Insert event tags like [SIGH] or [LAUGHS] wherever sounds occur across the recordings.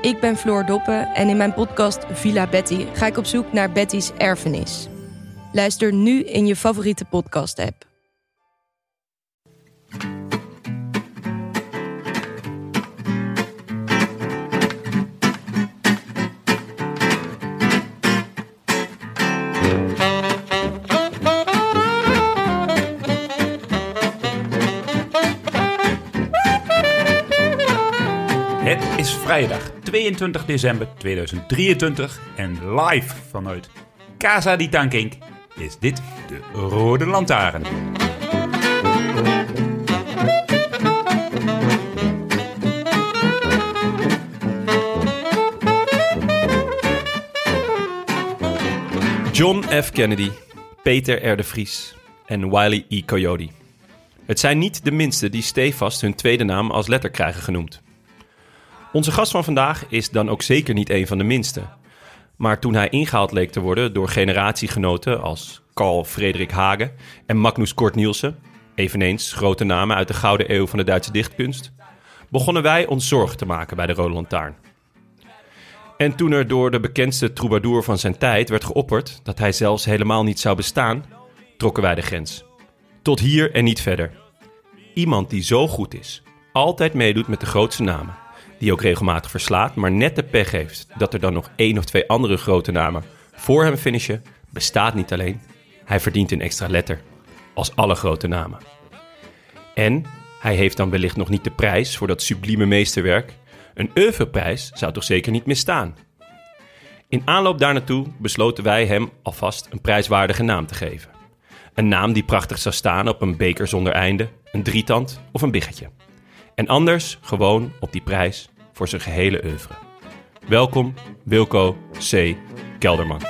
Ik ben Floor Doppen en in mijn podcast Villa Betty ga ik op zoek naar Betty's erfenis. Luister nu in je favoriete podcast-app. Het is vrijdag 22 december 2023 en live vanuit Casa di Tankink is dit de Rode Lantaarn. John F. Kennedy, Peter R. de Vries en Wiley E. Coyote. Het zijn niet de minste die stevast hun tweede naam als letter krijgen genoemd. Onze gast van vandaag is dan ook zeker niet een van de minste. Maar toen hij ingehaald leek te worden door generatiegenoten als Carl Frederik Hagen en Magnus Kort Nielsen, eveneens grote namen uit de gouden eeuw van de Duitse dichtkunst, begonnen wij ons zorgen te maken bij de Rode Lantaarn. En toen er door de bekendste troubadour van zijn tijd werd geopperd dat hij zelfs helemaal niet zou bestaan, trokken wij de grens. Tot hier en niet verder. Iemand die zo goed is, altijd meedoet met de grootste namen, die ook regelmatig verslaat, maar net de pech heeft dat er dan nog één of twee andere grote namen voor hem finishen, bestaat niet alleen, hij verdient een extra letter, als alle grote namen. En hij heeft dan wellicht nog niet de prijs voor dat sublieme meesterwerk. Een oeuvreprijs zou toch zeker niet misstaan. In aanloop daar naartoe besloten wij hem alvast een prijswaardige naam te geven. Een naam die prachtig zou staan op een beker zonder einde, een drietand of een biggetje. En anders gewoon op die prijs voor zijn gehele oeuvre. Welkom Wilco C. Kelderman.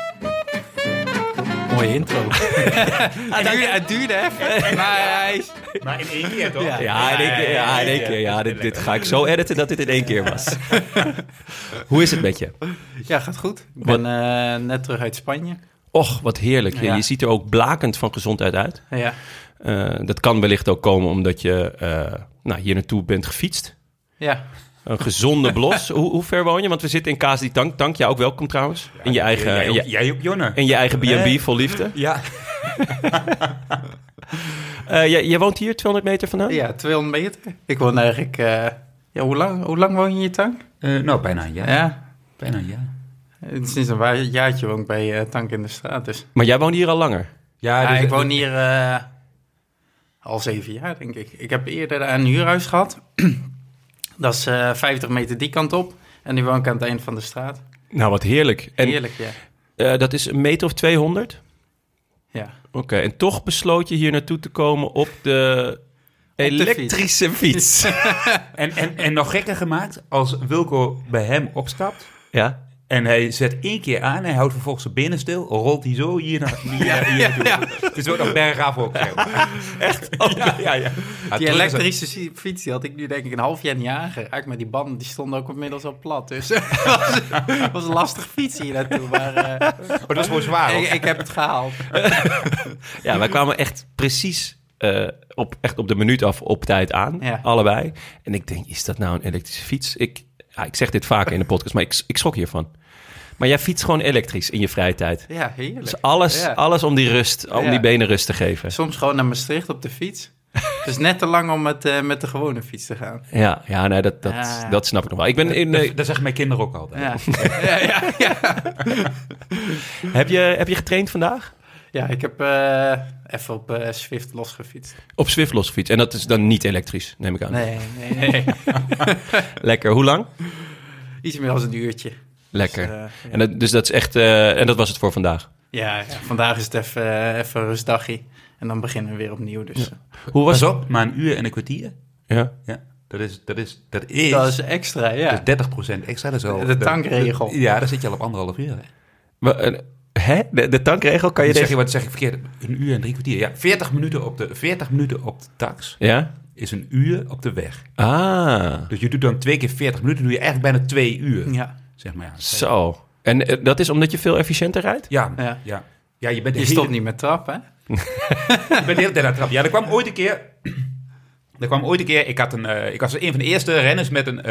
Mooie intro. [LAUGHS] het, duurde, het duurde even, maar hij is... Maar in één keer toch? Ja. Ja, in één keer. Ja, in één keer. Ja, dit, dit ga ik zo editen dat dit in één keer was. [LAUGHS] Hoe is het met je? Ja, gaat goed. Ik ben eh, net terug uit Spanje. Och, wat heerlijk. Je, Ja. je ziet er ook blakend van gezondheid uit. Ja, dat kan wellicht ook komen omdat je eh, nou, hier naartoe bent gefietst. ja. Een gezonde blos. [LAUGHS] hoe, hoe ver woon je? Want we zitten in Kaas die Tank. Tank, ja, ook welkom trouwens. In je eigen, Jij, ook- je, jij ook, Jonne. in je eigen B&B Nee. vol liefde. [LAUGHS] Ja. [LAUGHS] Eh, jij, jij woont hier 200 meter vandaan? ja, 200 meter. Ik woon eigenlijk... eh, ja, hoe lang, hoe lang woon je in je tank? Eh, nou, bijna een jaar. Ja. Bijna een jaar. Sinds een jaartje woon ik bij eh, Tank in de straat. Dus. Maar jij woont hier al langer? Ja, Ja, dus- ik woon hier eh, al zeven jaar, denk ik. Ik heb eerder een huurhuis gehad. [CLEARS THROAT] Dat is eh 50 meter die kant op. En nu woon ik aan het eind van de straat. Nou, wat heerlijk. En Heerlijk, ja. eh, dat is een meter of 200? Ja. Oké, en toch besloot je hier naartoe te komen op de elektrische fiets. [LAUGHS] [LAUGHS] En, en, en nog gekker gemaakt, als Wilco bij hem opstapt ja? En hij zet één keer aan, hij houdt vervolgens zijn benen stil, rolt hij zo hier naar hier, hier naartoe. Het is ook nog bergaf ook. zeg maar. Echt? ja, ja, ja. Ja, Die is elektrische fiets die had ik nu denk ik een half jaar niet aangeraakt. Maar die banden die stonden ook inmiddels al plat. Dus [LAUGHS] het was, was een lastig fiets hier naartoe. Maar eh, dat was gewoon zwaar. ik, ik heb het gehaald. [LAUGHS] Ja, wij kwamen echt precies eh, op, echt op de minuut af op tijd aan. Ja. Allebei. En ik denk, is dat nou een elektrische fiets? Ik, ja, ik zeg dit vaker in de podcast, maar ik, ik schrok hiervan. Maar jij fietst gewoon elektrisch in je vrije tijd. Ja, heerlijk. Dus alles, Ja. alles om die rust, om Ja. die benen rust te geven. Soms gewoon naar Maastricht op de fiets. [LAUGHS] Dus net te lang om met, eh, met de gewone fiets te gaan. Ja, ja nee, dat, dat, Ja. dat snap ik nog wel. Ik ben in, eh, Dat, dat zeggen mijn kinderen ook altijd. Ja, [LAUGHS] ja, ja, ja. [LAUGHS] heb, je, heb je getraind vandaag? Ja ik heb eh, even op eh, Swift losgefietst. Op Swift losgefietst. En dat is dan niet elektrisch, neem ik aan. Nee, nee, nee. [LAUGHS] Lekker. Hoe lang? Iets meer dan een uurtje. Lekker. Dus, eh, ja. En, dat, dus dat is echt... eh, en dat was het voor vandaag. Ja, ja, vandaag is het even, even een rustdagje. En dan beginnen we weer opnieuw. Dus Hoe was Pas op, maar een uur en een kwartier. Ja. Ja, dat is, dat is, dat is, dat is extra, ja. dat is 30% extra. Dat is al, De tankregel. Ja, daar zit je al op anderhalf uur. Hè? Maar, hè? De, de tankregel kan je Dan zeg deze... je, wat zeg ik verkeerd? Een uur en drie kwartier. Ja, 40 minuten op de, 40 minuten op de tax Ja? is een uur op de weg. Ah, Dus je doet dan twee keer 40 minuten, doe je eigenlijk bijna twee uur. Ja, Zeg maar, ja. zo. En eh, dat is omdat je veel efficiënter rijdt? Ja, Ja. ja. ja. je bent je hele, stopt niet met trappen, hè? [LAUGHS] je bent de hele tijd aan het trappen. Ja, er kwam ooit een keer... [CLEARS THROAT] Er kwam ooit een keer... Ik, had een, eh, ik was een van de eerste renners met een...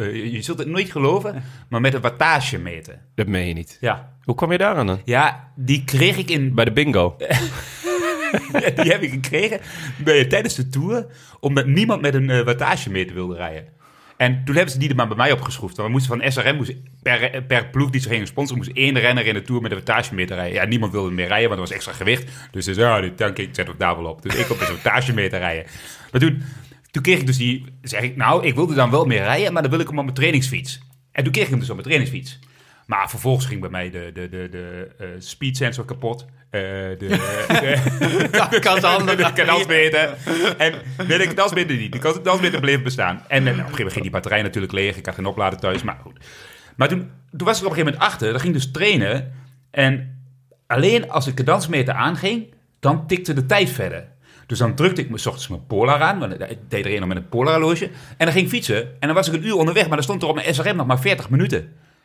eh, je zult het nooit geloven, maar met een wattagemeter. Dat meen je niet. Ja. Hoe kwam je daar aan dan? Ja, die kreeg ik in Bij de bingo. [LAUGHS] die heb ik gekregen bij, tijdens de tour, omdat niemand met een eh, wattagemeter wilde rijden. En toen hebben ze die er maar bij mij opgeschroefd. Want we moesten van SRM, moest, per, per ploeg die ze gingen sponsoren, moest één renner in de tour met een wattagemeter rijden. Ja, niemand wilde meer rijden, want er was extra gewicht. Dus ze zei, ja, die tank, ik zet het daar wel op. Dus ik op met een wattagemeter rijden. Maar toen, toen kreeg ik dus die, zeg ik, nou, ik wilde dan wel meer rijden, maar dan wil ik hem op mijn trainingsfiets. En toen kreeg ik hem dus op mijn trainingsfiets. Maar vervolgens ging bij mij de, de, de, de eh, speed sensor kapot. Eh, de, de, Kanshandel. de kanansmeter. En nee, de kanansmeter niet. De kanansmeter bleef bestaan. En, op een gegeven moment ging die batterij natuurlijk leeg. Ik had geen oplader thuis, maar goed. Maar toen, toen was ik op een gegeven moment achter. Dat ging dus trainen. En alleen als de kadansmeter aanging, dan tikte de tijd verder. Dus dan drukte ik me 's ochtends mijn Polar aan. Want ik deed er een met een Polar horloge. En dan ging ik fietsen. En dan was ik een uur onderweg. Maar dan stond er op mijn SRM nog maar 40 minuten.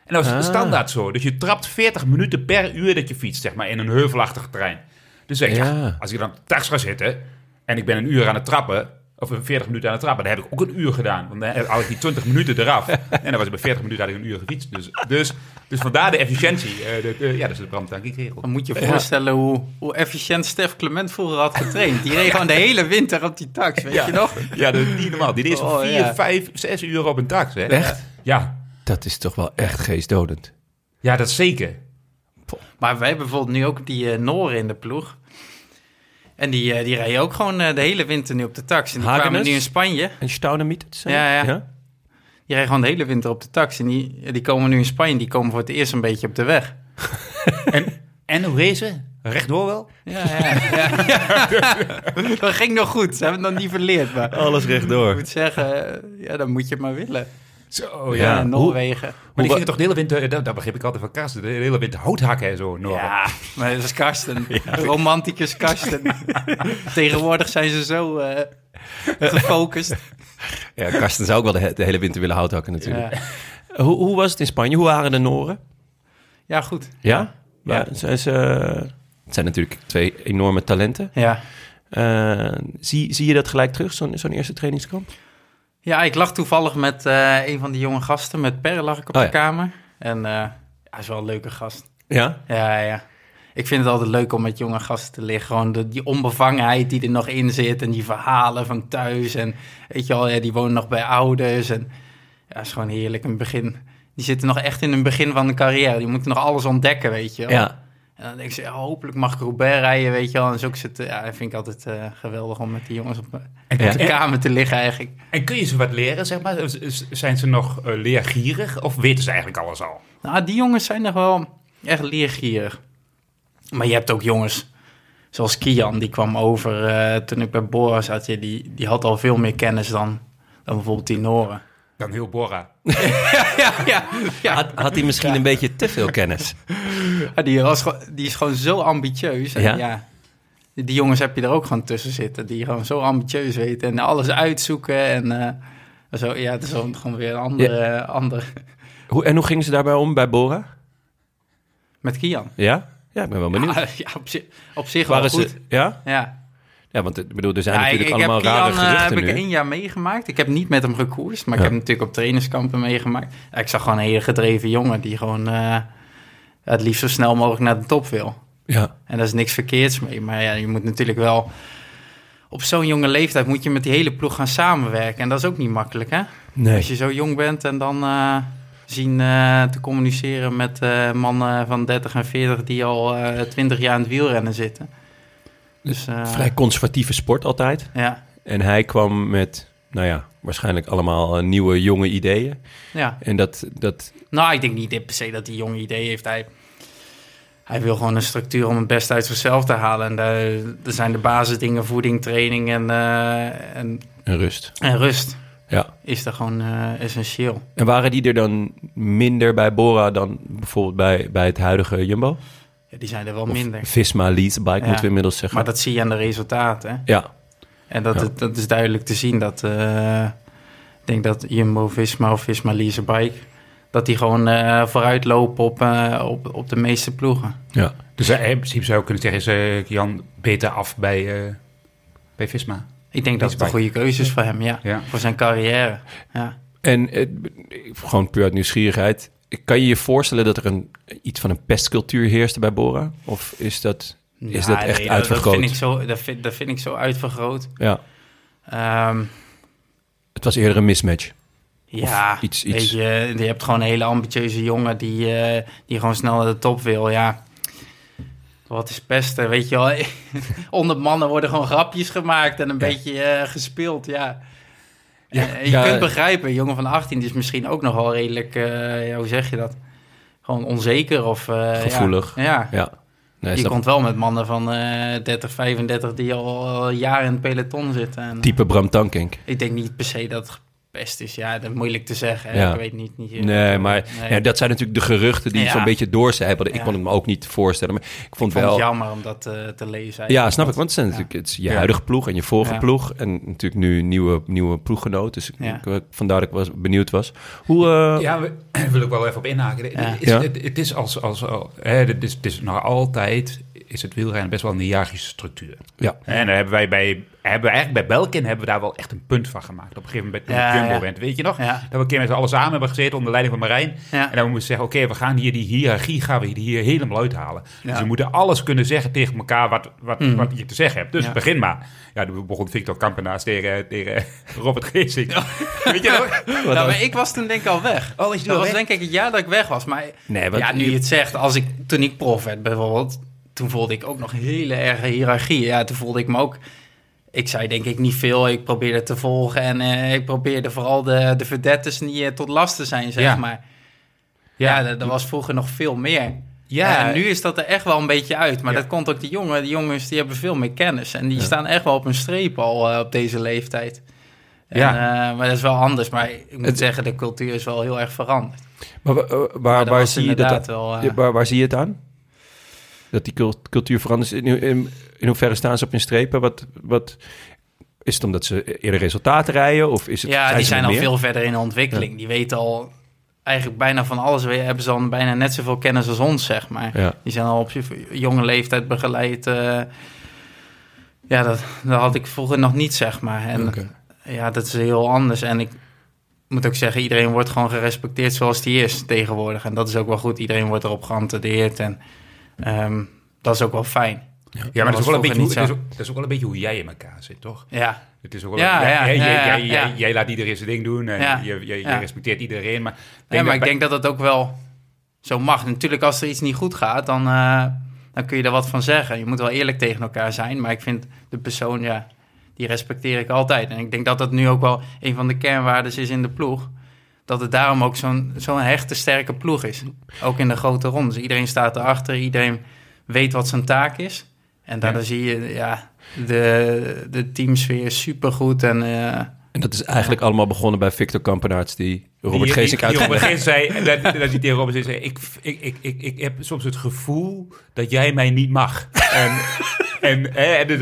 En dat was Ah. standaard zo. Dus je trapt 40 minuten per uur dat je fietst, zeg maar, in een heuvelachtig terrein. Dus zeg ja. Ja. als ik dan tax ga zitten en ik ben een uur aan het trappen, of 40 minuten aan het trappen, dan heb ik ook een uur gedaan. Want dan haal ik die 20 minuten eraf. En dan was ik bij 40 minuten had ik een uur gefietst. Dus, dus, dus vandaar de efficiëntie. eh, de, de- ja, dat is de brandtankingregel. Dan moet je je voorstellen hoe, hoe efficiënt Stef Clement vroeger had getraind. Die reed [LAUGHS] gewoon de hele winter op die tax, weet je nog? Ja, dat is niet normaal. Die is Oh, 4, ja. 5, 6 uur op een tax. Hè? Echt? Ja. Dat is toch wel echt geestdodend. ja, dat zeker. Maar wij hebben bijvoorbeeld nu ook die Noren in de ploeg. En die, eh, die rijden ook gewoon eh, de hele winter nu op de tax. En die Hagenes? kwamen nu in Spanje. En Staunemieter? Ja, ja. Die rijden gewoon de hele winter op de tax. En die, die komen nu in Spanje. Die komen voor het eerst een beetje op de weg. [LAUGHS] En, en hoe racen? Rechtdoor wel? Ja, ja, ja. ja. [LAUGHS] Dat ging nog goed. Ze hebben het nog niet verleerd. Maar Alles ik rechtdoor. moet zeggen, eh, ja, dan moet je het maar willen. Zo, Ja, Ja. Noorwegen. Maar die gingen toch de hele winter, eh, dat begreep ik altijd van Karsten, de hele winter hout hakken en zo. Ja, maar dat is Karsten. [LAUGHS] Romanticus Karsten. [LAUGHS] Tegenwoordig zijn ze zo eh, gefocust. [LAUGHS] Ja, Karsten zou ook wel de, he- de hele winter willen houthakken natuurlijk. Ja. Hoe, hoe was het in Spanje? Hoe waren de Noren? ja, goed. Ja? Ja. ja. Zijn ze, het zijn natuurlijk twee enorme talenten. Ja. Eh, zie, zie je dat gelijk terug, zo'n zo'n eerste trainingskamp? Ja, ik lag toevallig met eh, een van die jonge gasten. Met Per lag ik op Oh, de ja. kamer. En eh, hij is wel een leuke gast. Ja? Ja, ja. Ik vind het altijd leuk om met jonge gasten te liggen. Gewoon de, die onbevangenheid die er nog in zit. En die verhalen van thuis. En weet je wel, ja, die wonen nog bij ouders. En ja, is gewoon heerlijk. Een begin. Die zitten nog echt in een begin van de carrière. Die moeten nog alles ontdekken, weet je wel. Ja. En dan denk ik, ja, hopelijk mag ik Roubaix rijden, weet je wel. En zo zitten, ja, dat vind ik altijd eh, geweldig om met die jongens op, En, op de en, kamer te liggen eigenlijk. en kun je ze wat leren, zeg maar? Zijn ze nog eh, leergierig of weten ze eigenlijk alles al? Nou, die jongens zijn nog wel echt leergierig. Maar je hebt ook jongens zoals Kian, die kwam over eh, toen ik bij Bora zat. Die, die had al veel meer kennis dan, dan bijvoorbeeld die Noren. Dan heel Bora. [LAUGHS] ja, ja, ja. Had, had hij misschien een beetje te veel kennis? Ja, die, was, gewoon- die is gewoon zo ambitieus. En Ja? ja? die, jongens heb je er ook gewoon tussen zitten. Die gewoon zo ambitieus weten en alles uitzoeken. En eh, zo, ja, het is gewoon gewoon weer een andere... ander. Hoe, en hoe gingen ze daarbij om bij Bora? Met Kian. Ja? Ja, ik ben wel benieuwd. [LAUGHS] Ja, op, zich, op zich wel goed. ze... Ja? Ja. Ja, want ik bedoel, er zijn Ja, natuurlijk ik, ik allemaal rare Kian, eh, heb ik nu. één jaar meegemaakt. Ik heb niet met hem gekoerst, maar Ja. ik heb natuurlijk op trainingskampen meegemaakt. Ik zag gewoon een hele gedreven jongen die gewoon eh, het liefst zo snel mogelijk naar de top wil. Ja. En daar is niks verkeerds mee. Maar ja, je moet natuurlijk wel op zo'n jonge leeftijd moet je met die hele ploeg gaan samenwerken. En dat is ook niet makkelijk, hè? Nee. Als je zo jong bent en dan eh, zien te communiceren met mannen van 30 en 40 die al eh 20 jaar in het wielrennen zitten. Dus eh, Vrij conservatieve sport altijd. ja, En hij kwam met, nou ja, waarschijnlijk allemaal eh, nieuwe, jonge ideeën. ja. En dat, dat Nou, ik denk niet per se dat hij jonge idee heeft. Hij, hij wil gewoon een structuur om het beste uit zichzelf te halen. En daar, er zijn de basisdingen, voeding, training en, eh, en, rust. en rust. Ja. Is er gewoon essentieel. En waren die er dan minder bij Bora dan bijvoorbeeld bij, bij het huidige Jumbo? Die zijn er wel Of minder. Visma Leasebike Ja. moeten we inmiddels zeggen. Maar dat zie je aan de resultaten. hè. Ja, En dat, Ja. dat is duidelijk te zien. Dat, eh, ik denk dat Jumbo-Visma of Visma Lease Bike... dat die gewoon eh, vooruit lopen op, eh, op, op de meeste ploegen. ja. Dus eh, in principe zou je kunnen zeggen, is Jan beter af bij, eh, bij Visma. Ik denk dat het een goede keuze is voor hem, ja. Ja. Voor zijn carrière. Ja. En gewoon puur uit nieuwsgierigheid. Kan je je voorstellen dat er een, iets van een pestcultuur heerste bij Bora? Of is dat, is dat echt nee, uitvergroot? Dat vind, ik zo, dat, vind, dat vind ik zo uitvergroot. Ja, Ehm, het was eerder een mismatch. ja, iets- weet iets- je, je hebt gewoon een hele ambitieuze jongen die, eh, die gewoon snel naar de top wil. Ja, wat is pesten, weet je wel. [LAUGHS] Onder mannen worden gewoon grapjes gemaakt en een beetje eh, gespeeld, ja. Ja, Eh, je ja, kunt begrijpen, een jongen van 18 is misschien ook nog wel redelijk, eh, hoe zeg je dat? Gewoon onzeker of... eh. Gevoelig. Ja, Ja. Nee, je snap- komt wel met mannen van eh 30, 35 die al, al jaren in het peloton zitten. En, Type Bram Tankink. ik denk niet per se dat gepest is. Ja, dat is moeilijk te zeggen. hè. Ja. Ik weet niet. niet Nee, maar Nee. Ja, dat zijn natuurlijk de geruchten die Ja. zo'n beetje doorcijpelden. Ik kon het me ook niet voorstellen. Maar ik vond Ik vond het wel... jammer om dat eh, te lezen. Ja, snap ik. Want- het, zijn Ja. natuurlijk, het is je Ja. huidige ploeg en je vorige Ja. ploeg. En natuurlijk nu een nieuwe, nieuwe ploeggenoot. Dus ik- Ja. ik, vandaar dat ik was, benieuwd was. Hoe... eh, Ja, we- daar [CLEARS THROAT] wil ik wel even op inhaken. Is, Ja. het, het is als, als, al- hè, het is, het is nog altijd is het wielrennen best wel een hiërarchische structuur. Ja. En daar hebben wij bij, hebben we eigenlijk bij Belkin hebben we daar wel echt een punt van gemaakt. Op een gegeven moment met Ja, de Jumbo ja. bent, weet je nog? Ja. Dat we een keer met z'n allen samen hebben gezeten onder leiding van Marijn. Ja. En dan moesten we zeggen, oké, we gaan hier die hiërarchie gaan we hier helemaal uithalen. Ja. Dus we moeten alles kunnen zeggen tegen elkaar wat, wat, Mhm. wat je te zeggen hebt. Dus Ja. begin maar. Ja, toen begon Victor Kampenaars tegen, tegen [LAUGHS] Robert Geesink. Weet je nog? [LAUGHS] Nou, maar ik was toen denk ik al weg. Oh, is dat was weg? denk ik het jaar dat ik weg was. Maar Nee, ja, nu je- je het zegt, als ik, toen ik prof werd bijvoorbeeld, toen voelde ik ook nog hele erge hiërarchie. Ja, toen voelde ik me ook... Ik zei denk ik niet veel, ik probeerde te volgen en eh, ik probeerde vooral de, de verdettes niet eh, tot last te zijn, zeg Ja. maar. Ja, dat, dat was vroeger nog veel meer. Ja, en nu is dat er echt wel een beetje uit. Maar Ja. dat komt ook die jongen. Die jongens die hebben veel meer kennis. En die Ja. staan echt wel op een streep al eh, op deze leeftijd. En, Ja. maar dat is wel anders. Maar ik moet Het- zeggen, de cultuur is wel heel erg veranderd. Maar wa- waar, Maar waar, zie je dat, wel... ja, waar, waar zie je het aan? Dat die cul- cultuur verandert. In, in, in hoeverre staan ze op hun strepen? Wat, wat, is het omdat ze eerder resultaten rijden? Of is het, ja, die zijn al meer? veel verder in de ontwikkeling. Die weten al eigenlijk bijna van alles. We- Hebben ze al bijna net zoveel kennis als ons, zeg maar. Ja. Die zijn al op jonge leeftijd begeleid. eh. ja, dat, dat had ik vroeger nog niet, zeg maar. En ja, dat is heel anders. En ik moet ook zeggen, iedereen wordt gewoon gerespecteerd zoals die is tegenwoordig. En dat is ook wel goed. Iedereen wordt erop geattendeerd. En ehm, dat is ook wel fijn. Ja, maar dat is, ook wel een beetje, hoe, niet dat, is ook, dat is ook wel een beetje hoe jij in elkaar zit, toch? Ja, Het is ook wel, Ja, jij, ja, jij, ja, jij, ja, jij, ja. jij laat iedereen zijn ding doen en Ja, je, je, je ja. respecteert iedereen. Maar, ja maar ik denk dat dat ook wel zo mag. Natuurlijk, als er iets niet goed gaat, dan, eh, dan kun je er wat van zeggen. Je moet wel eerlijk tegen elkaar zijn. Maar ik vind de persoon, ja, die respecteer ik altijd. En ik denk dat dat nu ook wel een van de kernwaarden is in de ploeg. Dat het daarom ook zo'n zo'n hechte, sterke ploeg is. Ook in de grote rondes. Iedereen staat erachter, iedereen weet wat zijn taak is. En daardoor zie je, ja, de, de teamsfeer is supergoed. En eh, En dat is eigenlijk allemaal begonnen bij Victor Kampenaerts... die Robert Geesink die Robert Geesink zei, en [LAUGHS] dat, dat hij tegen Robert zei, ik, ik, ik, ik, ik heb soms het gevoel dat jij mij niet mag. En, [LAUGHS] en, hè, en dus,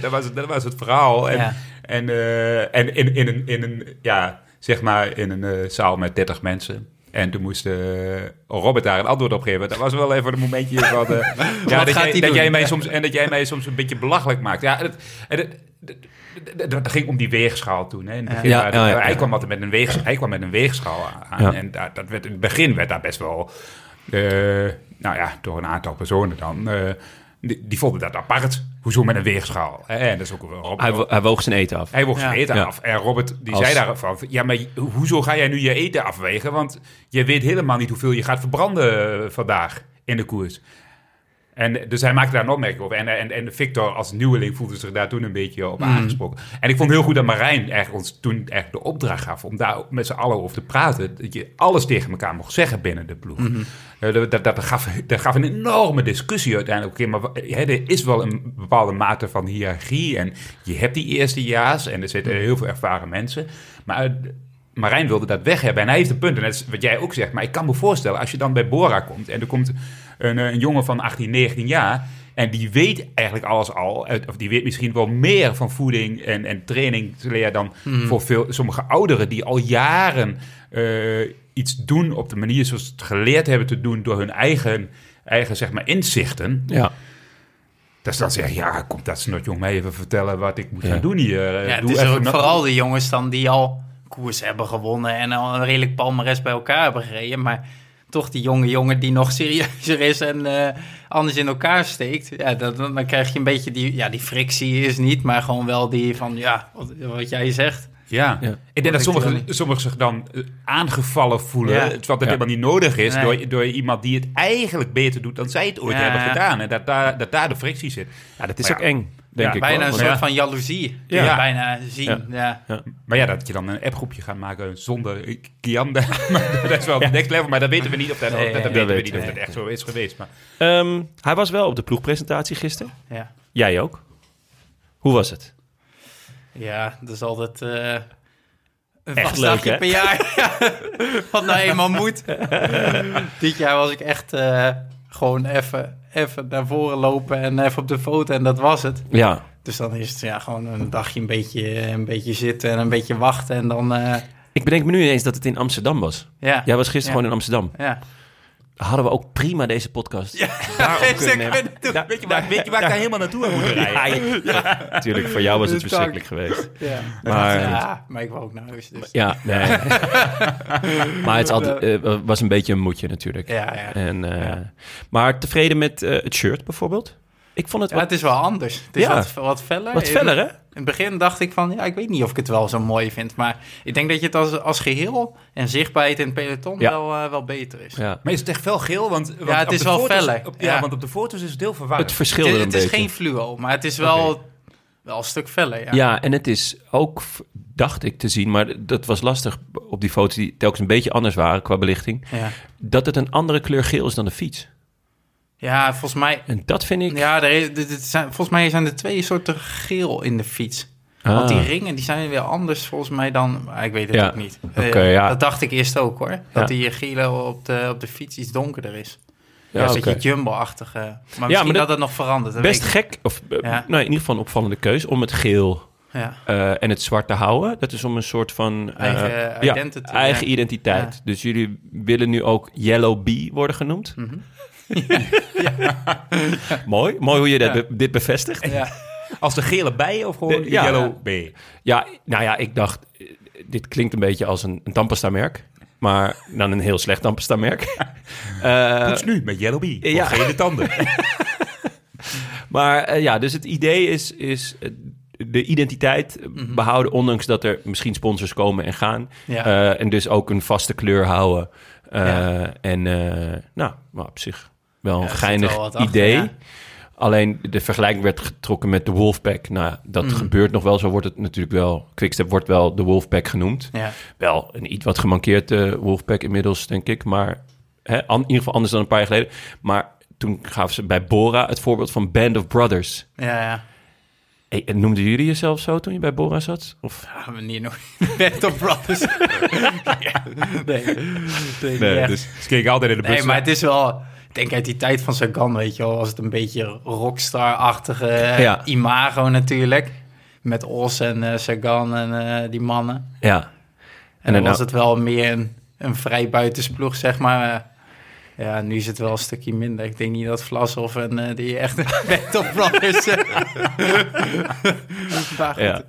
dat, was, het- dat was het verhaal. En, Ja. en, eh, en in, in, een, in een, ja, zeg maar, in een eh, zaal met 30 mensen. En toen moest eh, Robert daar een antwoord op geven. Dat was wel even een momentje [LAUGHS] van... eh, ja, dat, jij, dat jij mij soms, en dat jij mij soms een beetje belachelijk maakt. Ja, het, het, het, het- het- het ging om die weegschaal toen. Hè. In het begin, Ja, maar ja, ja, hij, kwam altijd met een weeg, hij kwam met een weegschaal aan. En dat werd, in het begin werd daar best wel... nou ja, door een aantal personen dan... eh, die, die vonden dat apart. Hoezo met een weegschaal? En dat is ook wel... Robert, Hij, wo- hij woog zijn eten af. hij woog zijn eten Ja. af. En Robert die Als- zei daarvan... Ja, maar hoezo ga jij nu je eten afwegen? Want je weet helemaal niet hoeveel je gaat verbranden eh, vandaag in de koers. En dus hij maakte daar een opmerking over. En, en, en Victor als nieuweling voelde zich daar toen een beetje op aangesproken. En ik vond heel goed dat Marijn eigenlijk ons toen eigenlijk de opdracht gaf... om daar met z'n allen over te praten. Dat je alles tegen elkaar mocht zeggen binnen de ploeg. Eh, dat, dat, dat, gaf, dat gaf een enorme discussie uiteindelijk. Oké, maar hè, er is wel een bepaalde mate van hiërarchie. En je hebt die eerstejaars en er zitten heel veel ervaren mensen. Maar... eh, Marijn wilde dat weg hebben. En hij heeft een punt. En dat is wat jij ook zegt. Maar ik kan me voorstellen, als je dan bij Bora komt... en er komt een, eh, een jongen van 18, 19 jaar... en die weet eigenlijk alles al... of die weet misschien wel meer van voeding en, en training te leren... dan voor veel, sommige ouderen die al jaren eh, iets doen... op de manier zoals ze het geleerd hebben te doen... door hun eigen, eigen zeg maar, inzichten. Ja. Dat ze dan zeggen, ja, komt dat snotjong mij even vertellen... wat ik moet Ja. gaan doen hier. Eh, Ja, het doe is ook vooral de jongens dan die al koers hebben gewonnen en al een redelijk palmares bij elkaar hebben gereden. Maar toch die jonge jongen die nog serieuzer is en eh, anders in elkaar steekt. Ja, dat, dan krijg je een beetje die, ja, die frictie is niet, maar gewoon wel die van, ja, wat jij zegt. Ja. Ja. ik denk dat sommigen, sommigen zich dan eh, aangevallen voelen, Ja. terwijl dat Ja. helemaal niet nodig is, Nee. door, door iemand die het eigenlijk beter doet dan zij het ooit Ja. hebben gedaan. En dat daar, dat daar de frictie zit. ja, dat is Maar ook eng, denk Ja, ik. Bijna wel. een soort ja. van jaloezie. Ja. Ja. Bijna zien, Ja. ja. Maar ja, dat je dan een appgroepje gaat maken zonder Kian, [LAUGHS] dat is wel het next level. Maar dat weten we niet of dat, Nee, dat, weten we dat niet of dat echt zo is geweest. Maar Ehm, hij was wel op de ploegpresentatie gisteren. ja. Jij ook. Hoe was het? Ja, dat is altijd eh, een Echt leuk, dagje hè? per jaar. [LAUGHS] Ja, Wat nou eenmaal moet. [LAUGHS] Dit jaar was ik echt eh, gewoon even, even naar voren lopen en even op de foto en dat was het. Ja. Dus dan is het ja, gewoon een dagje een beetje, een beetje zitten en een beetje wachten en dan... eh, Ik bedenk me nu ineens dat het in Amsterdam was. ja, Jij was gisteren Ja. gewoon in Amsterdam. ja. Hadden we ook prima deze podcast Ja, daarop [LAUGHS] kunnen nemen. weet je waar, weet je waar ik daar helemaal naartoe heb moeten rijden? Ja, ja. Natuurlijk, voor jou was het [LAUGHS] verschrikkelijk geweest. ja. Maar- ja, maar ik wou ook naar huis. Dus. Ja, nee. [LAUGHS] maar het altijd, eh, was een beetje een moedje natuurlijk. Ja, ja. En, eh. Maar tevreden met eh, het shirt bijvoorbeeld? Ik vond het Ja, wat, het is wel anders. Het is Ja. wat, wat feller. wat feller, hè? In het begin dacht ik van, ja, ik weet niet of ik het wel zo mooi vind. Maar ik denk dat je het als, als geheel en zichtbaarheid in het peloton Ja. wel, eh, wel beter is. Ja. Maar is het echt fel geel? Want, want het is wel foto's- feller. op- ja, Ja. want op de foto's is het heel verwarrend. Het Het, verschilde is- een het is beetje. geen fluo, maar het is wel, wel een stuk feller. Ja. Ja. en het is ook, dacht ik te zien, maar dat was lastig op die foto's die telkens een beetje anders waren qua belichting, Ja. dat het een andere kleur geel is dan de fiets. Ja, volgens mij, En dat vind ik... ja, er is, dit- dit zijn, volgens mij zijn er twee soorten geel in de fiets. Ah. Want die ringen die zijn weer anders volgens mij dan... maar Ik weet het Ja. ook niet. Eh, ja. Dat dacht ik eerst ook hoor. Ja. Dat die gele op de, op de fiets iets donkerder is. Ja, Ja, beetje jumbo-achtige. Maar maar misschien dat- dat het nog verandert. dat Best gek, of eh, Ja. nou, in ieder geval een opvallende keus om het geel. Ja. eh, en het zwart te houden. Dat is om een soort van... eh, Eigen ja, identity, eigen ja. identiteit. Ja. Dus jullie willen nu ook Yellow Bee worden genoemd. Mhm. [LAUGHS] Mooi, mooi hoe je be- dit bevestigt. Ja. Als de gele bij of gewoon De- yellow B? Ja, nou ja, ik dacht, eh, dit klinkt een beetje als een, een tandpasta-merk. Maar dan een heel slecht tandpasta-merk. [LAUGHS] Eh, Poets nu met yellow B. Voor ja. gele tanden. [LAUGHS] maar eh, ja, dus het idee is, is eh, de identiteit Mhm. behouden... ondanks dat er misschien sponsors komen en gaan. Ja. Eh, en dus ook een vaste kleur houden. Eh, Ja. En eh, nou, maar op zich wel een Ja, geinig wel wat achter, idee. ja. Alleen de vergelijking werd getrokken met de Wolfpack. Nou, dat Mhm. gebeurt nog wel. Zo wordt het natuurlijk wel. Quickstep wordt wel de Wolfpack genoemd. Ja. Wel een iets wat gemankeerd eh, Wolfpack inmiddels, denk ik. Maar hè, an- in ieder geval anders dan een paar jaar geleden. Maar toen gaven ze bij Bora het voorbeeld van Band of Brothers. Ja, ja. Hey, noemden jullie jezelf zo toen je bij Bora zat? Of? Ja, maar niet nog. [LAUGHS] Band of Brothers. Ja. [LAUGHS] Nee. Nee, dus Dus keek altijd in de bus. nee, maar het is wel... Ik denk uit die tijd van Sagan, weet je wel, was het een beetje rockstar-achtige eh, Ja. imago natuurlijk. Met Os en eh, Sagan en eh, die mannen. ja. En, En dan was het wel meer een, een vrij buitensploeg, zeg maar. Ja, nu is het wel een stukje minder. Ik denk niet dat Vlasov en eh, die echt [LAUGHS] Brothers... eh, [LAUGHS] maar goed. ja.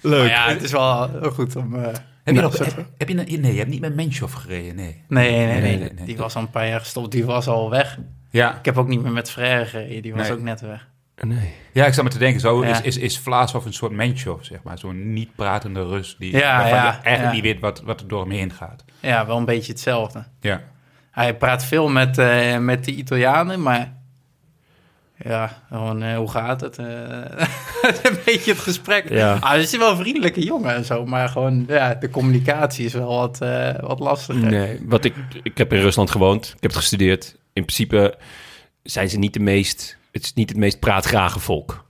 Leuk. Maar ja, het is wel goed om... heb, je nog, heb, heb je, nee, je hebt niet met Menschov gereden, nee. Nee, nee, nee, Nee, nee, nee, nee. Die was al een paar jaar gestopt. Die was al weg. Ja, Ik heb ook niet meer met Frère gereden. Die was Nee. ook net weg. Nee. Ja, ik zat me te denken, zo Ja. is, is, is Vlaashoff een soort Menschov, zeg maar. Zo'n niet pratende Rus, die Ja, ja. niet weet wat, wat er door hem heen gaat. Ja, wel een beetje hetzelfde. Ja. Hij praat veel met, eh, met de Italianen, maar ja, gewoon eh, hoe gaat het? Eh, [LAUGHS] een beetje het gesprek. Ja. Ah, is wel een vriendelijke jongen en zo, maar gewoon ja, de communicatie is wel wat, eh, wat lastiger. Nee, wat ik, ik heb in Rusland gewoond, ik heb het gestudeerd. In principe zijn ze niet de meest, het is niet het meest praatgrage volk.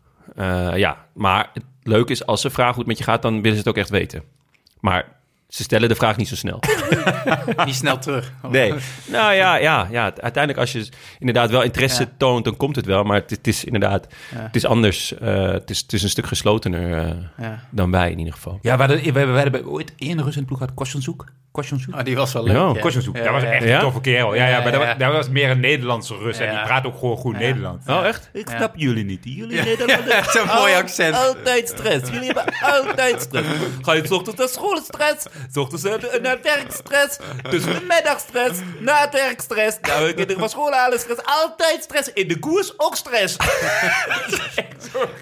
Ja, maar het leuke is, als ze vragen hoe het met je gaat, dan willen ze het ook echt weten. Maar ze stellen de vraag niet zo snel. [LAUGHS] Niet snel terug. Nee. Nou ja, ja, ja, uiteindelijk als je inderdaad wel interesse Ja. toont, dan komt het wel. Maar het, het is inderdaad, Ja. het is anders. eh, het, is, het is een stuk geslotener eh, Ja. dan wij in ieder geval. Ja, we hadden, we, hadden ooit één Rus in de ploeg gehad. Kosjanzoek. Oh, die was wel leuk. Ja. dat was echt Ja? een toffe kerel. Ja, ja, Ja, maar dat, was- dat was meer een Nederlandse Rus en die praat ook gewoon goed Ja. Nederlands. Oh, echt? Ik Ja. snap jullie niet. Jullie Nederlanders. [LAUGHS] Zo'n mooi accent. Altijd stress. Jullie hebben altijd stress. Ga je 's ochtends naar school stress, 's ochtends naar naar het werk stress, tussen de middag stress, na het werk stress, nou we kinderen van school halen stress, altijd stress. In de koers ook stress. [LAUGHS]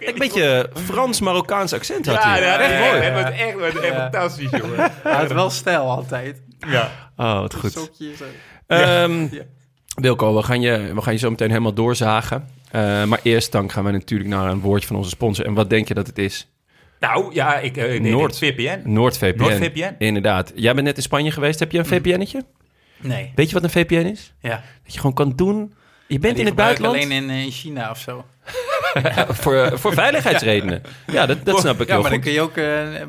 Een beetje Frans-Marokkaans accent had Ja, hij. ja, echt echt mooi. Echt, fantastisch, jongen. Hij had wel stijl altijd. Ja. Oh, wat goed. Ehm, Ja. Wilco, we gaan, je, we gaan je zo meteen helemaal doorzagen. Eh, maar eerst dan gaan we natuurlijk naar een woordje van onze sponsor. En wat denk je dat het is? Nou, ja, ik... eh, nee, Noord. VPN. NoordVPN. NoordVPN. Inderdaad. Jij bent net in Spanje geweest. Heb je een VPN'tje? Nee. Weet je wat een VPN is? Ja. Dat je gewoon kan doen... Je bent in het buitenland alleen in eh, China of zo. [LAUGHS] voor, voor veiligheidsredenen. [LAUGHS] Ja, dat, dat snap ik ja, heel maar dan kun je ook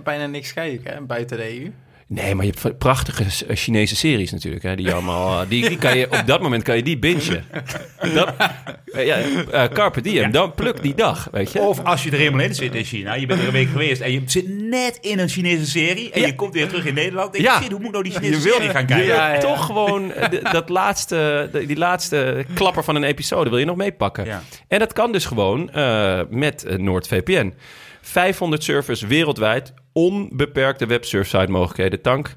bijna niks kijken hè, buiten de EU. Nee, maar je hebt prachtige eh, Chinese series natuurlijk. Hè, die, allemaal, eh, die, die kan je, op dat moment kan je die bingen. Dat, eh, ja, eh, carpe diem, dan pluk die dag, weet je. Of als je er helemaal in zit in China, je bent er een week geweest en je zit net in een Chinese serie en Ja. je komt weer terug in Nederland. En Ja. shit, hoe moet ik nou die Je Chinese serie gaan je kijken? toch gewoon dat laatste, die laatste klapper van een episode wil je nog meepakken. Ja. En dat kan dus gewoon eh, met NoordVPN. 500 servers wereldwijd, onbeperkte websurfsite mogelijkheden. Tank,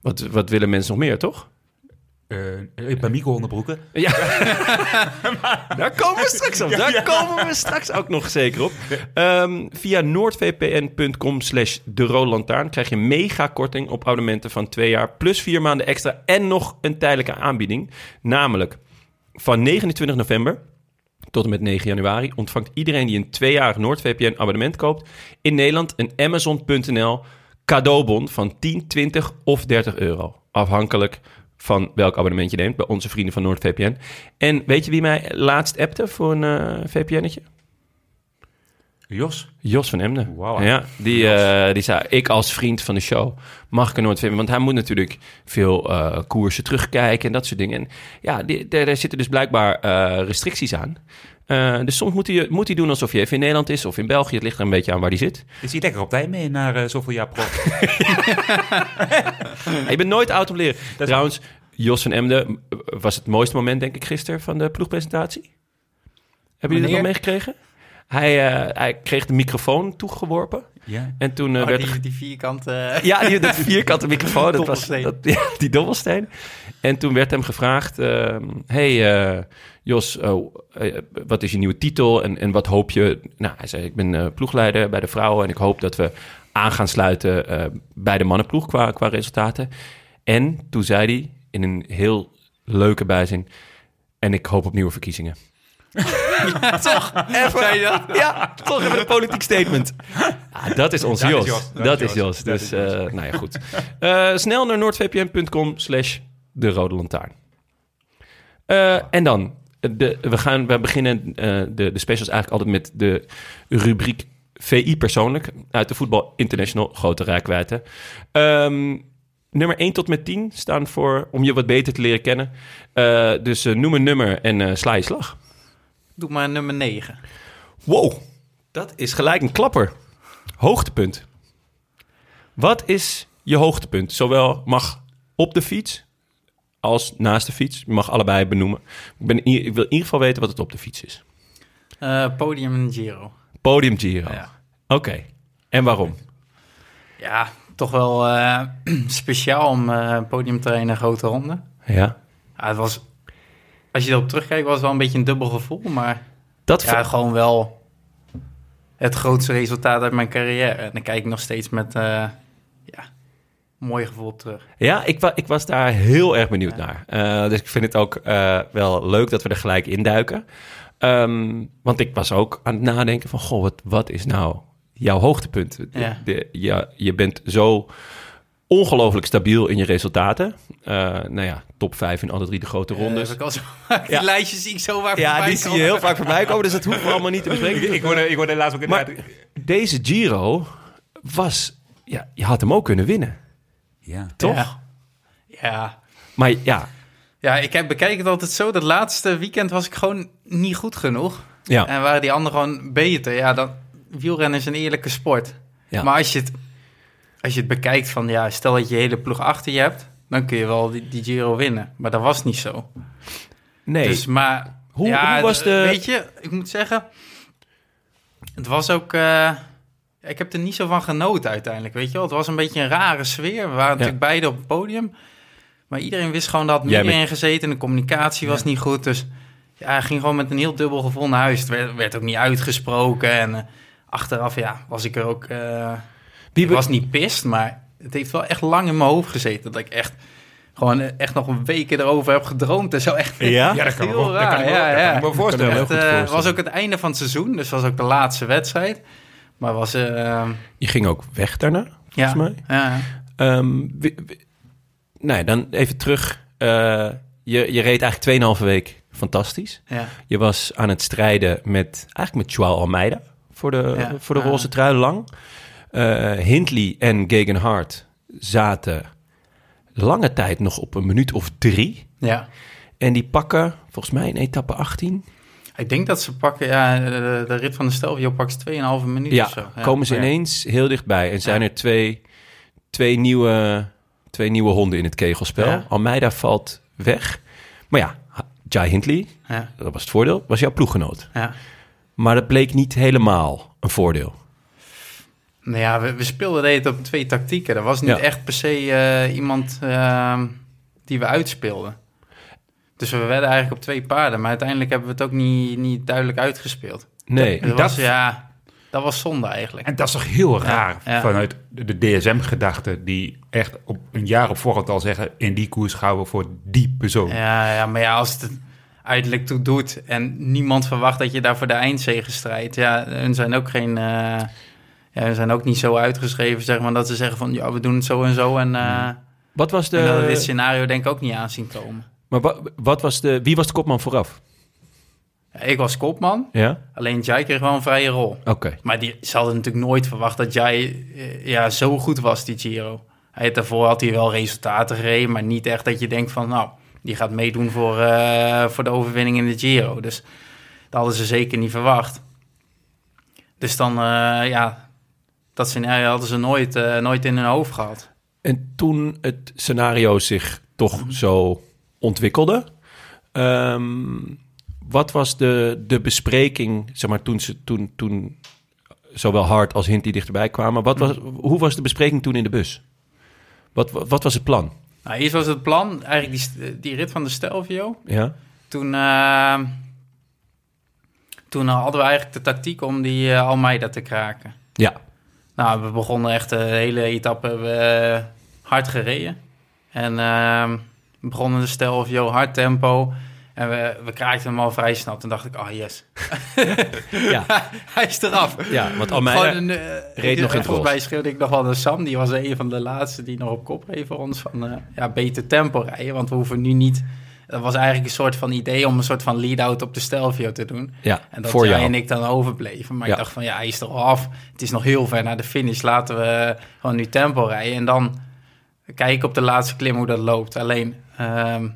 wat, wat willen mensen nog meer, toch? Eh, ik ben Mico onderbroeken. Ja, [LAUGHS] [LAUGHS] daar komen we straks op. Daar komen we straks ook nog zeker op. Ehm, via noordvpn.com slash de krijg je mega korting op abonnementen van twee jaar... plus vier maanden extra en nog een tijdelijke aanbieding. Namelijk van 29 november tot en met 9 januari... ontvangt iedereen die een tweejarig NoordVPN abonnement koopt... in Nederland een Amazon.nl cadeaubon van 10, 20 of 30 euro. Afhankelijk van welk abonnement je neemt bij onze vrienden van NoordVPN. En weet je wie mij laatst appte voor een eh VPN'tje? Jos? Jos van Emden. Ja, die, eh, die zei, ik als vriend van de show mag ik er nooit vinden. Want hij moet natuurlijk veel eh, koersen terugkijken en dat soort dingen. En ja, die, daar, daar zitten dus blijkbaar eh, restricties aan. Eh, dus soms moet hij, moet hij doen alsof hij even in Nederland is of in België. Het ligt er een beetje aan waar hij zit. Is hij lekker op tijd mee naar zoveel jaar prof? Ja, je bent nooit oud om leren. Trouwens, Jos van Emden was het mooiste moment, denk ik, gisteren van de ploegpresentatie. Hebben jullie dat nog Wanneer? meegekregen? Hij, eh, hij kreeg de microfoon toegeworpen. ja. En toen eh, Oh, werd er die, die vierkante... [LAUGHS] Ja, die, dat vierkante microfoon. Dat was, dat, ja, die dobbelsteen. En toen werd hem gevraagd... ehm, hey eh, Jos, oh, wat is je nieuwe titel en, en wat hoop je... Nou, hij zei, ik ben ploegleider bij de vrouwen... en ik hoop dat we aan gaan sluiten eh, bij de mannenploeg qua, qua resultaten. En toen zei hij in een heel leuke bijzin... en ik hoop op nieuwe verkiezingen. Toch even, Zei je dat? Ja, toch even een politiek statement. Ah, dat is Dat is Jos. Dat, is Jos. Dus, eh, nou ja, goed. Eh, snel naar noordvpn.com slash de rode lantaarn. Eh, en dan, de, we, gaan, we beginnen eh, de, de specials eigenlijk altijd met de rubriek VI persoonlijk. Uit de Voetbal International, grote rijkwijde. Ehm, nummer 1 tot met 10 staan voor om je wat beter te leren kennen. Eh, dus noem een nummer en eh, sla je slag. Doe maar nummer 9. Wow, dat is gelijk een klapper. Hoogtepunt. Wat is je hoogtepunt? Zowel mag op de fiets als naast de fiets. Je mag allebei benoemen. Ik, ben, wil in ieder geval weten wat het op de fiets is. Eh, podium en Giro. Podium Giro. Ja. Oké. En waarom? Ja, toch wel eh, [CLEARS THROAT] speciaal om eh podium te rijden in een grote ronde. Ja. Ja, het was, als je erop terugkijkt, was het wel een beetje een dubbel gevoel. Maar Dat ja, gewoon wel het grootste resultaat uit mijn carrière. En dan kijk ik nog steeds met, eh, ja, mooi gevoel op terug. Ja, ik, wa ik was daar heel erg benieuwd naar. Eh, dus ik vind het ook eh, wel leuk dat we er gelijk induiken. Ehm want ik was ook aan het nadenken van... Goh, wat, wat is nou jouw hoogtepunt? De- Ja. de- ja, je bent zo ongelooflijk stabiel in je resultaten. Eh, nou ja, top 5 in alle drie de grote Eh, rondes. ik al zo, [LAUGHS] die Ja. lijstjes zie ik zo waar ja, voorbij die zie je heel vaak voorbij komen. Dus dat hoeven we allemaal niet te bespreken. [LAUGHS] Ik hoorde, ik hoorde laatst ook Maar inderdaad... deze Giro was... Ja, je had hem ook kunnen winnen, Ja. toch? Ja. Ja. Maar ja, Ja, ik heb, bekijk het altijd zo. Dat laatste weekend was ik gewoon niet goed genoeg. ja. En waren die anderen gewoon beter. Ja, dan, wielrennen is een eerlijke sport. Ja. Maar als je, het, als je het bekijkt van... Ja, stel dat je hele ploeg achter je hebt... dan kun je wel die, die Giro winnen. Maar dat was niet zo. nee. Dus, maar... Hoe- ja, hoe was de- Weet je, ik moet zeggen... Het was ook... eh, ik heb er niet zo van genoten uiteindelijk, weet je wel. Het was een beetje een rare sfeer. We waren natuurlijk beide op het podium. Maar iedereen wist gewoon dat meer bent- in gezeten. De communicatie was niet goed. Dus ja, hij ging gewoon met een heel dubbel gevoel naar huis. Het werd, werd ook niet uitgesproken. En eh, achteraf, ja, was ik er ook... eh, ik was niet pist, maar het heeft wel echt lang in mijn hoofd gezeten. Dat ik echt gewoon eh, echt nog een week erover heb gedroomd. En zo echt Ja? Ja, dat kan, [LAUGHS] me Heel dat kan ja, kan ik me voorstellen. Het eh, voorstellen. was ook het einde van het seizoen, dus was ook de laatste wedstrijd. Maar was, eh, Je ging ook weg daarna, ja, volgens mij. ja, Ehm, wi- nou ja, dan even terug. Eh, je, je reed eigenlijk 2,5 week fantastisch. ja, Je was aan het strijden met, eigenlijk met Joao Almeida voor de, Ja. voor de roze trui lang. Eh, Hindley en Gegan Hart zaten lange tijd nog op een minuut of drie. ja. En die pakken, volgens mij in etappe 18, Ik denk dat ze pakken, ja, de, de rit van de Stelvio pakt ze 2,5 minuut ja, of zo. Ja, komen ze ja. ineens heel dichtbij. En zijn Ja. er twee, twee, nieuwe, twee nieuwe honden in het kegelspel. Almeida valt weg. Maar ja, Jai Hindley, Ja, dat was het voordeel, was jouw ploeggenoot. ja. Maar dat bleek niet helemaal een voordeel. Nou ja, we, we speelden tijd op twee tactieken. Er was niet Ja. echt per se eh, iemand ehm, die we uitspeelden. Dus we werden eigenlijk op twee paarden. Maar uiteindelijk hebben we het ook niet, niet duidelijk uitgespeeld. Nee, Dat, dat- was, ja, dat was zonde eigenlijk. En dat is toch heel raar ja. vanuit de, DSM-gedachte... die echt op een jaar op voorhand al zeggen... in die koers gaan we voor die persoon. Ja, ja, maar ja, als het er uiterlijk toe doet en niemand verwacht dat je daar voor de eindzege strijdt. Ja, hun zijn ook geen... eh, ja, zijn ook niet zo uitgeschreven, zeg maar, dat ze zeggen van... ja, we doen het zo en zo en... eh wat was en dat we dit de... scenario denk ik ook niet aan zien komen. Maar wa- wat was de... Wie was de kopman vooraf? Ja, ik was kopman, Ja? alleen Jai kreeg wel een vrije rol. Oké. Maar die, ze hadden natuurlijk nooit verwacht dat Jai eh, ja, zo goed was, die Giro. Hij, daarvoor had hij wel resultaten gereden, maar niet echt dat je denkt van... nou, die gaat meedoen voor, eh, voor de overwinning in de Giro. Dus dat hadden ze zeker niet verwacht. Dus dan, ja, dat scenario hadden ze nooit, eh, nooit in hun hoofd gehad. En toen het scenario zich toch zo ontwikkelde... ehm, wat was de, de bespreking, zeg maar, toen, ze, toen, toen zowel Hart als Hindley dichterbij kwamen? Wat was, hoe was de bespreking toen in de bus? Wat, wat, wat was het plan? Nou, eerst was het plan, eigenlijk die, die rit van de Stelvio... Ja? Toen, eh, toen hadden we eigenlijk de tactiek om die eh, Almeida te kraken. Ja. Nou, we begonnen echt de hele etappe we, eh, hard gereden. En eh, we begonnen de stel of yo, hard tempo. En we, we kraakten hem al vrij snel. Toen dacht ik, oh yes. [LAUGHS] Ja. [LAUGHS] Hij is eraf. Ja, want Almeida... Gewoon een, eh, reed nog in het Volgens mij schreeuwde ik nog wel naar Sam. Die was een van de laatste die nog op kop reed voor ons. Van eh, ja, beter tempo rijden. Want we hoeven nu niet... Dat was eigenlijk een soort van idee om een soort van lead-out op de Stelvio te doen. Ja, En dat voor jij jou. en ik dan overbleven. Maar Ja. ik dacht van ja, hij is er al af. Het is nog heel ver naar de finish. Laten we gewoon nu tempo rijden. En dan kijken op de laatste klim hoe dat loopt. Alleen ehm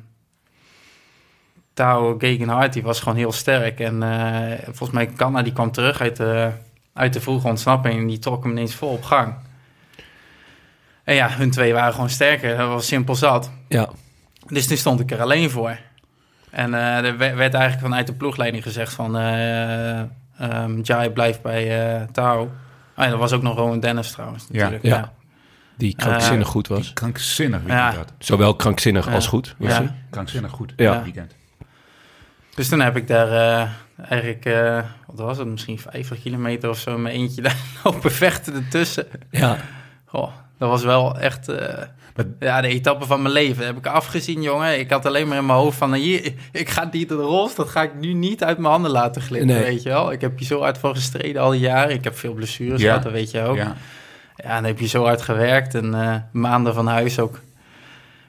Tao Gegenhardt, die was gewoon heel sterk. En eh, volgens mij Kanna, die kwam terug uit de, uit de vroege ontsnapping. En die trok hem ineens vol op gang. En ja, hun twee waren gewoon sterker. Dat was simpel zat. Ja. Dus toen stond ik er alleen voor. En eh, er we- werd eigenlijk vanuit de ploegleiding gezegd van... eh ehm, Jai blijft bij eh Tao. Oh ja, dat was ook nog Rowan Dennis trouwens Ja, natuurlijk. ja. Ja, Die krankzinnig goed was. Krankzinnig Ja. weekend dat. Zowel krankzinnig als goed. was. Krankzinnig goed Ja. weekend. Dus toen heb ik daar eh, eigenlijk, wat was het, misschien 50 kilometer of zo, met eentje [LAUGHS] daar lopen vechten ertussen. Ja. Goh, dat was wel echt eh, ja, de etappe van mijn leven. Dat heb ik afgezien, jongen. Ik had alleen maar in mijn hoofd van, hier, ik ga die de rols, dat ga ik nu niet uit mijn handen laten glippen, Nee. weet je wel. Ik heb hier zo hard voor gestreden al die jaren. Ik heb veel blessures Ja. gehad, dat weet je ook. Ja. Ja, dan heb je zo hard gewerkt en eh, maanden van huis ook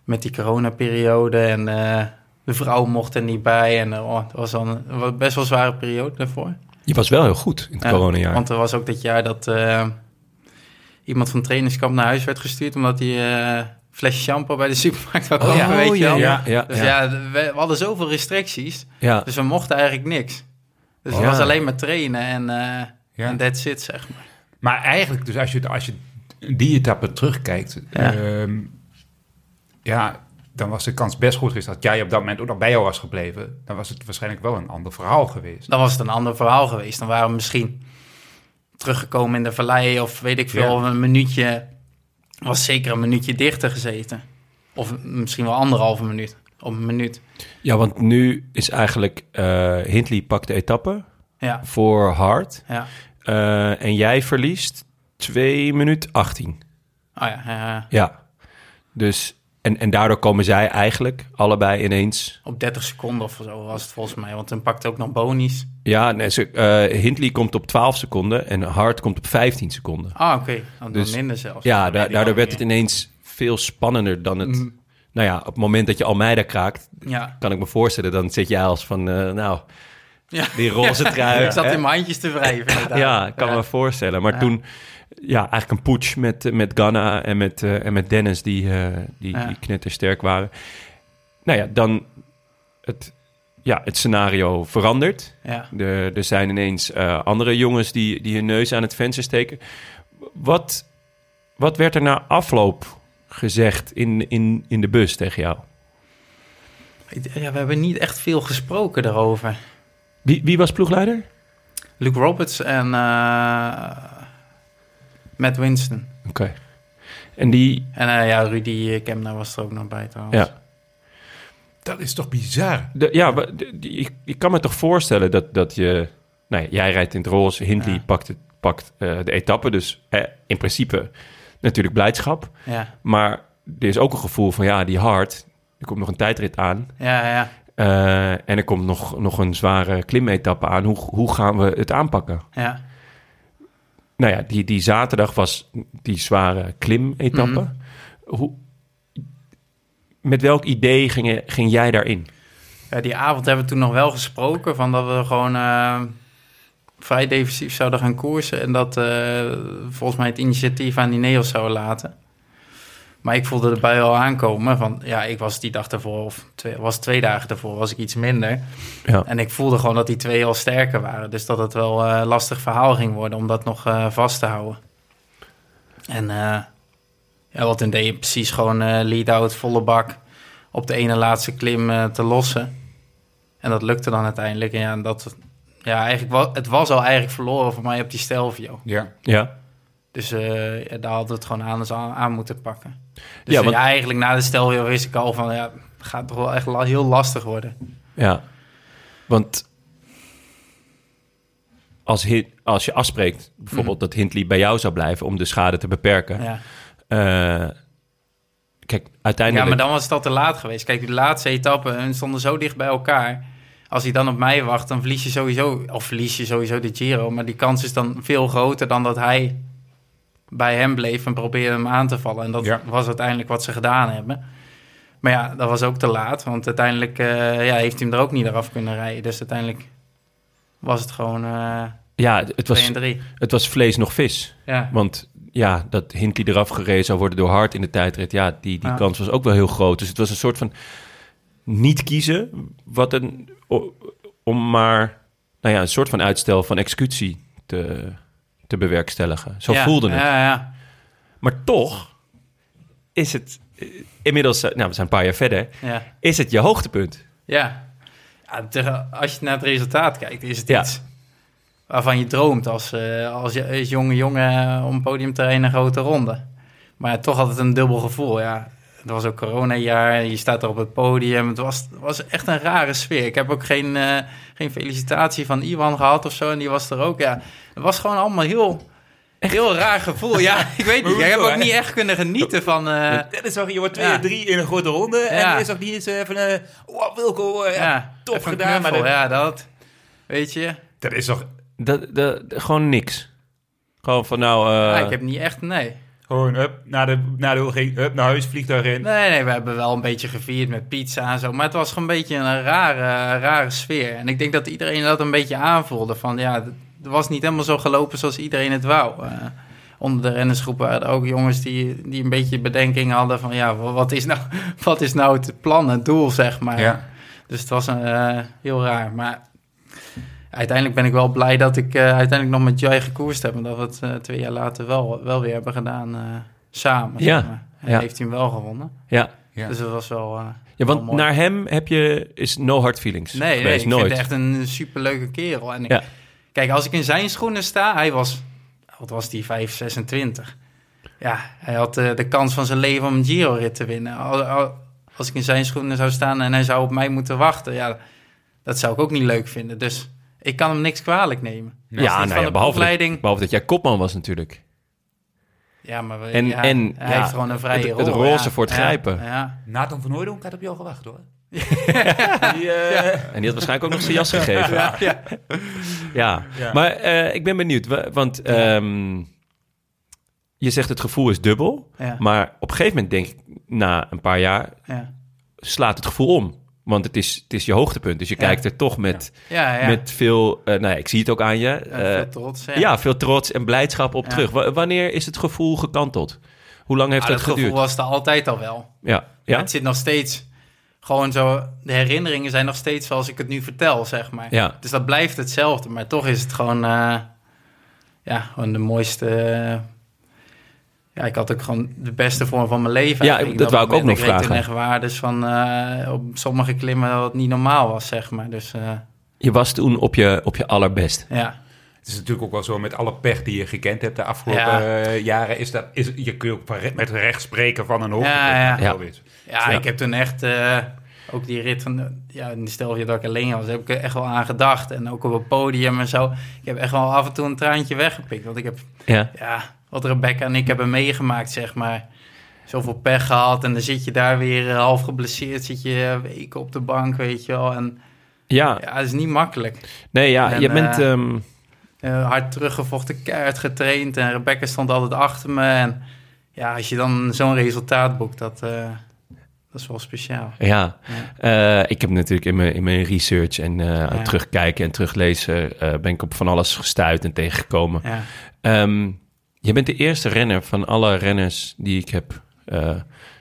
met die coronaperiode. En eh, de vrouw mocht er niet bij. En eh, oh, het was, dan een, best wel een zware periode daarvoor. Je was wel heel goed in het Ja, coronajaar. Want er was ook dit jaar dat iemand van trainingskamp naar huis werd gestuurd... omdat hij flesje shampoo bij de supermarkt wou kopen, ja. weet Oh, je ja, wel. ja, ja, dus ja. ja, we, we hadden zoveel restricties. ja. Dus we mochten eigenlijk niks. Dus het Ja. was alleen maar trainen en, eh Ja. en that's it, zeg maar. Maar eigenlijk, dus als je, als je die etappe terugkijkt, Ja. ja. ja, dan was de kans best goed geweest dat jij op dat moment ook nog bij jou was gebleven. Dan was het waarschijnlijk wel een ander verhaal geweest. Dan was het een ander verhaal geweest. Dan waren we misschien teruggekomen in de vallei of weet ik veel, Ja. een minuutje, was zeker een minuutje dichter gezeten. Of misschien wel anderhalve minuut, op een minuut. ja, want nu is eigenlijk eh Hindley pakt de etappe Ja, voor Hart. ja. Eh, en jij verliest 2 minuten 18. Oh ja, ja, Ja. Dus, en, en daardoor komen zij eigenlijk allebei ineens... op 30 seconden of zo was het volgens mij. Want toen pakte ook nog bonies. Ja, nee, ze, eh, Hindley komt op 12 seconden en Hart komt op 15 seconden. Ah, oké. Dan Dus- minder zelfs. Ja, da- daardoor werd het ineens veel spannender dan het... Mm. Nou ja, op het moment dat je Almeida kraakt, Ja. kan ik me voorstellen, dan zit jij als van, eh, nou, ja. die roze trui. [LAUGHS] ik zat hè? in mijn handjes te wrijven. [LAUGHS] Ja, ik kan Ja. me voorstellen. Maar toen, ja, eigenlijk een putsch met, eh, met Ghana en met, eh, en met Dennis, die, eh die, Ja. die knettersterk waren. Nou ja, dan het, ja, het scenario verandert. Ja. Er, er zijn ineens andere jongens die, die hun neus aan het venster steken. Wat, wat werd er na afloop gezegd in, in, in de bus tegen jou? Ja, we hebben niet echt veel gesproken daarover. Wie, wie was ploegleider? Luke Roberts en Matt Winston. Oké. En die, En eh, ja, Rudy Kemner was er ook nog bij trouwens. ja, Dat is toch bizar? De, ja, maar de- die- ik, ik kan me toch voorstellen dat, dat je... Nou ja, jij rijdt in het roze, Hindley Ja. pakt, het, pakt eh, de etappe. Dus eh, in principe natuurlijk blijdschap. Ja, Maar er is ook een gevoel van, ja, die hard... Er komt nog een tijdrit aan. ja, ja. eh, en er komt nog, nog een zware klimetappe aan. Hoe, hoe gaan we het aanpakken? ja. Nou ja, die, die zaterdag was die zware klimetappe. Mhm. Hoe, met welk idee ging, ging jij daarin? Ja, die avond hebben we toen nog wel gesproken van dat we gewoon eh, vrij defensief zouden gaan koersen. En dat eh, volgens mij het initiatief aan die Neos zouden laten. Maar ik voelde erbij al aankomen van, ja, ik was die dag daarvoor, of twee, was twee dagen daarvoor, was ik iets minder. Ja. En ik voelde gewoon dat die twee al sterker waren. Dus dat het wel eh, een lastig verhaal ging worden om dat nog eh, vast te houden. En eh, ja, wat toen deed je precies gewoon eh lead-out, volle bak op de ene laatste klim eh, te lossen. En dat lukte dan uiteindelijk. En ja, en dat, ja eigenlijk wa- het was al eigenlijk verloren voor mij op die Stelvio. Ja. Ja, Dus eh, ja, daar hadden we het gewoon aan, aan, aan moeten pakken. Dus Ja, ja, eigenlijk na de Stelvio wist ik al van... Ja, het gaat toch wel echt la- heel lastig worden. Ja, want als, als je afspreekt bijvoorbeeld dat Hindley bij jou zou blijven om de schade te beperken. Mhm. Ja. eh, kijk, Ja, uiteindelijk. maar dan was het al te laat geweest. Kijk, de laatste etappe, hun stonden zo dicht bij elkaar. Als hij dan op mij wacht, dan verlies je sowieso... Of verlies je sowieso de Giro. Maar die kans is dan veel groter dan dat hij bij hem bleef... en probeerde hem aan te vallen. En dat Ja. was uiteindelijk wat ze gedaan hebben. Maar ja, dat was ook te laat. Want uiteindelijk eh, ja, heeft hij hem er ook niet eraf kunnen rijden. Dus uiteindelijk was het gewoon eh ja, het 2 was, en 3. het was vlees nog vis. Ja. Want ja, dat Hindley eraf gereden zou worden door Hart in de tijdrit. Ja, die, die kans was ook wel heel groot. Dus het was een soort van niet kiezen. Wat een, om maar nou ja, een soort van uitstel van executie te, te bewerkstelligen. Zo Ja, voelde het. Ja, ja. Maar toch is het eh, inmiddels, eh, nou, we zijn een paar jaar verder, ja. is het je hoogtepunt. Ja. als je naar het resultaat kijkt, is het iets waarvan je droomt als, eh, als, je, als jonge jongen om podium te rijden een grote ronde. Maar toch had het een dubbel gevoel. Ja. Het was ook coronajaar. Je staat er op het podium. Het was, het was echt een rare sfeer. Ik heb ook geen, eh, geen felicitatie van Iwan gehad of zo. En die was er ook. Ja, het was gewoon allemaal heel, heel raar gevoel. Ja, [LAUGHS] ik weet niet. Ik heb ook niet echt kunnen genieten van... eh, Dat is toch, je wordt 2 Ja. 3 in een grote ronde. En Ja. er is ook niet eens even een... Oh, Wilco, eh, ja, ja, top even een gedaan. Maar dat, Ja, dat... Weet je? dat is toch Dat, dat, gewoon niks. Gewoon van nou... eh, Ja, ik heb niet echt... Nee. Gewoon, hup, naar de, naar de huldiging, hup, naar huis, vliegtuig in. Nee, nee, we hebben wel een beetje gevierd met pizza en zo. Maar het was gewoon een beetje een rare, rare sfeer. En ik denk dat iedereen dat een beetje aanvoelde. Van ja, het was niet helemaal zo gelopen zoals iedereen het wou. Eh, onder de rennersgroep waren er ook jongens die, die een beetje bedenking hadden van ja, wa- wat is nou, [LAUGHS] wat is nou het plan, het doel, zeg maar. Ja. Dus het was eh, heel raar. Maar uiteindelijk ben ik wel blij dat ik eh, uiteindelijk nog met Jai gekoerst heb. En dat we het eh, twee jaar later wel, wel weer hebben gedaan eh, samen. Ja, zeg maar. En ja. heeft hij hem wel gewonnen. ja. Ja. Dus dat was wel... eh, ja, want naar hem heb je... Is no hard feelings Nee, nee ik nooit. vind echt een superleuke kerel. En ik- Ja. Kijk, als ik in zijn schoenen sta... Hij was... Wat was die? 5, 26. Ja, hij had de kans van zijn leven om een Giro-rit te winnen. Al- al- Als ik in zijn schoenen zou staan en hij zou op mij moeten wachten... Ja, dat zou ik ook niet leuk vinden. Dus ik kan hem niks kwalijk nemen. Ja, nou ja, behalve, opleiding... dat, behalve dat jij kopman was natuurlijk. Ja, maar we- En- ja, en, hij ja, heeft gewoon een vrije het- het rol. roze ja. voor het Ja, grijpen. Ja, Nathan van Hooydonk had op jou gewacht, hoor. [LAUGHS] Die, eh, En die had waarschijnlijk ook nog zijn jas gegeven. Ja, ja. ja. Ja. maar eh, ik ben benieuwd. wa- Want ehm, je zegt het gevoel is dubbel. ja, Maar op een gegeven moment denk ik, na een paar jaar, ja. slaat het gevoel om. Want het is, het is je hoogtepunt. Dus je Ja. kijkt er toch met, ja, ja. met veel... eh, nou ja, ik zie het ook aan je. Ja, eh, veel trots. Ja. ja. veel trots en blijdschap op Ja. terug. Wa- wanneer is het gevoel gekanteld? Hoe lang heeft Ah, dat dat gevoel geduurd? was er altijd al wel. Ja, Ja? ja, Het zit nog steeds gewoon zo. De herinneringen zijn nog steeds zoals ik het nu vertel, zeg maar. ja. Dus dat blijft hetzelfde. Maar toch is het gewoon. eh, ja, gewoon de mooiste. Ja, ik had ook gewoon de beste vorm van mijn leven. Ja, eigenlijk. dat wou ik ook nog vragen. echt waardes van eh, op sommige klimmen wat niet normaal was, zeg maar. Dus eh, Je was toen op je, op je allerbest. ja. Het is natuurlijk ook wel zo met alle pech die je gekend hebt de afgelopen Ja. eh, jaren. Is dat, is, je kun je ook met recht spreken van een hoogtepunt. Ja, ja. Ja. Ja, ik heb toen echt eh, ook die rit van, ja, stel je dat ik alleen was, heb ik er echt wel aan gedacht. En ook op het podium en zo. Ik heb echt wel af en toe een traantje weggepikt. Want ik heb, Ja, ja, wat Rebecca en ik hebben meegemaakt, zeg maar. Zoveel pech gehad en dan zit je daar weer eh, half geblesseerd, zit je eh, weken op de bank, weet je wel. En ja. ja, het is niet makkelijk. nee, ja, En, je bent... eh, ehm, Eh, hard teruggevochten, keihard getraind en Rebecca stond altijd achter me. En ja, als je dan zo'n resultaat boekt, dat, dat is wel speciaal. Ja, ik heb natuurlijk in mijn, in mijn research en het terugkijken en teruglezen... ben ik op van alles gestuurd en tegengekomen. Ja. Ehm, je bent de eerste renner van alle renners die ik heb... eh,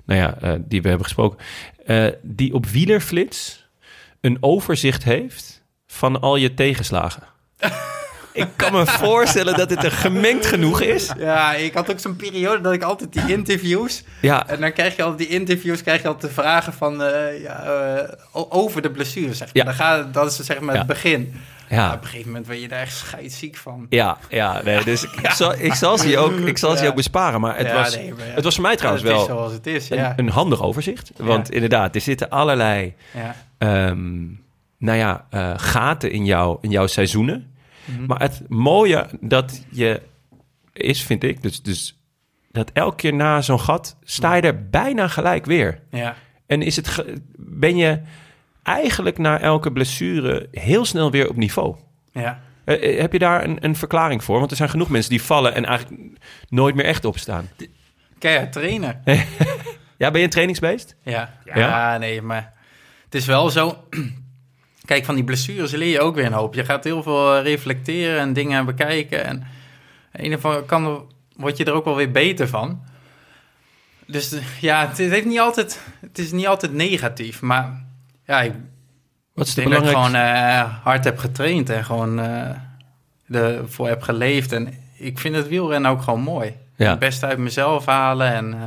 nou ja, eh, die we hebben gesproken... eh, die op wielerflits een overzicht heeft van al je tegenslagen. [LAUGHS] ik kan me voorstellen dat het er gemengd genoeg is. Ja, ik had ook zo'n periode dat ik altijd die interviews... Ja, En dan krijg je altijd die interviews, krijg je altijd de vragen van... eh, ja, over de blessure, zeg maar. Ja. Dan gaat, dat is zeg maar Ja. het begin. Ja. op een gegeven moment ben je daar echt scheidsziek van. Ja, ja, nee, dus ik, zal, ik zal ze je ook, ik zal ze je ook besparen. Maar het, was, nee, maar ja. het was voor mij trouwens het is wel zoals het is, een, ja. een handig overzicht. Want inderdaad, er zitten allerlei ja. ehm, nou ja, eh, gaten in, jou, in jouw seizoenen. Mhm. Maar het mooie dat je is, vind ik, dus, dus dat elke keer na zo'n gat sta je er bijna gelijk weer. ja. En is het ben je eigenlijk na elke blessure heel snel weer op niveau. ja. Eh, eh, heb je daar een, een verklaring voor? Want er zijn genoeg mensen die vallen en eigenlijk nooit meer echt opstaan. Keihard trainen. [LAUGHS] Ja, ben je een trainingsbeest? Ja. Ja? Ja. nee, maar het is wel zo. [CLEARS THROAT] Kijk, van die blessures leer je ook weer een hoop. Je gaat heel veel eh, reflecteren en dingen bekijken. En in ieder geval kan, word je er ook wel weer beter van. Dus ja, het heeft niet altijd, het is niet altijd negatief. Maar ja, ik Wat is de denk dat ik gewoon eh, hard heb getraind en gewoon eh ervoor heb geleefd. En ik vind het wielrennen ook gewoon mooi. Ja. Het beste uit mezelf halen en... eh,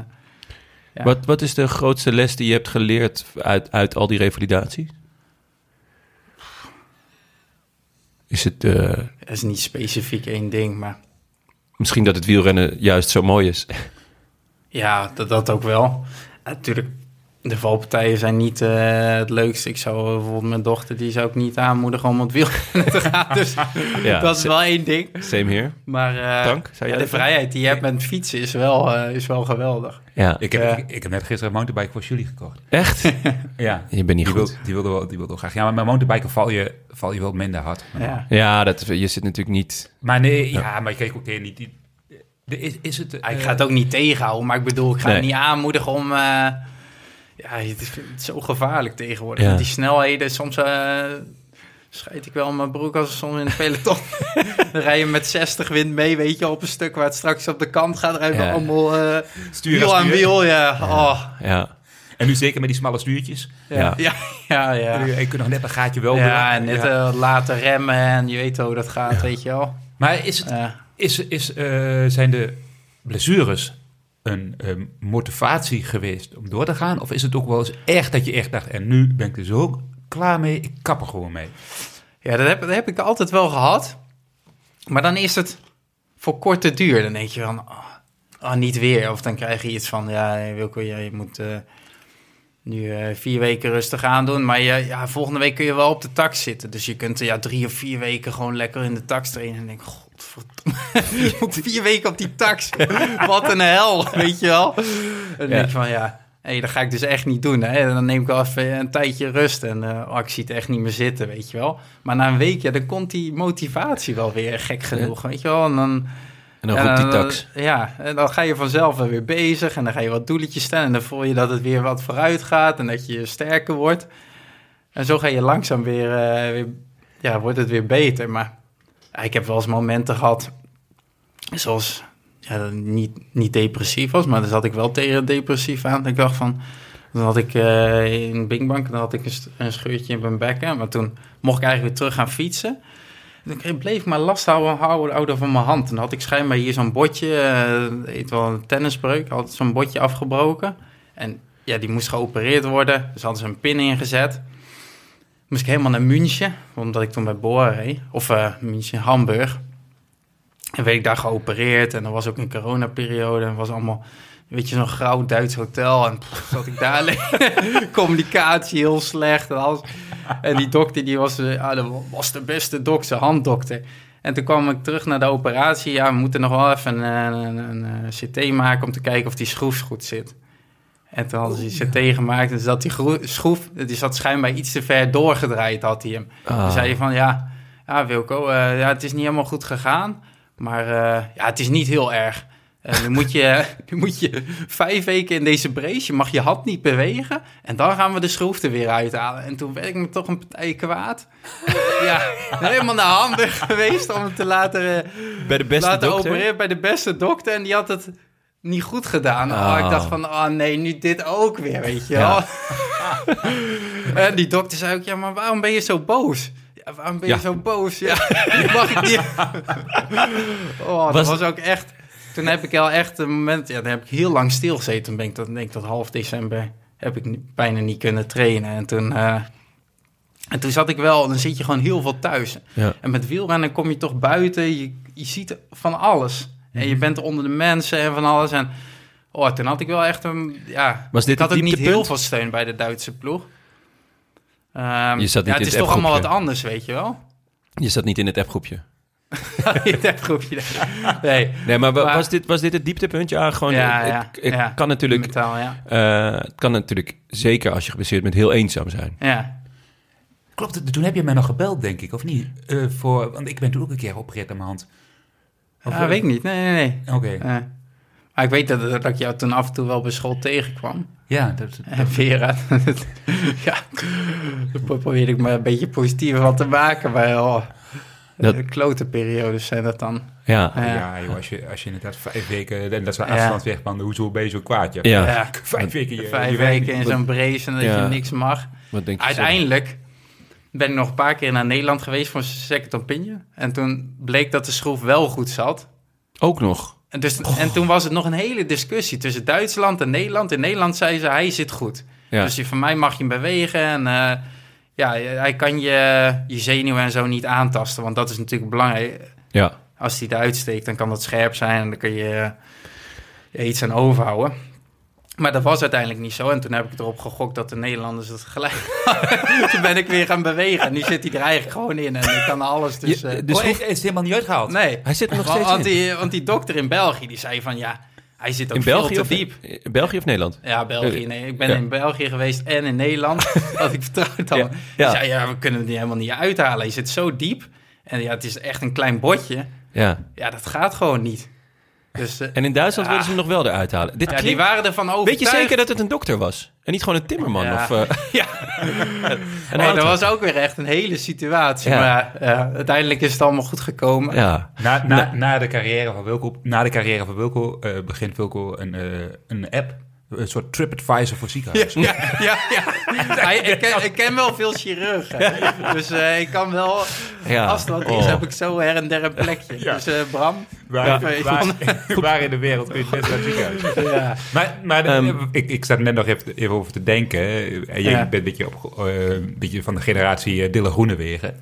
ja. Wat, wat is de grootste les die je hebt geleerd uit, uit al die revalidaties? Is het Het is niet specifiek één ding, maar misschien dat het wielrennen juist zo mooi is? [LAUGHS] ja, dat, dat ook wel. Natuurlijk, de valpartijen zijn niet eh, het leukste. Ik zou bijvoorbeeld mijn dochter, die zou ik niet aanmoedigen om op het wiel [LAUGHS] te gaan. Dus [LAUGHS] Ja, dat is wel één ding. Same here. Maar eh, Dank. Zou jij ja, de vrijheid die je hebt met fietsen is wel, eh, is wel geweldig. Ja. Ik heb, ik, ik heb net gisteren een mountainbike voor Julie gekocht. Echt? [LAUGHS] Ja. Je bent niet die goed. Wil, die, wilde wel, die wilde wel graag. Ja, maar met mountainbiken val je, val je wel minder hard. Ja. Ja, dat, je zit natuurlijk niet... Maar nee, ja, maar je kreeg ook tegen niet... Is, is het... Ja, ik ga het ook niet tegenhouden, maar ik bedoel, ik ga Nee. het niet aanmoedigen om... ja, het is, het is zo gevaarlijk tegenwoordig. Ja. Met die snelheden, soms eh scheid ik wel in mijn broek als we soms in het peloton... dan rij je met 60 wind mee, weet je, op een stuk waar het straks op de kant gaat. rijden Ja. allemaal eh Stuur wiel aan wiel, ja. Oh, Ja. En nu zeker met die smalle stuurtjes. ja. Ja. Ja, ja, ja. En Je kunt nog net een gaatje wel Ja, doen. en net Ja. eh, laten remmen en je weet hoe dat gaat, weet je wel. Maar is het, Ja. is, is, eh, zijn de blessures een eh, motivatie geweest om door te gaan? Of is het ook wel eens echt dat je echt dacht... en nu ben ik er zo klaar mee, ik kap er gewoon mee. Ja, dat heb, heb ik altijd wel gehad. Maar dan is het voor korte duur. Dan denk je van, ah, ah, niet weer. Of dan krijg je iets van, ja, Wilco, je moet eh, nu eh, vier weken rustig aan doen. Maar je, ja, volgende week kun je wel op de tax zitten. Dus je kunt ja, drie of vier weken gewoon lekker in de tax trainen. En denk ik, godverdomme, je [LAUGHS] moet vier weken op die tax. Wat een hel, weet je wel. En dan denk je van, ja... Hé, dat ga ik dus echt niet doen. Hè? En dan neem ik wel even een tijdje rust. En eh, oh, ik zie het echt niet meer zitten, weet je wel. Maar na een week, ja, dan komt die motivatie wel weer gek genoeg, weet je wel. En dan, En dan ja, roept die dan- tax. Ja, en dan ga je vanzelf weer bezig. En dan ga je wat doeletjes stellen. En dan voel je dat het weer wat vooruit gaat. En dat je sterker wordt. En zo ga je langzaam weer, eh, weer ja, wordt het weer beter. Maar ik heb wel eens momenten gehad, zoals, ja, niet, niet depressief was, maar dan zat ik wel tegen depressief aan. Ik dacht van, dan had ik eh, in Bing Bang, dan had ik een, scheurtje in mijn bekken. Maar toen mocht ik eigenlijk weer terug gaan fietsen. Kreeg- bleef ik maar last houden, houden, houden van mijn hand. En dan had ik schijnbaar hier zo'n botje, heet wel een tennisbreuk, had zo'n botje afgebroken. En ja, die moest geopereerd worden. Dus hadden ze een pin ingezet. Moest ik helemaal naar München, omdat ik toen bij Boer reed. Of eh München, Hamburg. En werd ik daar geopereerd. En er was ook een coronaperiode. En was allemaal, weet je, zo'n grauw Duits hotel. En zat ik daar [LAUGHS] alleen. Communicatie heel slecht en alles. En die dokter, die was, eh, ah, was de beste dokter, handdokter. En toen kwam ik terug naar de operatie. Ja, we moeten nog wel even een, een, een, een CT maken om te kijken of die schroef goed zit. En toen hadden ze die CT gemaakt en zat die groe- schroef, die zat schijnbaar iets te ver doorgedraaid, had hij hem. Ah. Toen zei hij van, ja, ja Wilco, eh, ja, het is niet helemaal goed gegaan, maar eh, ja, het is niet heel erg. En nu, moet je, [LAUGHS] nu moet je vijf weken in deze brace, je mag je hand niet bewegen en dan gaan we de schroef er weer uithalen. En toen werd ik me toch een partij kwaad. [LAUGHS] ja, helemaal naar Hamburg [LAUGHS] geweest om hem te laten, eh, Bij de beste laten dokter? opereren bij de beste dokter en die had het niet goed gedaan. Oh, Oh. ik dacht van, oh nee, nu dit ook weer, weet je wel. [LAUGHS] en die dokter zei ook, ja, maar waarom ben je zo boos? Ja, waarom ben je zo boos? Ja, [LAUGHS] mag ik niet. [LAUGHS] oh, dat Was- was... ook echt... Toen heb ik al echt een moment... Ja, dan heb ik heel lang stilgezeten. Toen ben ik tot, denk ik, tot half december... heb ik bijna niet kunnen trainen. En toen... eh, en toen zat ik wel... Dan zit je gewoon heel veel thuis. Ja. En met wielrennen kom je toch buiten. Je, je ziet van alles. En Mhm. je bent onder de mensen en van alles. En oh, toen had ik wel echt een... Ja, Was dit ik had ook niet heel veel steun bij de Duitse ploeg. Ehm, Je zat niet ja, in het is het toch allemaal wat anders, weet je wel. Je zat niet in het appgroepje. [LAUGHS] In het appgroepje. Nee, Nee, maar, wa- Maar- was, dit, was dit het dieptepunt? Ja, gewoon... Ja, het, ja, het- het ja. kan natuurlijk... metaal, ja. eh, het kan natuurlijk, zeker als je geblesseerd bent, heel eenzaam zijn. Ja, Klopt, het? toen heb je mij nog gebeld, denk ik, of niet? Eh, voor, want ik ben toen ook een keer geopereerd aan mijn hand. Of, ja eh, weet ik niet. Nee, nee, nee. Oké, Eh, maar ik weet dat, dat ik jou toen af en toe wel bij school tegenkwam. ja. Dat, En Vera, [LAUGHS] ja, daar probeerde ik me een beetje positiever van te maken. Maar oh, Dat- de klote periodes zijn dat dan. Ja. Ja. ja, joh, als, je, als je inderdaad vijf weken... En dat is Ja. afstand weg, man. Hoezo ben je zo kwaad? Ja. Ja, Vijf weken. Je, vijf je weken in zo'n brace en dat Ja. je niks mag. Wat denk je zelf? Uiteindelijk ben ik nog een paar keer naar Nederland geweest voor een second opinion. En toen bleek dat de schroef wel goed zat. Ook nog. En, dus, en toen was het nog een hele discussie tussen Duitsland en Nederland. In Nederland zei ze, hij zit goed. Ja. Dus je, van mij mag je hem bewegen. En eh, ja, hij kan je, je zenuwen en zo niet aantasten. Want dat is natuurlijk belangrijk. ja. Als hij eruit steekt, dan kan dat scherp zijn. En dan kun je eh, iets aan overhouden. Maar dat was uiteindelijk niet zo. En toen heb ik erop gegokt dat de Nederlanders het gelijk [LAUGHS] Toen ben ik weer gaan bewegen. En nu zit hij er eigenlijk gewoon in. En ik kan alles. Dus, Je- eh, de Oh, is, is het helemaal niet uitgehaald? nee. Hij zit er nog Want- steeds want in. die, want die dokter in België, die zei van ja, hij zit ook In veel België te of, diep. in België of Nederland? Ja, België. Nee. Ik ben Ja. in België geweest en in Nederland. [LAUGHS] dat ik vertrouwd had. Ja. Ja. zei, ja, we kunnen het niet helemaal niet uithalen. Hij zit zo diep. En ja, het is echt een klein botje. Ja. Ja, dat gaat gewoon niet. Dus eh, En in Duitsland Ja. willen ze hem nog wel eruit halen. Dit ja, die waren ervan Weet overtuigd. je zeker dat het een dokter was? En niet gewoon een timmerman? Ja. Of, eh, [LAUGHS] Ja. [LAUGHS] een Nee, dat was ook weer echt een hele situatie. Ja. Maar ja, uiteindelijk is het allemaal goed gekomen. Ja. Na, na, na, de carrière van Wilco, na de carrière van Wilco eh, begint Wilco een, eh, een app. Een soort TripAdvisor voor ziekenhuizen. Ja, ja, [LAUGHS] ik, ken, ik ken wel veel chirurgen. Dus eh, ik kan wel... Ja. Als wat is, Oh. heb ik zo her en der een plekje. Ja. Dus eh, Bram... Waar, Ja. waar, [LAUGHS] waar in de wereld kun je het best naar het ziekenhuis? Ja. Maar, maar Ehm. ik, ik zat er net nog even, even over te denken. En jij Ja. bent een beetje, op, eh, een beetje van de generatie uh, Dille Groenewegen.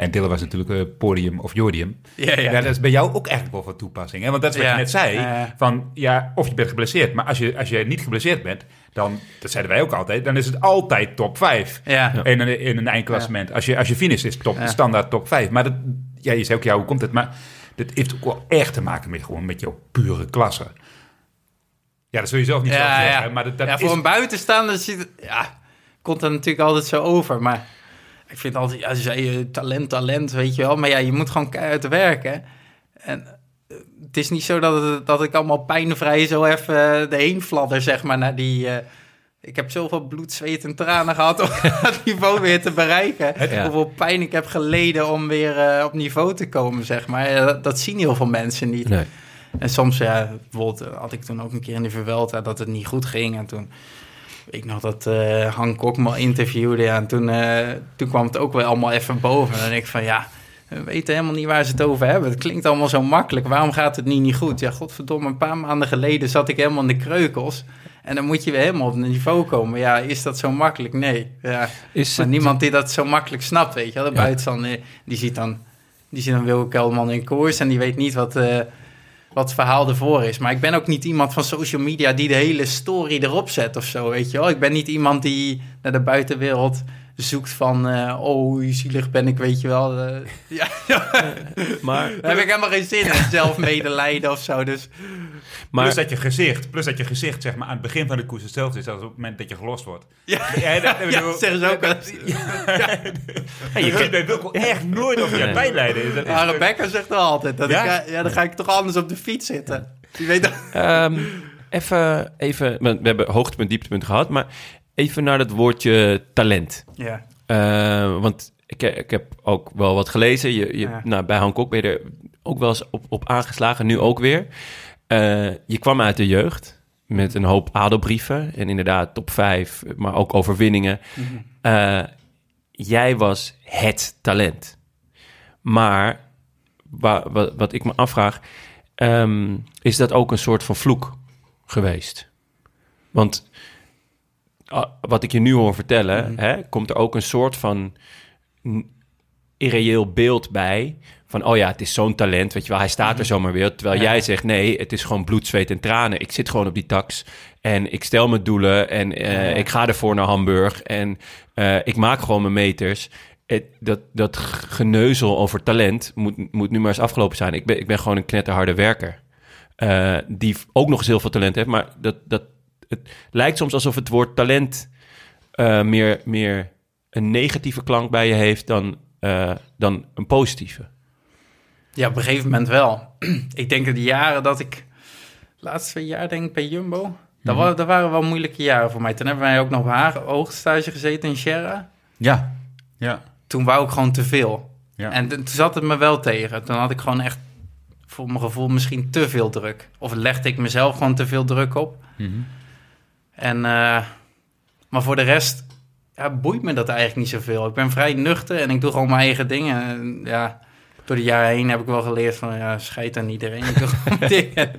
En Dille was natuurlijk eh, podium of Jordium. Ja, ja. Dat is bij jou ook eigenlijk wel van toepassing. Hè? Want dat is wat Ja. je net zei. Van, ja, of je bent geblesseerd. Maar als je, als je niet geblesseerd bent, dan, dat zeiden wij ook altijd, dan is het altijd top 5. Ja. In, een, in een eindklassement. Als, je, als je finish is top, standaard top 5. Maar dat, ja, je zei ook, ja, hoe komt het? Maar dat heeft ook wel echt te maken met, gewoon met jouw pure klasse. Ja, dat zul je zelf niet Ja, zeggen. ja. Maar dat, dat ja, is, voor een buitenstaander ziet het... Ja, komt er natuurlijk altijd zo over. Maar ik vind altijd... Ja, ze zei je talent, talent, weet je wel. Maar ja, je moet gewoon keihard werken. En eh, het is niet zo dat, het, dat ik allemaal pijnvrij zo even eh, erheen fladder, zeg maar, naar die... eh, ik heb zoveel bloed, zweet en tranen gehad om [LAUGHS] dat niveau weer te bereiken. Ja. Hoeveel pijn ik heb geleden om weer eh, op niveau te komen, zeg maar. Ja, dat, dat zien heel veel mensen niet. Nee. En soms, ja, bijvoorbeeld eh, had ik toen ook een keer in de dat het niet goed ging. En toen, ik nog dat eh Han Kok me interviewde. Ja, en toen, eh, toen kwam het ook wel allemaal even boven. En dan denk ik van, ja, we weten helemaal niet waar ze het over hebben. Het klinkt allemaal zo makkelijk. Waarom gaat het niet, niet goed? Ja, godverdomme, een paar maanden geleden zat ik helemaal in de kreukels. En dan moet je weer helemaal op het niveau komen. Ja, is dat zo makkelijk? Nee. Ja. Is Maar het- niemand die dat zo makkelijk snapt, weet je wel. De Ja. buitenstander, die ziet dan, die ziet dan Wilco Kelderman in koers en die weet niet wat, eh, wat verhaal ervoor is. Maar ik ben ook niet iemand van social media die de hele story erop zet of zo, weet je wel. Ik ben niet iemand die naar de buitenwereld zoekt van, eh, oh, hoe zielig ben ik, weet je wel. Eh, [LAUGHS] ja, [LAUGHS] Maar, daar heb ik helemaal geen zin in, zelfmedelijden of zo. Dus maar plus dat je gezicht, plus dat je gezicht zeg maar, aan het begin van de koers hetzelfde is als op het moment dat je gelost wordt. ja, Ja, dat zeggen ze ook wel [LAUGHS] je kunt bij Wilco echt nooit over je Nee. pijn leiden. Dat is- Maar Rebecca zegt wel altijd, dat Ja? ik, eh, ja, dan ga ik toch anders op de fiets zitten. Die weet dat. Ehm, even, even, we hebben hoogtepunt, dieptepunt gehad, maar even naar dat woordje talent. Ja. Eh, want ik, ik heb ook wel wat gelezen. Je, je, Ja. nou, bij Hancock ben je er ook wel eens op, op aangeslagen, nu ook weer. Eh, je kwam uit de jeugd met een hoop adelbrieven en inderdaad top 5, maar ook overwinningen. Eh, jij was het talent. Maar wa- wa- wat ik me afvraag, ehm, is dat ook een soort van vloek geweest? Want wat ik je nu hoor vertellen, hè, komt er ook een soort van irreëel beeld bij. Van, oh ja, het is zo'n talent, weet je wel, hij staat er zomaar weer. Terwijl Ja. jij zegt, nee, het is gewoon bloed, zweet en tranen. Ik zit gewoon op die tax en ik stel mijn doelen en eh, Ja. ik ga ervoor naar Hamburg en eh, ik maak gewoon mijn meters. Het, dat, dat geneuzel over talent moet, moet nu maar eens afgelopen zijn. Ik ben, ik ben gewoon een knetterharde werker. eh, die ook nog eens heel veel talent heeft, maar dat, dat, het lijkt soms alsof het woord talent eh, meer, meer een negatieve klank bij je heeft dan, eh, dan een positieve. Ja, op een gegeven moment wel. [CLEARS THROAT] ik denk dat de jaren dat ik... de laatste twee jaar denk ik bij Jumbo... Dat, wa- dat waren wel moeilijke jaren voor mij. Toen hebben wij ook nog op haar oogstage gezeten in Sierra. Ja. Ja. Toen wou ik gewoon te veel. Ja. En toen zat het me wel tegen. Toen had ik gewoon echt voor mijn gevoel misschien te veel druk. Of legde ik mezelf gewoon te veel druk op. Mhm. En, eh, maar voor de rest ja, boeit me dat eigenlijk niet zoveel. Ik ben vrij nuchter en ik doe gewoon mijn eigen dingen. En, ja, door de jaren heen heb ik wel geleerd van, ja, scheid aan iedereen. [LAUGHS] Ik doe gewoon dingen.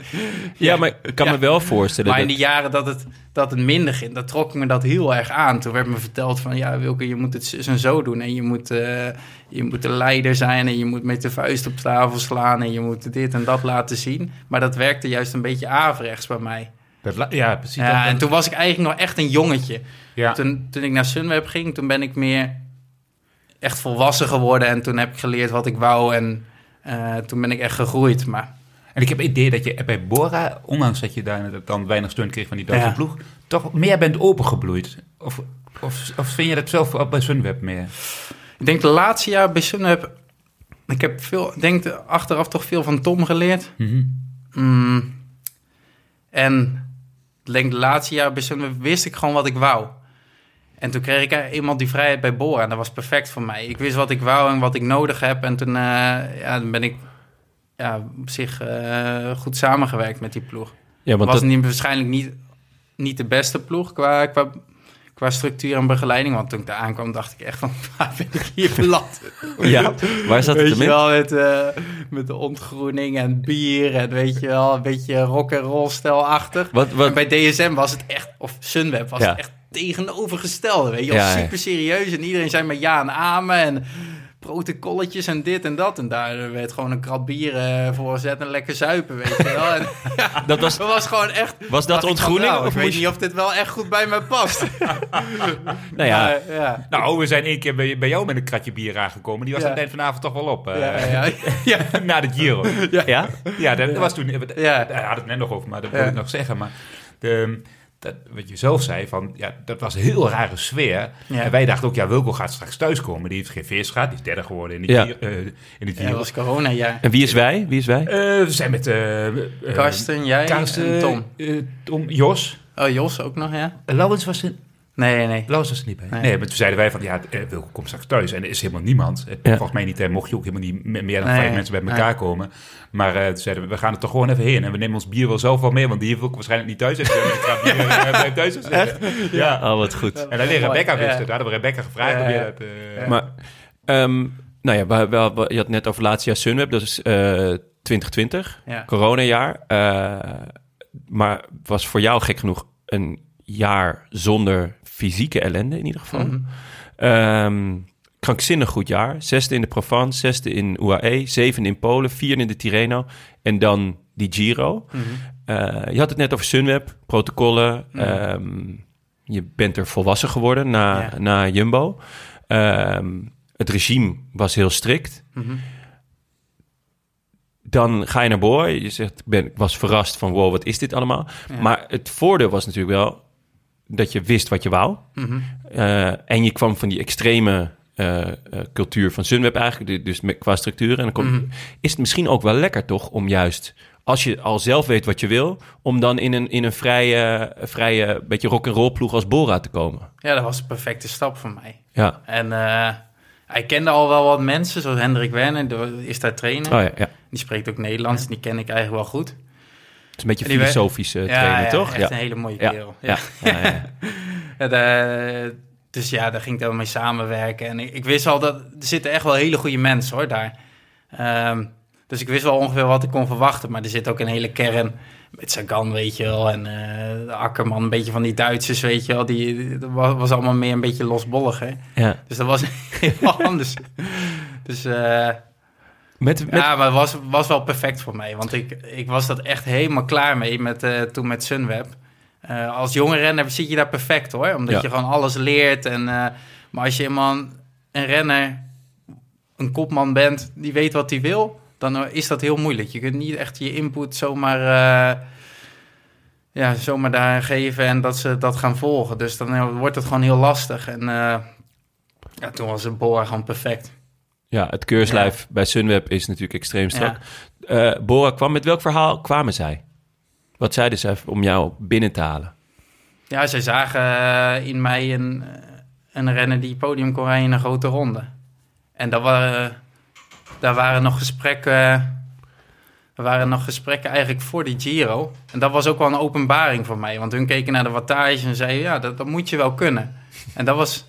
Ja, maar ik kan Ja. me wel voorstellen Maar in dat... die jaren dat het, dat het minder ging, dat trok me dat heel erg aan. Toen werd me verteld van, ja Wilke, je moet het zus en zo doen. En je moet, eh, je moet de leider zijn en je moet met de vuist op tafel slaan... en je moet dit en dat laten zien. Maar dat werkte juist een beetje averechts bij mij. Dat ja, precies. Ja, Dat- en toen was ik eigenlijk nog echt een jongetje. ja. Toen, toen ik naar Sunweb ging, toen ben ik meer echt volwassen geworden. En toen heb ik geleerd wat ik wou. En eh, toen ben ik echt gegroeid. Maar En ik heb het idee dat je bij Bora, ondanks dat je daar dan weinig steun kreeg van die Duitse Ja. ploeg, toch meer bent opengebloeid. Of, of, of vind je dat zelf ook bij Sunweb meer? ik denk de laatste jaar bij Sunweb... Ik heb veel, denk achteraf toch veel van Tom geleerd. Mhm. Mm. En denk de laatste jaar wist ik gewoon wat ik wou. En toen kreeg ik eenmaal die vrijheid bij Bora. En dat was perfect voor mij. Ik wist wat ik wou en wat ik nodig heb. En toen, eh, ja, dan ben ik ja, op zich eh, goed samengewerkt met die ploeg. Ja, want was dat, niet, waarschijnlijk niet, niet de beste ploeg qua, qua, qua structuur en begeleiding. Want toen ik daar aankwam, dacht ik echt van, [LAUGHS] waar ben ik hier beland? ja, waar zat het Weet je wel, met, eh, met de ontgroening en bier en weet je wel, een beetje rock en roll stelachtig. Wat, En wat, bij DSM was het echt, of Sunweb was Ja. het echt tegenovergestelde, weet je wel, ja. super serieus en iedereen zei maar ja en amen en protocolletjes en dit en dat en daar werd gewoon een krat bier eh, voor gezet en lekker zuipen, weet je wel. En, [LAUGHS] ja, dat was, dat was gewoon echt... was dat van, ontgroening? nou, of ik weet je- niet of dit wel echt goed bij mij past. [LAUGHS] nou ja, ja. Nou, we zijn één keer bij, bij jou met een kratje bier aangekomen. Die was Ja. aan het eind vanavond toch wel op. eh, Ja, ja, ja. [LAUGHS] Na de Giro. ja? Ja, dat, dat was toen... Ja. Daar had het net nog over, maar dat wil ik nog zeggen. Maar de, dat, wat je zelf zei, van, ja, dat was een heel rare sfeer. Ja. En wij dachten ook, ja, Wilco gaat straks thuiskomen. Die heeft geen veerstraat, die is derde geworden in de Ja. Eh, in de Ja, dat was corona, ja. En wie is wij? Wie is wij? Eh, we zijn met... eh Karsten, jij Karsten, en Tom. eh, Tom, Jos. Oh, Jos ook nog, ja? Uh, Laurens was er, Nee, nee. Was er niet bij. Nee, Nee. maar toen zeiden wij van, ja, eh, Wilco komt straks thuis. En er is helemaal niemand. Eh, Ja. Volgens mij niet, eh, mocht je ook helemaal niet me- meer dan Nee, vijf mensen bij elkaar komen. Maar eh, toen zeiden we, we gaan er toch gewoon even heen. En we nemen ons bier wel zelf wel mee, want die heeft ook waarschijnlijk niet thuis. En bier thuis. Ja. Oh, wat goed. En alleen Rebecca wist Ja. het. Daar hadden we Rebecca gevraagd. Ja, of je ja. dat, Maar, ehm, nou ja, we, we- we- je had net over laatste jaar Sunweb, dat is eh 2020, Ja. coronajaar. Eh, maar was voor jou gek genoeg een jaar zonder fysieke ellende in ieder geval. Ehm, krankzinnig goed jaar. Zesde in de Provence, zesde in UAE, zevende in Polen, vierde in de Tirreno en dan die Giro. Mhm. Eh, je had het net over Sunweb, protocollen. Mhm. ehm, je bent er volwassen geworden na, Ja. na Jumbo. Ehm, het regime was heel strikt. Mhm. Dan ga je naar Boor. Je zegt, ik ben, was verrast van, wow, wat is dit allemaal? Ja. Maar het voordeel was natuurlijk wel dat je wist wat je wou. Mhm. Eh, en je kwam van die extreme eh, eh, cultuur van Sunweb eigenlijk, du- dus met, qua structuur. En dan kom, Mhm. is het misschien ook wel lekker toch om juist, als je al zelf weet wat je wil, om dan in een, in een vrije, vrije beetje rock-and-roll ploeg als Bora te komen. Ja, dat was de perfecte stap voor mij. Ja, En hij kende al wel wat mensen, zoals Hendrik Werner, is daar trainer. oh, ja, ja. Die spreekt ook Nederlands, die ken ik eigenlijk wel goed. Een beetje Die we- filosofische ja, trainer, ja, toch? echt een hele mooie Ja. kerel. Ja. Ja, ja, ja. Eh, [LAUGHS] dus ja, daar ging ik dan mee samenwerken. En ik, ik wist al dat er zitten echt wel hele goede mensen hoor daar. Ehm, dus ik wist wel ongeveer wat ik kon verwachten. Maar er zit ook een hele kern met Sagan, weet je wel. En eh, de Akkerman, een beetje van die Duitsers, weet je wel. Die, dat was, was allemaal meer een beetje losbollig, hè. Ja. Dus dat was [LAUGHS] heel anders. Dus eh, Met, met, ja, maar het was, was wel perfect voor mij. Want ik, ik was dat echt helemaal klaar mee met, eh, toen met Sunweb. Eh, als jonge renner zit je daar perfect hoor. Omdat Ja. je gewoon alles leert. En, eh, maar als je eenmaal een, een renner, een kopman bent die weet wat hij wil... dan is dat heel moeilijk. Je kunt niet echt je input zomaar, ja, zomaar daar geven en dat ze dat gaan volgen. Dus dan wordt het gewoon heel lastig. En ja, toen was het Bora gewoon perfect. Ja, het keurslijf bij Sunweb is natuurlijk extreem strak. Eh, Bora kwam, met welk verhaal kwamen zij? Wat zeiden zij om jou binnen te halen? Ja, zij zagen eh, in mij een, eh, een renner die podium kon rijden in een grote ronde. En dat waren, daar waren nog gesprekken, er waren nog gesprekken eigenlijk voor die Giro. En dat was ook wel een openbaring voor mij. Want hun keken naar de wattage en zeiden, ja, dat, dat moet je wel kunnen. En dat was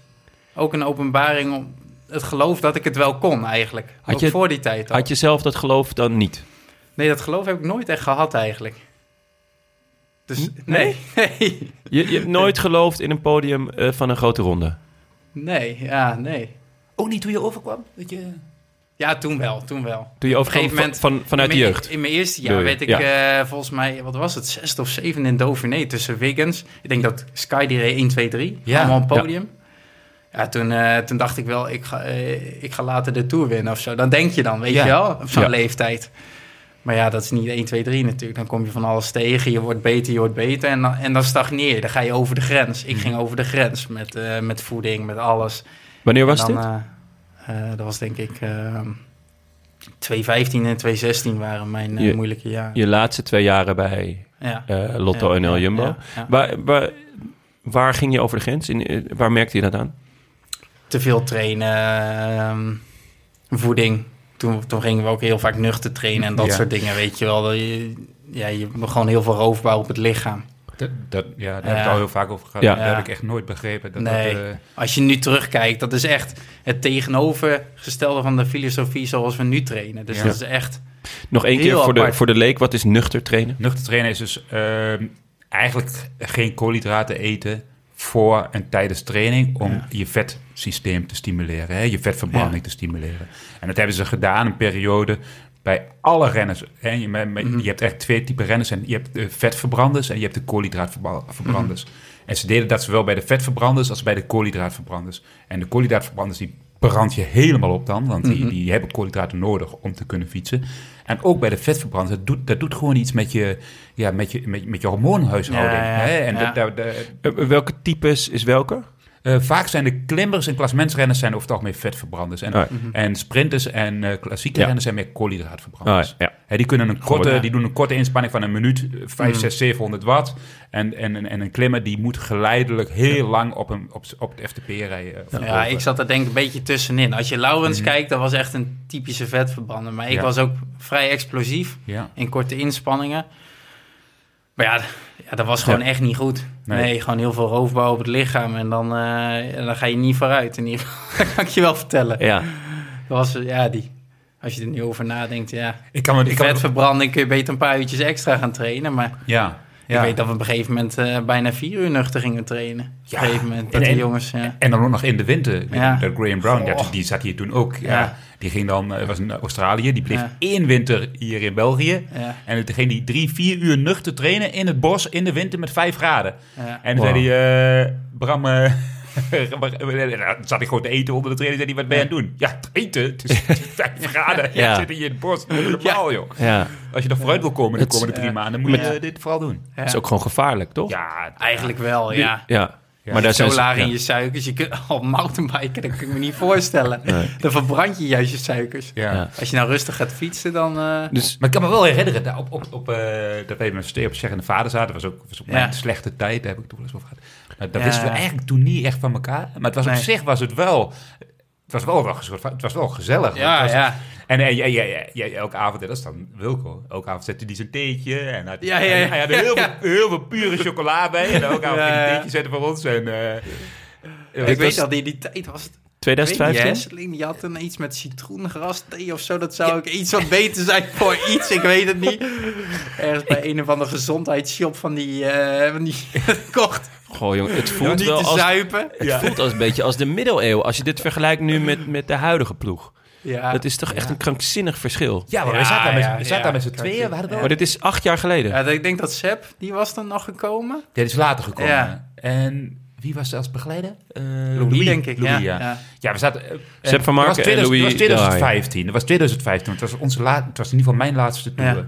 ook een openbaring om het geloof dat ik het wel kon eigenlijk. Had ook je- voor die tijd al. Had je zelf dat geloof dan niet? Nee, dat geloof heb ik nooit echt gehad eigenlijk. Dus nee, [LAUGHS] nee. Je, je hebt nooit geloofd in een podium eh, van een grote ronde? Nee, ja, nee. Ook niet hoe je overkwam? Dat je... Ja, toen wel, toen wel. Toen je Op een overkwam van, moment, van, vanuit de mijn- jeugd. In mijn eerste jaar je? werd ik Ja. eh, volgens mij, wat was het, zesde of zevende in Dauphiné tussen Wiggins. Ik denk dat Sky die reed 1, 2, 3. Ja, Allemaal op het podium. Ja, toen, eh, toen dacht ik wel, ik ga, eh, ik ga later de Tour winnen of zo. Dan denk je dan, weet Ja. je wel, op zo'n Ja. leeftijd. Maar ja, dat is niet 1, 2, 3 natuurlijk. Dan kom je van alles tegen, je wordt beter, je wordt beter. En dan, en dan stagneer je, dan ga je over de grens. Ik ging over de grens met, eh, met voeding, met alles. Wanneer was dit? dan, eh, dat was denk ik... eh 2015 en 2016 waren mijn Je- moeilijke jaren. Je laatste twee jaren bij Ja. Lotto Ja, en El ja, Jumbo. ja, ja. Waar, waar, waar ging je over de grens? In, waar merkte je dat aan? Te veel trainen, ehm, voeding. Toen, toen gingen we ook heel vaak nuchter trainen en dat Ja. soort dingen, weet je wel. Dat Je, ja, je hebt gewoon heel veel roofbouw op het lichaam. Dat, dat, ja, daar heb ik al heel vaak over gehad. Ja. Dat heb ik echt nooit begrepen. Dat Nee. dat, eh, Als je nu terugkijkt, dat is echt het tegenovergestelde van de filosofie zoals we nu trainen. Dus Ja. dat is echt... Nog één keer voor de, voor de leek. Wat is nuchter trainen? nuchter trainen is dus ehm, eigenlijk geen koolhydraten eten voor en tijdens training om Ja. je vetsysteem te stimuleren, hè, je vetverbranding te stimuleren. En dat hebben ze gedaan een periode bij alle renners. Hè. Je, Mhm. je hebt echt twee typen renners en je hebt de vetverbranders en je hebt de koolhydraatverbranders. En ze deden dat zowel bij de vetverbranders als bij de koolhydraatverbranders. En de koolhydraatverbranders die brand je helemaal op dan, want die, Mhm. die hebben koolhydraten nodig om te kunnen fietsen. En ook bij de vetverbranders, dat doet, dat doet gewoon iets met je, ja, met je, met, met je hormoonhuishouding. Ja, ja, hè. En ja. dat- Eh, welke types is welke? Eh, vaak zijn de klimmers en klasmensrenners zijn over het algemeen vetverbranders. En, Ah, en sprinters en eh, klassieke Ja. renners zijn meer koolhydraatverbranders. Ah, ja. Hè, die, kunnen een korte, ja. die doen een korte inspanning van een minuut, eh, 5, Mhm. 6, 700 watt. En, en, en een klimmer die moet geleidelijk heel lang op, een, op, op het FTP rijden. eh, Ja, ik zat er denk ik een beetje tussenin. Als je Laurens Mhm. kijkt, dat was echt een typische vetverbrander. Maar ik Ja. was ook vrij explosief Ja. in korte inspanningen. Maar ja, ja dat was gewoon echt niet goed. Nee. Nee. gewoon heel veel roofbouw op het lichaam. En dan, eh, dan ga je niet vooruit. In ieder geval, [LAUGHS] dat kan ik je wel vertellen. Ja. Dat was, ja, die, als je er nu over nadenkt, ja. Ik kan me, ik kan me- vetverbranding kun je beter een paar uurtjes extra gaan trainen. Maar ja. Ik weet dat we op een gegeven moment eh, bijna vier uur nuchter gingen trainen. Op Ja. een gegeven moment, En- en- jongens... Ja. En dan ook nog in de winter. Ja. De Graham Brown, ja, Oh. die zat hier toen ook. Ja. Ja. Die ging dan, eh, was in Australië, die bleef Ja. één winter hier in België. Ja, En toen ging die drie, vier uur nuchter trainen in het bos in de winter met vijf graden. ja. En toen Wow. zei hij, eh, Bram, eh, [LAUGHS] dan zat ik gewoon te eten onder de training. Zei hij, wat ben je aan het doen? Ja, eten. Het is, het is [LAUGHS] vijf graden. Ja. Ja. zit hier in het bos. Normaal, joh. ja. Als je nog vooruit wil komen de Het komende drie maanden, moet je eh, dit vooral doen. Ja. Dat is ook gewoon gevaarlijk, toch? Ja, Eigenlijk wel, ja. Ja. Ja. Maar daar zijn zo ze- laag in ja. je suikers. Je kunt al mountainbiken, dat kan ik me niet voorstellen. Nee. Dan verbrand je juist je suikers. ja. Ja. Als je nou rustig gaat fietsen, dan... eh, Dus Maar ik kan me wel herinneren, daar op, op, op, eh, dat wij met Stee op Zeg en de Vader zaten. Dat was ook, was mijn slechte tijd, daar heb ik toen wel eens over gehad. Maar dat Ja. wisten we eigenlijk toen niet echt van elkaar. Maar het was op zich was het wel... Het was wel, wel, een soort van- het was wel gezellig. ja, Het was- ja. En jij, jij, jij, jij- elke avond, dat is dan Wilco. Elke avond zette hij zijn theetje. En had, Ja, ja, ja. Hij had heel, [LAUGHS] veel, heel veel pure chocola bij. En elke avond Ja, ging hij een theetje zetten voor ons. En, eh, Ik was- weet dat in die tijd was het... 2015? Hesseling, die had een iets met citroengras thee of zo. Dat zou ook iets wat beter zijn voor [LAUGHS] iets. Ik weet het niet. Ergens bij een of andere gezondheidsshop van die... eh van die [LAUGHS] kocht. Goh, jongen, het voelt niet wel te als, zuipen. het voelt als een beetje als de middeleeuwen. Als je dit vergelijkt nu met, met de huidige ploeg. Ja. Dat is toch echt een krankzinnig verschil. ja, maar we Ja, zaten daar met, we zaten ja. daar met z'n tweeën. We hadden. Maar dit is acht jaar geleden. Ja, ik denk dat Seb, die was dan nog gekomen. Dit is later gekomen. Ja. En wie was er als begeleider? Eh, Louis, denk ik. Louis, ja. ja. we zaten... eh, Sepp van Marken was 2000 en Louis Het was 2015. Het was 2015. Het was, onze la, het was in ieder geval mijn laatste tour. Ja. Ja.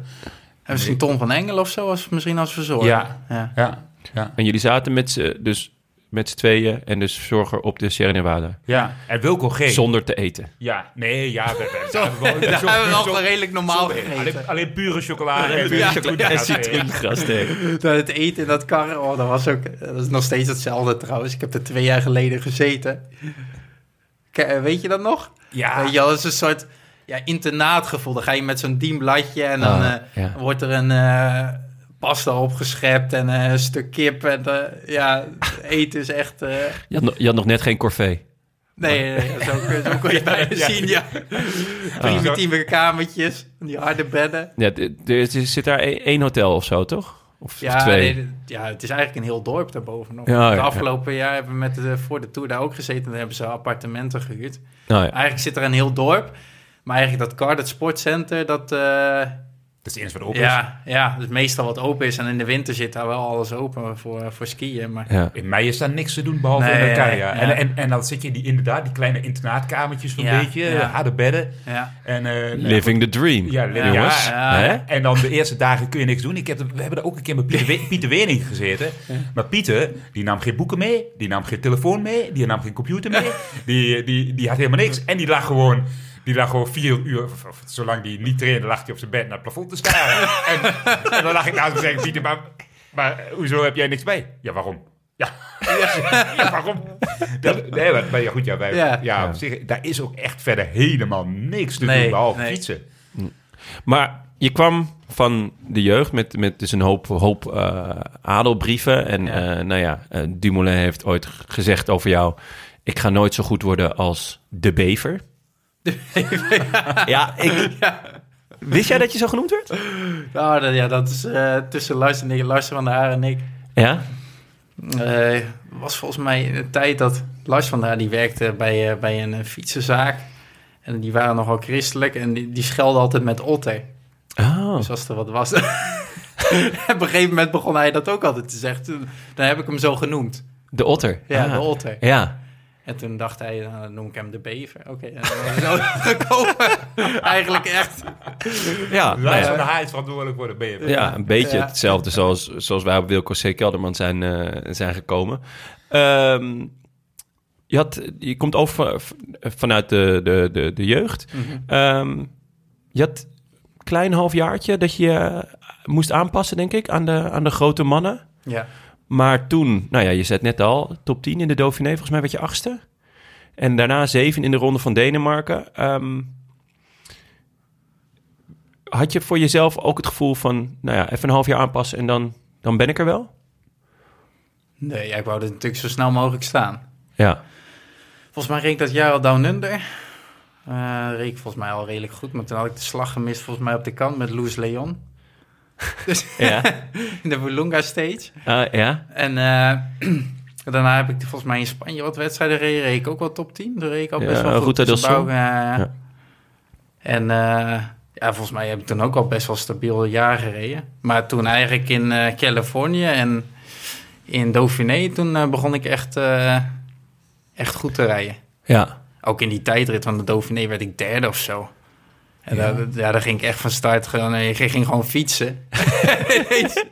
En misschien Tom van Engel of zo, als, misschien als verzorger. Ja. ja. Ja. Ja. En jullie zaten met z'n dus met z'n tweeën en dus verzorger op de Sierra Nevada. En Wilco G. Zonder te eten. Ja, nee, ja. We, we, we, hebben wel- Daar zo- hebben we zo- nog redelijk normaal gegeten. alleen, alleen pure chocola. en Ja, citroen- ja, citroengras. Dat het eten in dat kar, oh, dat was ook, dat is nog steeds hetzelfde trouwens. Ik heb er twee jaar geleden gezeten. Ke- Weet je dat nog? Ja, Weet je wel, dat is een soort ja, internaatgevoel. Dan ga je met zo'n dienbladje en dan Ah, eh, ja. wordt er een eh, pasta opgeschept en eh, een stuk kip. En eh, ja, eten is echt... eh, Je, had nog, je had nog net geen corvée. nee, nee, nee, zo, zo kon je het bijna [LAUGHS] Ja. zien, ja. Primitieve kamertjes, die harde bedden. Ja, er zit daar e- één hotel of zo, toch? Of, of Ja, twee? nee, ja, het is eigenlijk een heel dorp daarboven nog. Ja, de ja. afgelopen jaar hebben we met de, voor de tour daar ook gezeten. Dan hebben ze appartementen gehuurd. Nou ja. Eigenlijk zit er een heel dorp. Maar eigenlijk dat Cardet Sportcenter, dat... eh, Dat is het enige wat open is. ja, ja, dus meestal wat open is. En in de winter zit daar wel alles open voor, voor skiën. Maar Ja. In mei is daar niks te doen, behalve Nee, in elkaar. ja. ja. En, en, en dan zit je in die, inderdaad die kleine internaatkamertjes van Ja, een beetje, ja. harde bedden. ja, En, eh, nou ja, Living the dream. Ja, jongens. ja, Ja. Hè? En dan de eerste dagen kun je niks doen. Ik heb, we hebben er ook een keer met Pieter, We- Pieter Wening gezeten. Maar Pieter, die nam geen boeken mee. Die nam geen telefoon mee. Die nam geen computer mee. [LAUGHS] Die, die, die had helemaal niks. En die lag gewoon... Die lag gewoon vier uur, of, of zolang die niet trainde, lag hij op zijn bed naar het plafond te staren. [LAUGHS] en, en dan lag ik naast hem en zei ik, Pieter, maar, maar hoezo heb jij niks mee? Ja, waarom? Ja, [LAUGHS] ja waarom? Dat, nee, maar, maar ja, goed, ja, wij, ja. Ja. op zich, daar is ook echt verder helemaal niks te Nee, doen, behalve nee. fietsen. Maar je kwam van de jeugd met, met dus een hoop, hoop eh, adelbrieven. En Ja. eh, nou ja, eh, Dumoulin heeft ooit gezegd over jou... ik ga nooit zo goed worden als de bever. [LAUGHS] ja, ik... [LAUGHS] Wist jij dat je zo genoemd werd? nou, dat, ja, dat is eh, tussen Lars, en ik, van der Haar en ik. Ja? Eh, was volgens mij de tijd dat Lars van der Haar, die werkte bij, eh, bij een fietsenzaak. En die waren nogal christelijk en die, die schelden altijd met otter. Oh. Dus als er wat was... [LAUGHS] op een gegeven moment begon hij dat ook altijd te zeggen. Toen, dan heb ik hem zo genoemd. De otter. Ja, Ah. de otter. Ja. En toen dacht hij, nou, dan noem ik hem de bever. Oké, en dan [LAUGHS] gekomen. [LAUGHS] Eigenlijk echt. Ja, nou der Haar is verantwoordelijk voor de BMW. Ja, een beetje Ja. hetzelfde zoals, zoals wij op Wilco C. Kelderman zijn, eh, zijn gekomen. Ehm, je, had, je komt over vanuit de, de, de, de jeugd. Ehm, je had een klein halfjaartje dat je eh, moest aanpassen, denk ik, aan de, aan de grote mannen. Ja. Maar toen, nou ja, je zet net al, top 10 in de Dauphiné, volgens mij werd je achtste. En daarna zeven in de Ronde van Denemarken. Ehm, had je voor jezelf ook het gevoel van, nou ja, even een half jaar aanpassen en dan, dan ben ik er wel? Nee, ja, ik wou er natuurlijk zo snel mogelijk staan. Ja, Volgens mij reed ik dat jaar al down under. Eh reed ik volgens mij al redelijk goed. Maar toen had ik de slag gemist volgens mij op de kant met Luis Leon. [LAUGHS] Dus ja, [LAUGHS] in de Vulunga Stage. Ah, ja. En eh, [CLEARS THROAT] daarna heb ik volgens mij in Spanje wat wedstrijden gereden. Reed ik ook wel top 10. Daar reed ik al Ja, best wel goed. Ruta. Bouw, ja. En eh, ja, volgens mij heb ik toen ook al best wel stabiel jaar gereden. Maar toen eigenlijk in eh, Californië en in Dauphiné, toen begon ik echt, echt goed te rijden. Ja, Ook in die tijdrit van de Dauphiné werd ik derde of zo. En ja. Daar, ja, daar ging ik echt van start. Gewoon, ik ging gewoon fietsen. [LAUGHS] ineens,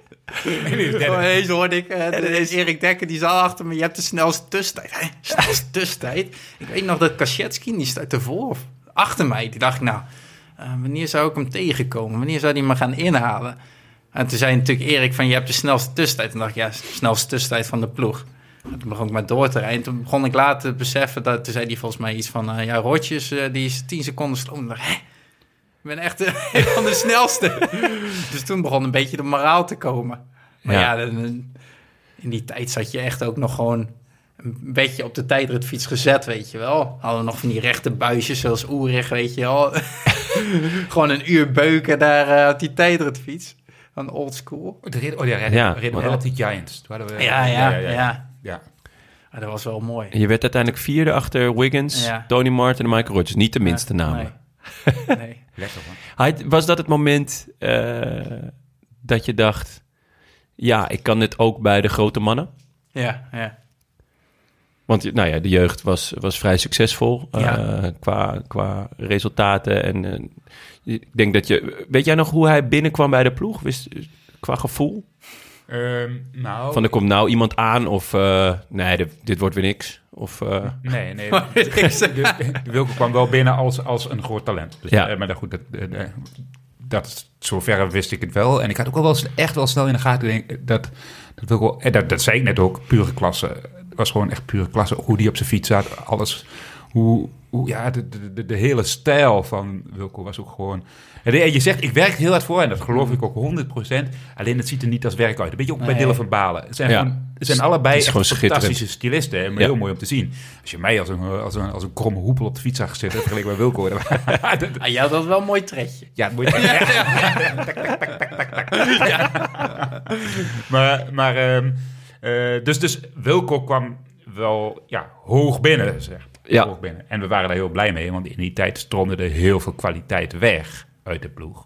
ineens hoorde ik eh, ineens Erik Dekker, die zal achter me. Je hebt de snelste tussentijd. Hè? [LAUGHS] Snelste tussentijd. Ik weet nog dat Kaschetski, die staat ervoor of achter mij. Die dacht ik, nou, uh, wanneer zou ik hem tegenkomen? Wanneer zou hij me gaan inhalen? En toen zei natuurlijk Erik van, je hebt de snelste tussentijd. En dacht ik, ja, snelste tussentijd van de ploeg. En toen begon ik maar door te rijden. Toen begon ik later te beseffen, dat, toen zei hij volgens mij iets van... Uh, ja, Rotjes, uh, die is 10 seconden dacht, hè? Ik ben echt [LAUGHS] een van de snelste. dus toen begon een beetje de moraal te komen. Maar ja, ja dan, in die tijd zat je echt ook nog gewoon... een beetje op de tijdritfiets gezet, weet je wel. Hadden we nog van die rechte buisjes, zoals Oerig, weet je wel. [LAUGHS] gewoon een uur beuken daar uh, op die tijdritfiets. Van old school. Oh, de, oh ja, reden, ja, reden we wel op die Giants. We, ja, ja, ja, ja, ja. ja. Ah, dat was wel mooi. Je werd uiteindelijk vierde achter Wiggins, ja. Tony Martin en Michael Rogers. Niet de minste ja, namen. Nee. nee. Lekker man. Was dat het moment uh, dat je dacht... Ja, ik kan dit ook bij de grote mannen? Ja, ja. Want nou ja, de jeugd was, was vrij succesvol ja. uh, qua, qua resultaten. En uh, ik denk dat je... Weet jij nog hoe hij binnenkwam bij de ploeg? Wist, qua gevoel? Um, nou, Van er komt nou iemand aan of... Uh, nee, de, dit wordt weer niks. Of, nee, nee. [LAUGHS] de, de Wilco kwam wel binnen als, als een groot talent. Dus, ja. maar dat, goed, dat, dat, zover wist ik het wel. En ik had ook wel echt wel snel in de gaten dat... Dat, Wilco, dat, dat zei ik net ook, pure klasse. Het was gewoon echt pure klasse. Hoe die op zijn fiets zat, alles. Hoe, hoe ja, de, de, de, hele stijl van Wilco was ook gewoon... En je zegt, ik werk heel hard voor en dat geloof ik ook 100%. Alleen het ziet er niet als werk uit. Een beetje ook nee. bij Dylan van Balen. Het zijn, ja. gewoon, het zijn allebei echt fantastische stylisten. En ja. heel mooi om te zien. Als je mij als een, als een, als een kromme hoepel op de fiets zag zitten, vergeleken bij Wilco. [LAUGHS] dat, ah, ja, dat was wel een mooi trekje. Ja, mooi maar, maar um, uh, dus, dus Wilco kwam wel ja, hoog binnen, zeg. Ja. Ploeg binnen. En we waren daar heel blij mee, want in die tijd stroomde er heel veel kwaliteit weg uit de ploeg.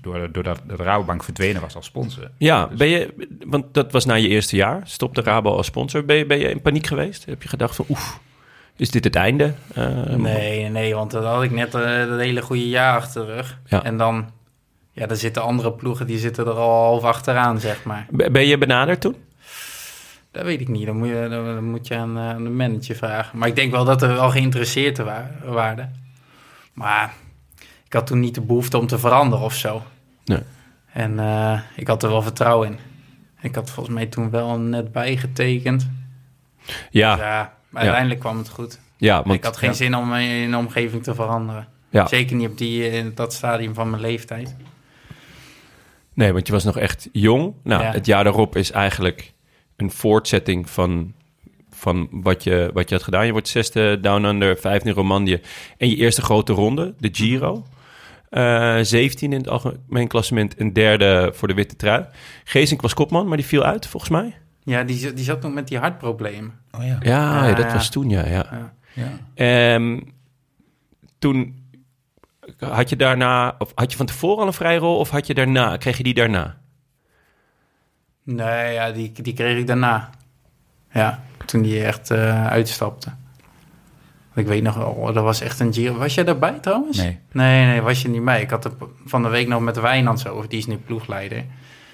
Doordat, de Rabobank verdwenen was als sponsor. Ja, ben je, want dat was na je eerste jaar. Stopte Rabo als sponsor. Ben je, ben je in paniek geweest? Heb je gedacht van, oef, is dit het einde? Eh, Nee, nee, want dan had ik net uh, dat hele goede jaar achter de rug. Ja. En dan, ja, dan zitten andere ploegen, die zitten er al half achteraan, zeg maar. Ben je benaderd toen? Dat weet ik niet, dan moet je, dan moet je aan, eh, aan de manager vragen. Maar ik denk wel dat er wel geïnteresseerd wa- waren. Maar ik had toen niet de behoefte om te veranderen of zo. Nee. En eh, ik had er wel vertrouwen in. Ik had volgens mij toen wel net bijgetekend. Ja, Ja, maar Ja. uiteindelijk kwam het goed. ja want, ik had geen ja. zin om in de omgeving te veranderen. Ja. Zeker niet op die, in dat stadium van mijn leeftijd. Nee, want je was nog echt jong. Nou, het jaar daarop is eigenlijk een voortzetting van, van wat, je, wat je had gedaan. Je wordt zesde Down Under, vijfde in Romandie. En je eerste grote ronde, de Giro. Eh 17 in het algemeen klassement en derde voor de witte trui. Geesink was kopman, maar die viel uit volgens mij. Ja, die, zat- die zat toen met die hartproblemen. Oh ja. Ja, dat ja. was toen, ja. ja. Ja. ja. Ehm, toen had je daarna, of had je van tevoren al een vrije rol of had je daarna, kreeg je die daarna? Nee, ja, die, die kreeg ik daarna. Ja, toen die echt eh, uitstapte. Ik weet nog wel, dat was echt een Giro. Was jij daarbij trouwens? Nee. Nee, nee, was je niet bij. Ik had er van de week nog met Wijnand over, die is nu ploegleider.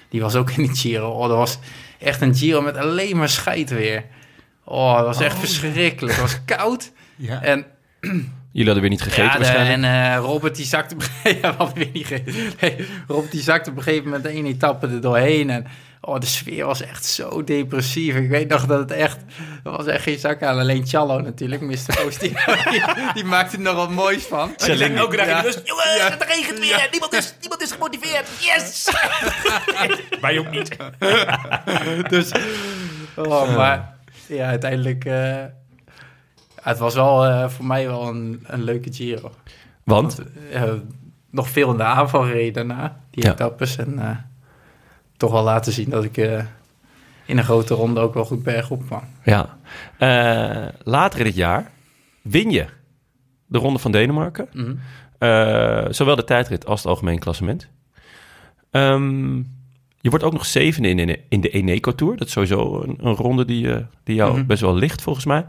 Die was ook in die Giro. Oh, dat was echt een Giro met alleen maar scheid weer. Oh, dat was echt verschrikkelijk. Het was koud. [LAUGHS] Ja. En [CLEARS THROAT] Jullie hadden weer niet gegeten ja, de- waarschijnlijk? en eh, Robert die zakte... [LAUGHS] [LAUGHS] ja, wat weer niet gegeten. Nee, Robert die zakte op een gegeven moment één etappe er doorheen. En oh, de sfeer was echt zo depressief. Ik weet nog dat het echt... Er was echt geen zak aan. Alleen Challo natuurlijk, Mr. Koos. [LAUGHS] Die, maakte er nog wat moois van. Alleen elke dag in de Ja. bus. Jongen, Ja. het regent weer. Ja. Niemand, is, niemand is gemotiveerd. Yes! [LAUGHS] Wij ook niet. [LAUGHS] Dus, oh, maar ja, uiteindelijk... eh, het was wel eh, voor mij wel een, een leuke Giro. Want? eh, nog veel in de aanval reed daarna, die Ja. etappes. En eh, toch wel laten zien dat ik eh, in een grote ronde ook wel goed bergop kwam. Ja. Eh, later in het jaar win je de Ronde van Denemarken. Mhm. Eh, zowel de tijdrit als het algemeen klassement. Ehm, je wordt ook nog zevende in, in, in de Eneco Tour. Dat is sowieso een, een ronde die, die jou Mhm. best wel ligt, volgens mij.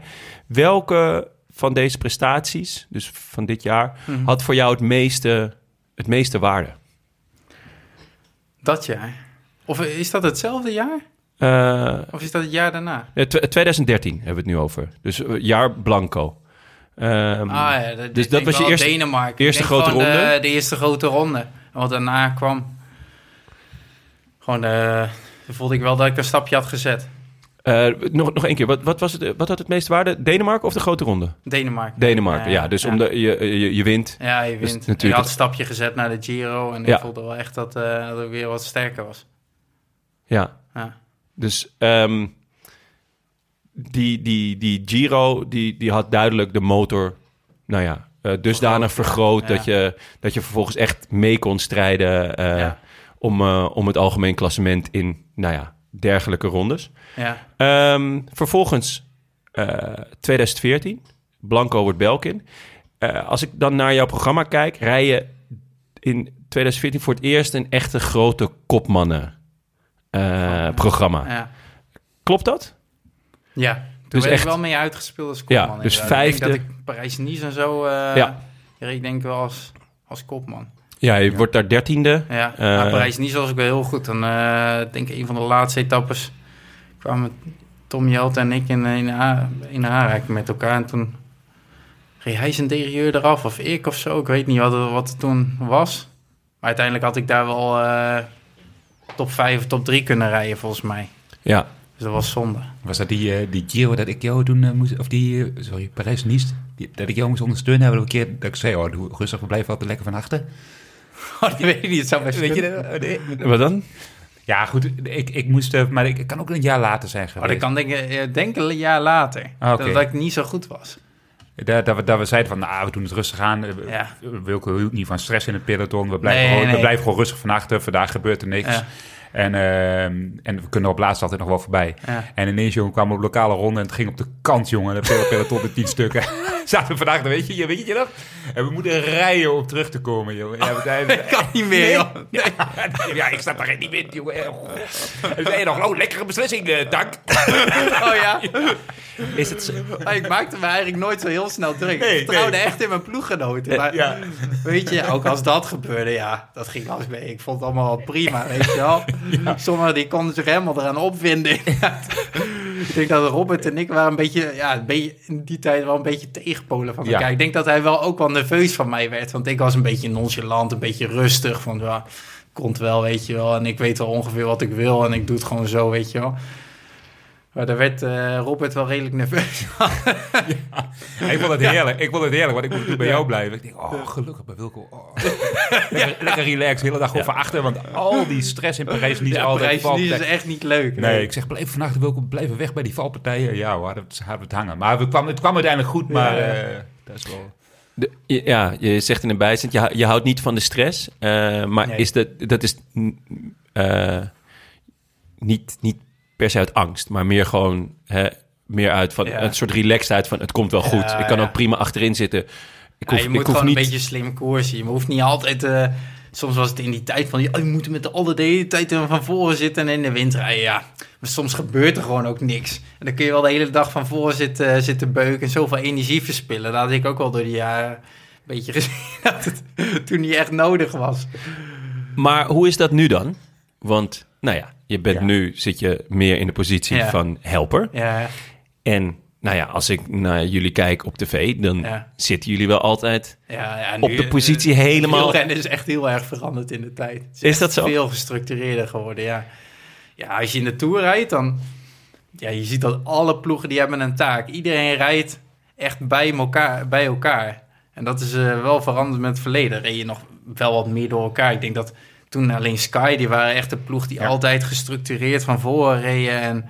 Welke van deze prestaties, dus van dit jaar, Mhm. had voor jou het meeste, het meeste waarde? Dat jaar. Of is dat hetzelfde jaar? Eh, Of is dat het jaar daarna? eh, tw- 2013 hebben we het nu over. Dus eh, jaar blanco. Ehm, ah ja, dat, dus dat was je eerste- Denemarken. Eerste grote ronde? De, de eerste grote ronde. Wat daarna kwam... Gewoon, eh, toen voelde ik wel dat ik een stapje had gezet. eh, nog, nog één keer, wat, wat, was het, wat had het meeste waarde? Denemarken of de grote ronde? Denemarken. Denemarken, ja. Dus Om de, je, je, je wint. Ja, je Dus wint. natuurlijk je had een stapje gezet naar de Giro. En ik voelde wel echt dat, eh, dat ik weer wat sterker was. Ja. Ja. Dus ehm, die, die, die Giro, die, die had duidelijk de motor, nou ja, eh, dusdanig vergroot ja. dat, je, dat je vervolgens echt mee kon strijden eh, Ja. om, eh, om het algemeen klassement in, nou ja, dergelijke rondes. Ja. Ehm, vervolgens eh, 2014, Blanco wordt Belkin. Als ik dan naar jouw programma kijk, rij je in 2014 voor het eerst een echte grote kopmannen eh, programma. Ja. Klopt dat? Ja, toen Dus werd echt- ik wel mee uitgespeeld als Ja, kopman. dus inderdaad. vijfde. Ik denk dat ik Parijs-Nice en zo... eh Ja. reed denk ik wel als, als kopman. Ja, je wordt daar dertiende. Ja, Eh. maar Parijs-Nice was ik wel heel goed. Dan denk ik een van de laatste etappes kwamen Tom Jelte en ik in, in, in aanraking met elkaar. En toen reed hij zijn derieur eraf, of ik of zo. Ik weet niet wat, wat het toen was. Maar uiteindelijk had ik daar wel top 5 of top 3 kunnen rijden, volgens mij. Ja, Dus dat was zonde. Was dat die, eh, die Giro dat ik jou toen eh, moest... Of die, eh, sorry, Parijs-Nice. Dat ik jou moest ondersteunen. Hebben we een keer dat ik zei... Oh, doe rustig, we blijven altijd lekker van achter. [LAUGHS] Oh, dat weet ik niet. Het zou best Weet je? Nee. wat dan? Ja, goed. Ik, ik moest... maar ik kan ook een jaar later zijn Oh, geweest. dat kan denk ik eh, denk een jaar later. Ah, oké. dat, dat ik niet zo goed was. Dat, dat, we, dat we zeiden van, nou, we doen het rustig aan. Eh, Ja. Wilco hield niet van stress in het peloton. We blijven, Nee, gewoon, nee. we blijven gewoon rustig van achter. Vandaag gebeurt er niks. Ja. En, ehm, en we kunnen op laatst altijd nog wel voorbij. Ja. En ineens, jongen, kwamen we op lokale ronde en het ging op de kant, jongen. De peloton in tien stukken. [LAUGHS] [LAUGHS] Zaten we vandaag, weet je, weet je dat? En we moeten rijden om terug te komen, jongen. Ja, we Ik [LAUGHS] kan niet meer, joh. ja, [LAUGHS] ik sta daar niet wind, jongen. Oh. En zei je nog, oh, lekkere beslissing, dank. Oh ja. Is het zo? Maar ik maakte me eigenlijk nooit zo heel snel druk. Nee, ik vertrouwde nee. echt in mijn ploeggenoten. Maar Ja. weet je, ook als dat gebeurde, ja, dat ging als mee. Ik vond het allemaal wel prima, weet je wel. Sommigen die konden zich helemaal eraan opvinden. Ik denk dat Robert en ik waren een beetje, ja, een beetje, in die tijd wel een beetje tegenpolen van Ja. elkaar. Ik denk dat hij wel ook wel nerveus van mij werd. Want ik was een beetje nonchalant, een beetje rustig. Van, ja, komt wel, weet je wel. En ik weet wel ongeveer wat ik wil en ik doe het gewoon zo, weet je wel. Maar daar werd eh, Robert wel redelijk nerveus [LAUGHS] Ik vond het heerlijk. Ik vond het heerlijk, want ik moet nu bij jou blijven. Ik denk, oh, gelukkig bij Wilco. Oh. [LAUGHS] lekker, lekker relaxed, de hele dag gewoon van achter. Want al die stress in Parijs niet Ja, altijd Parijs is echt niet leuk. Nee, ik zeg, blijf vannacht Wilco, blijven weg bij die valpartijen. Ja hoor, dat hadden we het hangen. Maar we kwam, het kwam uiteindelijk goed, maar Ja. eh, dat is wel... De- ja, je zegt in een bijzin, je, hou- je houdt niet van de stress. eh, maar Nee. is dat, dat is niet, niet per se uit angst, maar meer gewoon hè, meer uit van een soort relaxedheid van het komt wel goed. Ik kan ook prima achterin zitten. Ik hoef, je moet ik hoef gewoon niet. een beetje slim koersen. Je hoeft niet altijd... eh, soms was het in die tijd van... Oh, je moet met de alle de hele tijd van voren zitten en in de wind rijden. Ja, maar soms gebeurt er gewoon ook niks. En dan kun je wel de hele dag van voren zitten, zitten beuken... en zoveel energie verspillen. Dat had ik ook wel door die jaren een beetje gezien... [LAUGHS] dat het toen niet echt nodig was. Maar hoe is dat nu dan? Want, nou ja, je bent Ja. nu, zit je meer in de positie Ja. van helper. Ja, En, nou ja, als ik naar jullie kijk op tv, dan Ja. zitten jullie wel altijd ja, ja op de eh, positie helemaal... Wielrennen is echt heel erg veranderd in de tijd. Het Is dat zo? Veel gestructureerder geworden, ja. Ja, als je in de Tour rijdt, dan... Ja, je ziet dat alle ploegen die hebben een taak. Iedereen rijdt echt bij elkaar. Bij elkaar. En dat is eh, wel veranderd met het verleden. Reed je nog wel wat meer door elkaar. Ik denk dat toen alleen Sky, die waren echt de ploeg die Ja. altijd gestructureerd van voren reden.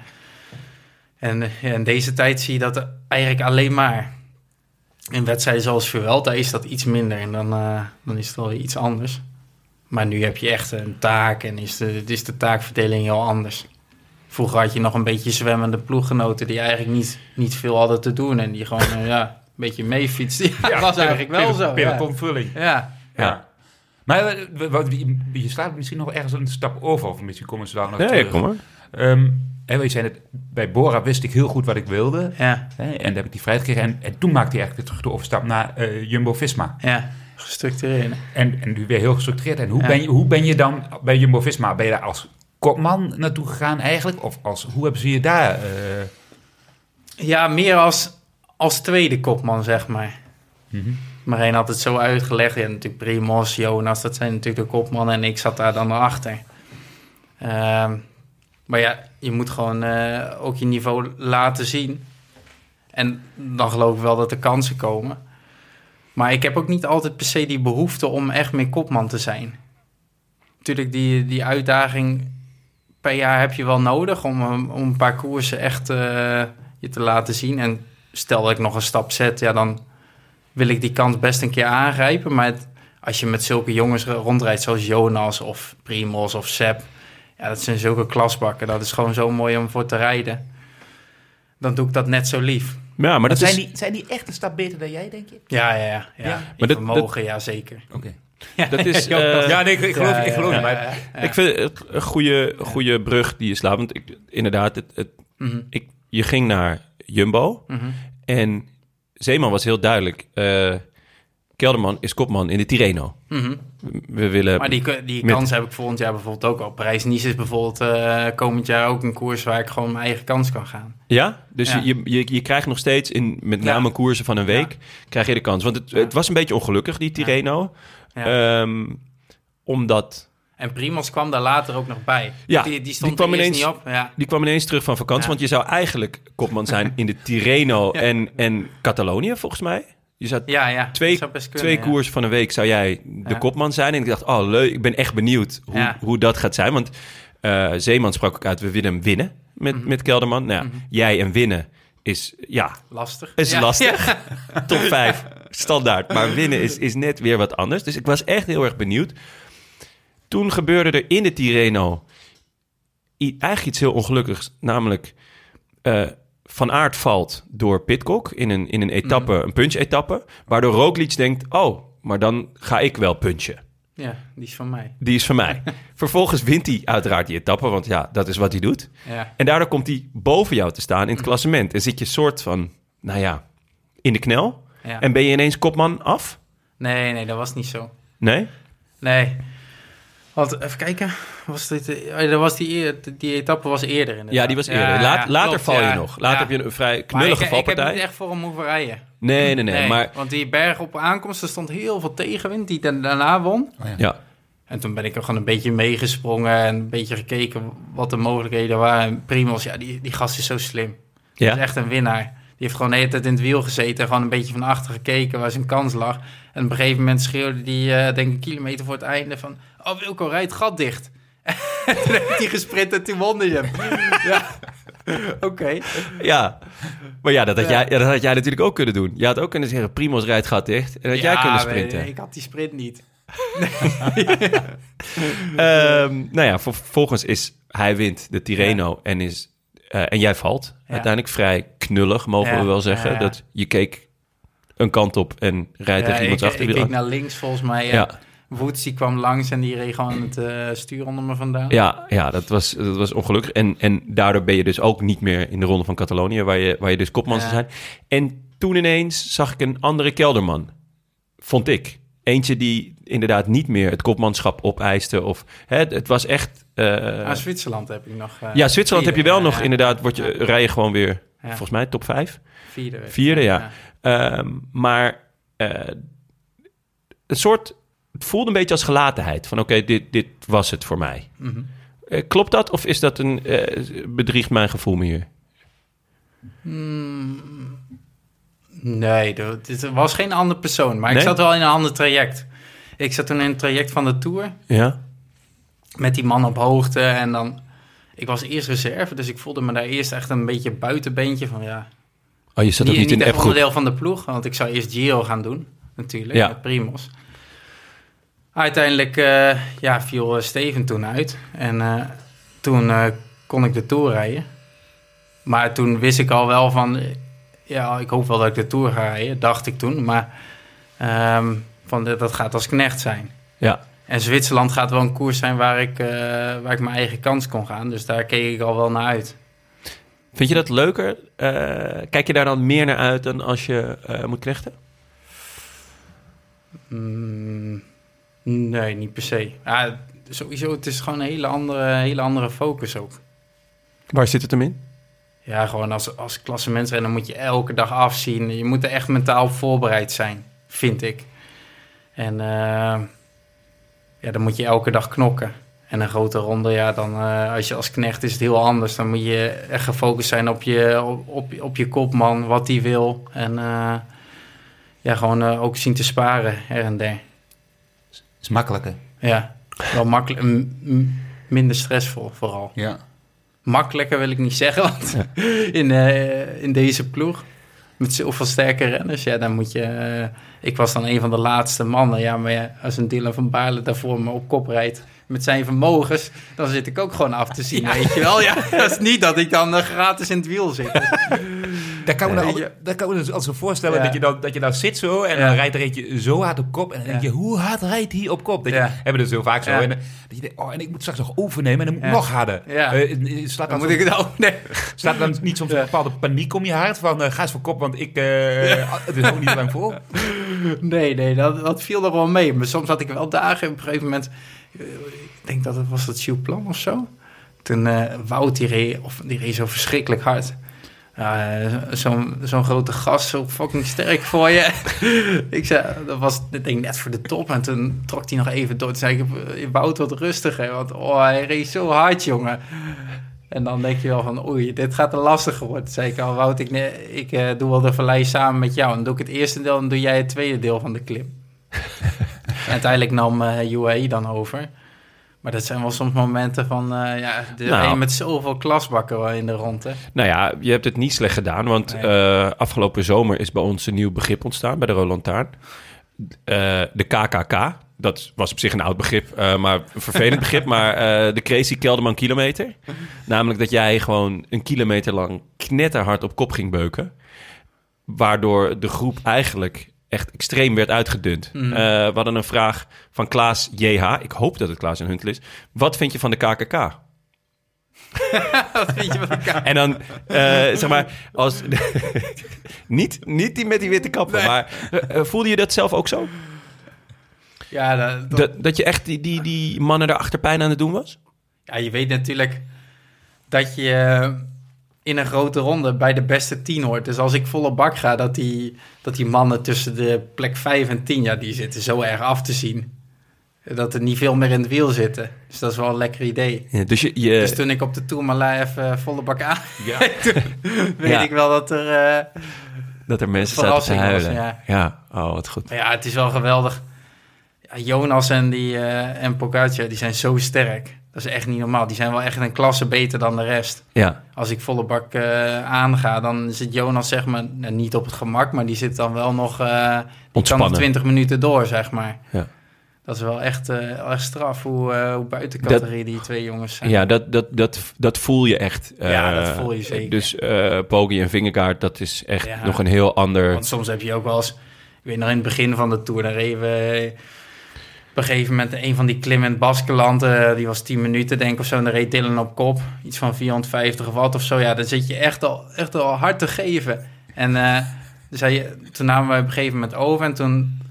En, en deze tijd zie je dat eigenlijk alleen maar. In wedstrijden zoals Vuelta is dat iets minder en dan, eh, dan is het wel iets anders. Maar nu heb je echt een taak en is de, is de taakverdeling heel anders. Vroeger had je nog een beetje zwemmende ploeggenoten die eigenlijk niet, niet veel hadden te doen en die gewoon eh, ja, een beetje meefietsten. [LAUGHS] Ja, dat was eigenlijk wel zo. Ja. Ja. Ja. Maar eh, je, slaat misschien nog ergens een stap over, of misschien komen ze daar nog Ja, terug. kom maar. Ehm, hè, je zei het, bij Bora wist ik heel goed wat ik wilde. Ja, Hè, en dan heb ik die vrijheid gekregen. En, en toen maakte hij eigenlijk terug de overstap naar eh, Jumbo-Visma. ja, gestructureerd. En, en nu weer heel gestructureerd. En hoe, Ja. ben je, hoe ben je dan bij Jumbo-Visma? Ben je daar als kopman naartoe gegaan eigenlijk? Of als, hoe hebben ze je daar... eh, Ja, meer als, als tweede kopman, zeg maar. mhm. Marijn had het zo uitgelegd. Ja, natuurlijk Primos, Jonas, dat zijn natuurlijk de kopmannen. En ik zat daar dan achter. Ehm, maar ja, je moet gewoon eh, ook je niveau laten zien. En dan geloof ik wel dat er kansen komen. Maar ik heb ook niet altijd per se die behoefte om echt meer kopman te zijn. Natuurlijk, die, die uitdaging per jaar heb je wel nodig om, om een paar koersen echt eh, je te laten zien. En stel dat ik nog een stap zet, ja, dan wil ik die kans best een keer aangrijpen. Maar het- als je met zulke jongens rondrijdt zoals Jonas of Primos of Seb... Ja, dat zijn zulke klasbakken. Dat is gewoon zo mooi om voor te rijden. Dan doe ik dat net zo lief. Ja, maar dat zijn, is... die, zijn die echt een stap beter dan jij, denk je? Ja, ja, ja. ja. Ja. In Maar dat- vermogen, ja, zeker. Oké. [LAUGHS] Dat is, Ja, eh, ja, nee, ik, geloof, Ja, ik geloof ja, maar... ja, ja. Ik vind het een goede, goede brug die je slaat. Want ik, inderdaad, het, het, Mhm, ik, je ging naar Jumbo. mhm. En Zeeman was heel duidelijk. eh, Kelderman is kopman in de Tirreno. Mhm. We willen... Maar die, die met- kans heb ik volgend jaar bijvoorbeeld ook al. Parijs-Nice is bijvoorbeeld eh, komend jaar ook een koers waar ik gewoon mijn eigen kans kan gaan. Ja? Dus Ja. Je, je, je krijgt nog steeds in met Ja. name koersen van een week... krijg je de kans. Want het, het was een beetje ongelukkig, die Tirreno. Ja. Ehm, omdat... en Primos kwam daar later ook nog bij. Ja, die, die die stond kwam ineens- niet op. Ja. Die kwam ineens terug van vakantie. Ja. Want je zou eigenlijk kopman zijn in de Tirreno [LAUGHS] Ja. en, en Catalonië, volgens mij. Je zou. Twee- zou kunnen, twee ja. koersen van een week zou jij de kopman zijn. En ik dacht, oh leuk, ik ben echt benieuwd hoe, hoe dat gaat zijn. Want eh, Zeeman sprak ook uit, we willen hem winnen met, Mhm. met Kelderman. Nou, ja, jij en winnen is, ja, Lastig. is lastig. [LAUGHS] Top 5, standaard. Maar winnen is, is net weer wat anders. Dus ik was echt heel erg benieuwd. Toen gebeurde er in de Tirreno i- eigenlijk iets heel ongelukkigs. Namelijk, eh, Van Aert valt door Pitcock in een, in een etappe, een punch-etappe. Waardoor Roglic denkt, oh, maar dan ga ik wel punchen. Ja, die is van mij. Die is van mij. [LAUGHS] Vervolgens wint hij uiteraard die etappe, want ja, dat is wat hij doet. Ja. En daardoor komt hij boven jou te staan in het klassement. En zit je soort van, nou ja, in de knel. ja. En ben je ineens kopman af? Nee, nee, dat was niet zo. Nee? Nee. Want, even kijken. Was dit, eh, oh, dat was die, eer- die etappe was eerder inderdaad. Ja, die was eerder. Laat- later klopt, val je ja. nog. Later Ja. heb je een vrij Maar knullige ik, ik heb valpartij. niet echt voor hem hoeven rijden. Nee, nee, nee, Maar Want die berg op aankomst, er stond heel veel tegenwind die dan daarna won. ja, En toen ben ik er gewoon een beetje meegesprongen en een beetje gekeken wat de mogelijkheden waren. En Primos, ja, die, die gast is zo slim. Die is ja. echt een winnaar. Die heeft gewoon de hele tijd in het wiel gezeten, gewoon een beetje van achter gekeken waar zijn kans lag. En op een gegeven moment schreeuwde die, eh, denk ik, een kilometer voor het einde van... Oh, Wilco, rijd het gat dicht. [LAUGHS] toen heeft hij gesprint en toen won hij hem. [LAUGHS] ja, oké. ja. Maar ja dat, had. Jij, ja, dat had jij natuurlijk ook kunnen doen. Je had ook kunnen zeggen, Primos rijdt gaat dicht. En had jij kunnen sprinten. Ik had die sprint niet. [LAUGHS] Ehm, nou ja, vervolgens is hij wint de Tirreno en, is, eh, en jij valt. Uiteindelijk vrij knullig, mogen we wel zeggen. Dat je keek een kant op en rijdt tegen ik, iemands ik keek naar links volgens mij. Ja. Woods die kwam langs en die reed gewoon het eh, stuur onder me vandaan. Ja, ja dat, was, dat was ongelukkig. En, en daardoor ben je dus ook niet meer in de ronde van Catalonië, waar je, waar je dus kopman zou zijn. En toen ineens zag ik een andere kelderman, vond ik. Eentje die inderdaad niet meer het kopmanschap opeiste. Of, hè, het was echt... Ah, Zwitserland heb ik nog. eh, ja, Zwitserland heb je wel nog inderdaad, word je, rij je gewoon weer, volgens mij, top 5. Vierde. Vierde, ja. Ehm, maar een soort, het voelde een beetje als gelatenheid. Van oké, dit, dit was het voor mij. Mhm. Eh, klopt dat of is dat een, eh, bedriegt mijn gevoel me hier? Mm, nee, dit was geen andere persoon. Maar Nee? ik zat wel in een ander traject. Ik zat toen in het traject van de Tour. Ja? Met die man op hoogte. En dan... Ik was eerst reserve, dus ik voelde me daar eerst echt een beetje buitenbeentje van... Ja, Oh, je zat ook niet in de onderdeel van de ploeg, want ik zou eerst Giro gaan doen, natuurlijk, Ja. met Primos. Uiteindelijk eh, ja, viel eh, Steven toen uit en eh, toen kon ik de Tour rijden. Maar toen wist ik al wel van, ja, ik hoop wel dat ik de Tour ga rijden, dacht ik toen. Maar ehm, van, dat gaat als knecht zijn. Ja. En Zwitserland gaat wel een koers zijn waar ik, waar ik mijn eigen kans kon gaan. Dus daar keek ik al wel naar uit. Vind je dat leuker? Kijk je daar dan meer naar uit dan als je moet knechten? Mm, nee, niet per se. Ja, sowieso, het is gewoon een hele andere, hele andere focus ook. Waar zit het hem in? Ja, gewoon als, als klassementsrenner moet je elke dag afzien. Je moet er echt mentaal voorbereid zijn, vind ik. En eh, ja, dan moet je elke dag knokken. En een grote ronde, ja, dan eh, als je als knecht is het heel anders. Dan moet je echt gefocust zijn op je, op, op, op je kopman, wat hij wil. En eh, ja, gewoon ook zien te sparen her en der. Is makkelijker. Ja, wel makkelijk, minder stressvol vooral. Ja. Makkelijker wil ik niet zeggen, want [LAUGHS] in, eh, in deze ploeg met zoveel sterke renners, ja, dan moet je... eh, ik was dan een van de laatste mannen, ja, maar ja, als een Dylan van Baarle daarvoor me op kop rijdt met zijn vermogens, dan zit ik ook gewoon af te zien, weet je wel. Ja, [LAUGHS] dat is niet dat ik dan eh, gratis in het wiel zit. [LAUGHS] Daar kan, me Ja. al- daar kan me dus altijd zo voorstellen Ja. dat, je dan, dat je dan zit zo en dan rijdt er eentje zo hard op kop. En dan denk je, hoe hard rijdt hij op kop? Dat je, hebben dus heel vaak zo. En, dat je denkt, oh, en ik moet straks nog overnemen en dan moet ik nog harder. Ja. Eh, slaat, Dan dan moet ik ook... [LAUGHS] Nee. staat dan niet soms een bepaalde paniek om je hart? Van, eh, ga eens voor kop, want ik... eh Het is ook niet lang vol. [LAUGHS] Nee, nee, dat, dat viel er wel mee. Maar soms had ik wel dagen op een gegeven moment... Ik denk dat het was dat Plan of zo. Toen Wout, die reed, of, die reed zo verschrikkelijk hard. Eh, zo'n zo'n grote gast, zo fucking sterk voor je. [LAUGHS] ik zei, dat was ik denk net voor de top. En toen trok hij nog even door. Toen zei ik, eh, Wout wat rustiger. Want oh, hij reed zo hard, jongen. En dan denk je wel van, oei, dit gaat een lastige worden. Toen zei ik al, Wout, ik, ik eh, doe wel de vallei samen met jou. En dan doe ik het eerste deel en doe jij het tweede deel van de klim. [LAUGHS] en uiteindelijk nam eh UAE dan over. Maar dat zijn wel soms momenten van, eh, ja, de Nou. een met zoveel klasbakken wel in de ronde. Nou ja, je hebt het niet slecht gedaan, want Nee. eh, afgelopen zomer is bij ons een nieuw begrip ontstaan bij de Roland Taarn. Eh, de KKK, dat was op zich een oud begrip, maar een vervelend [LAUGHS] begrip. Maar de Crazy Kelderman kilometer. Namelijk dat jij gewoon een kilometer lang knetterhard op kop ging beuken. Waardoor de groep eigenlijk echt extreem werd uitgedund. Eh, we hadden een vraag van Klaas JH. Ik hoop dat het Klaas en Huntel is. Wat vind je van de KKK? [LAUGHS] Wat vind je van? En dan, eh, zeg maar, als... [LAUGHS] niet, niet die met die witte kappen, maar eh, voelde je dat zelf ook zo? Ja, dat, dat- Dat, dat je echt die, die, die mannen erachter pijn aan het doen was? ja, je weet natuurlijk dat je in een grote ronde bij de beste tien hoort. Dus als ik volle bak ga, dat die, dat die mannen tussen de plek 5 en 10, ja, die zitten zo erg af te zien. Dat er niet veel meer in het wiel zitten. Dus dat is wel een lekker idee. Ja, dus je, je, Dus toen ik op de Tourmalet even volle bak aan, Ja. [LAUGHS] toen weet Ja. ik wel dat er... eh, dat er mensen zaten te verrassing was, huilen. ja. ja, oh, wat goed. Maar ja, het is wel geweldig. Ja, Jonas en, die, eh en Pogacar, die zijn zo sterk. Dat is echt niet normaal. Die zijn wel echt een klasse beter dan de rest. Ja, Als ik volle bak eh, aanga, dan zit Jonas zeg maar nou, niet op het gemak, maar die zit dan wel nog eh die kan nog 20 minuten door, zeg maar. Ja. Dat is wel echt, eh, echt straf hoe, eh hoe buiten categorie die twee jongens zijn. ja dat, dat, dat, dat voel je echt. Ja, dat voel je zeker. Dus eh Poggi en Vingegaard, dat is echt Ja. nog een heel ander... Want soms heb je ook wel eens... Ik weet nog in het begin van de Tour, dan reden we... Op een gegeven moment een van die klimmen Baskeland, eh, die was 10 minuten denk ik of zo. En dan reed Dylan op kop, iets van 450 watt of zo. Ja, dan zit je echt al, echt al hard te geven. En dus hij, toen namen we op een gegeven moment over en toen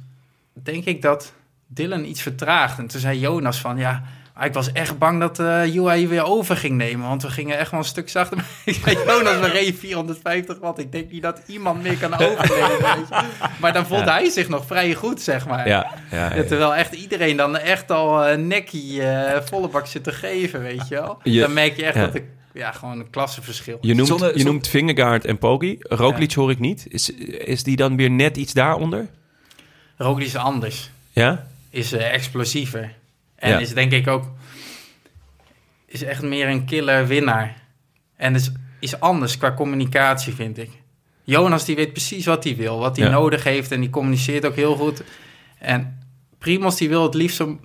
denk ik dat Dylan iets vertraagd. En toen zei Jonas van, ja, ik was echt bang dat eh UAE weer over ging nemen. Want we gingen echt wel een stuk zachter. [LAUGHS] Ik zei, Jonas, we reden 450 watt. Ik denk niet dat iemand meer kan overnemen. Maar dan voelde Ja. hij zich nog vrij goed, zeg maar. Ja, ja, Ja, ja. terwijl echt iedereen dan echt al eh nekkie eh, volle bak zit te geven, weet je wel. Je- dan merk je echt ja. dat ik, ja, gewoon een klassenverschil. Je noemt, je noemt Vingegaard en Poggi. Roglic hoor ik niet. Is, is die dan weer net iets daaronder? Roglic is anders. Ja? Is eh, explosiever. En Ja. is denk ik ook... Is echt meer een killer winnaar. En is, is anders qua communicatie, vind ik. Jonas die weet precies wat hij wil. Wat hij Ja. nodig heeft. En die communiceert ook heel goed. En Primos die wil het liefst zo,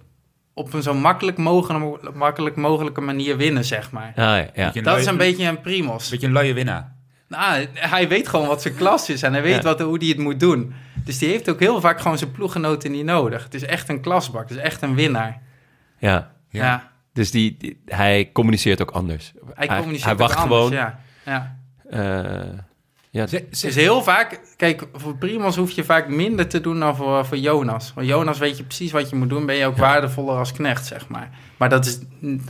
op een zo makkelijk, mogelijk, makkelijk mogelijke manier winnen, zeg maar. Ah, ja. Dat is een beetje een Primos. beetje een luie winnaar. Nou, hij weet gewoon wat zijn klas is en hij weet Ja. wat, hoe hij het moet doen. Dus die heeft ook heel vaak gewoon zijn ploeggenoten niet nodig. Het is echt een klasbak, het is echt een winnaar. Ja. Ja, Ja. Dus die, die- hij communiceert ook anders. hij communiceert hij ook wacht anders, gewoon. Ja. Ja. eh, ja, Ze- ze- Dus heel vaak, kijk, voor Primos hoef je vaak minder te doen dan voor, voor Jonas. Voor Jonas weet je precies wat je moet doen, ben je ook waardevoller als knecht, zeg maar. Maar dat is,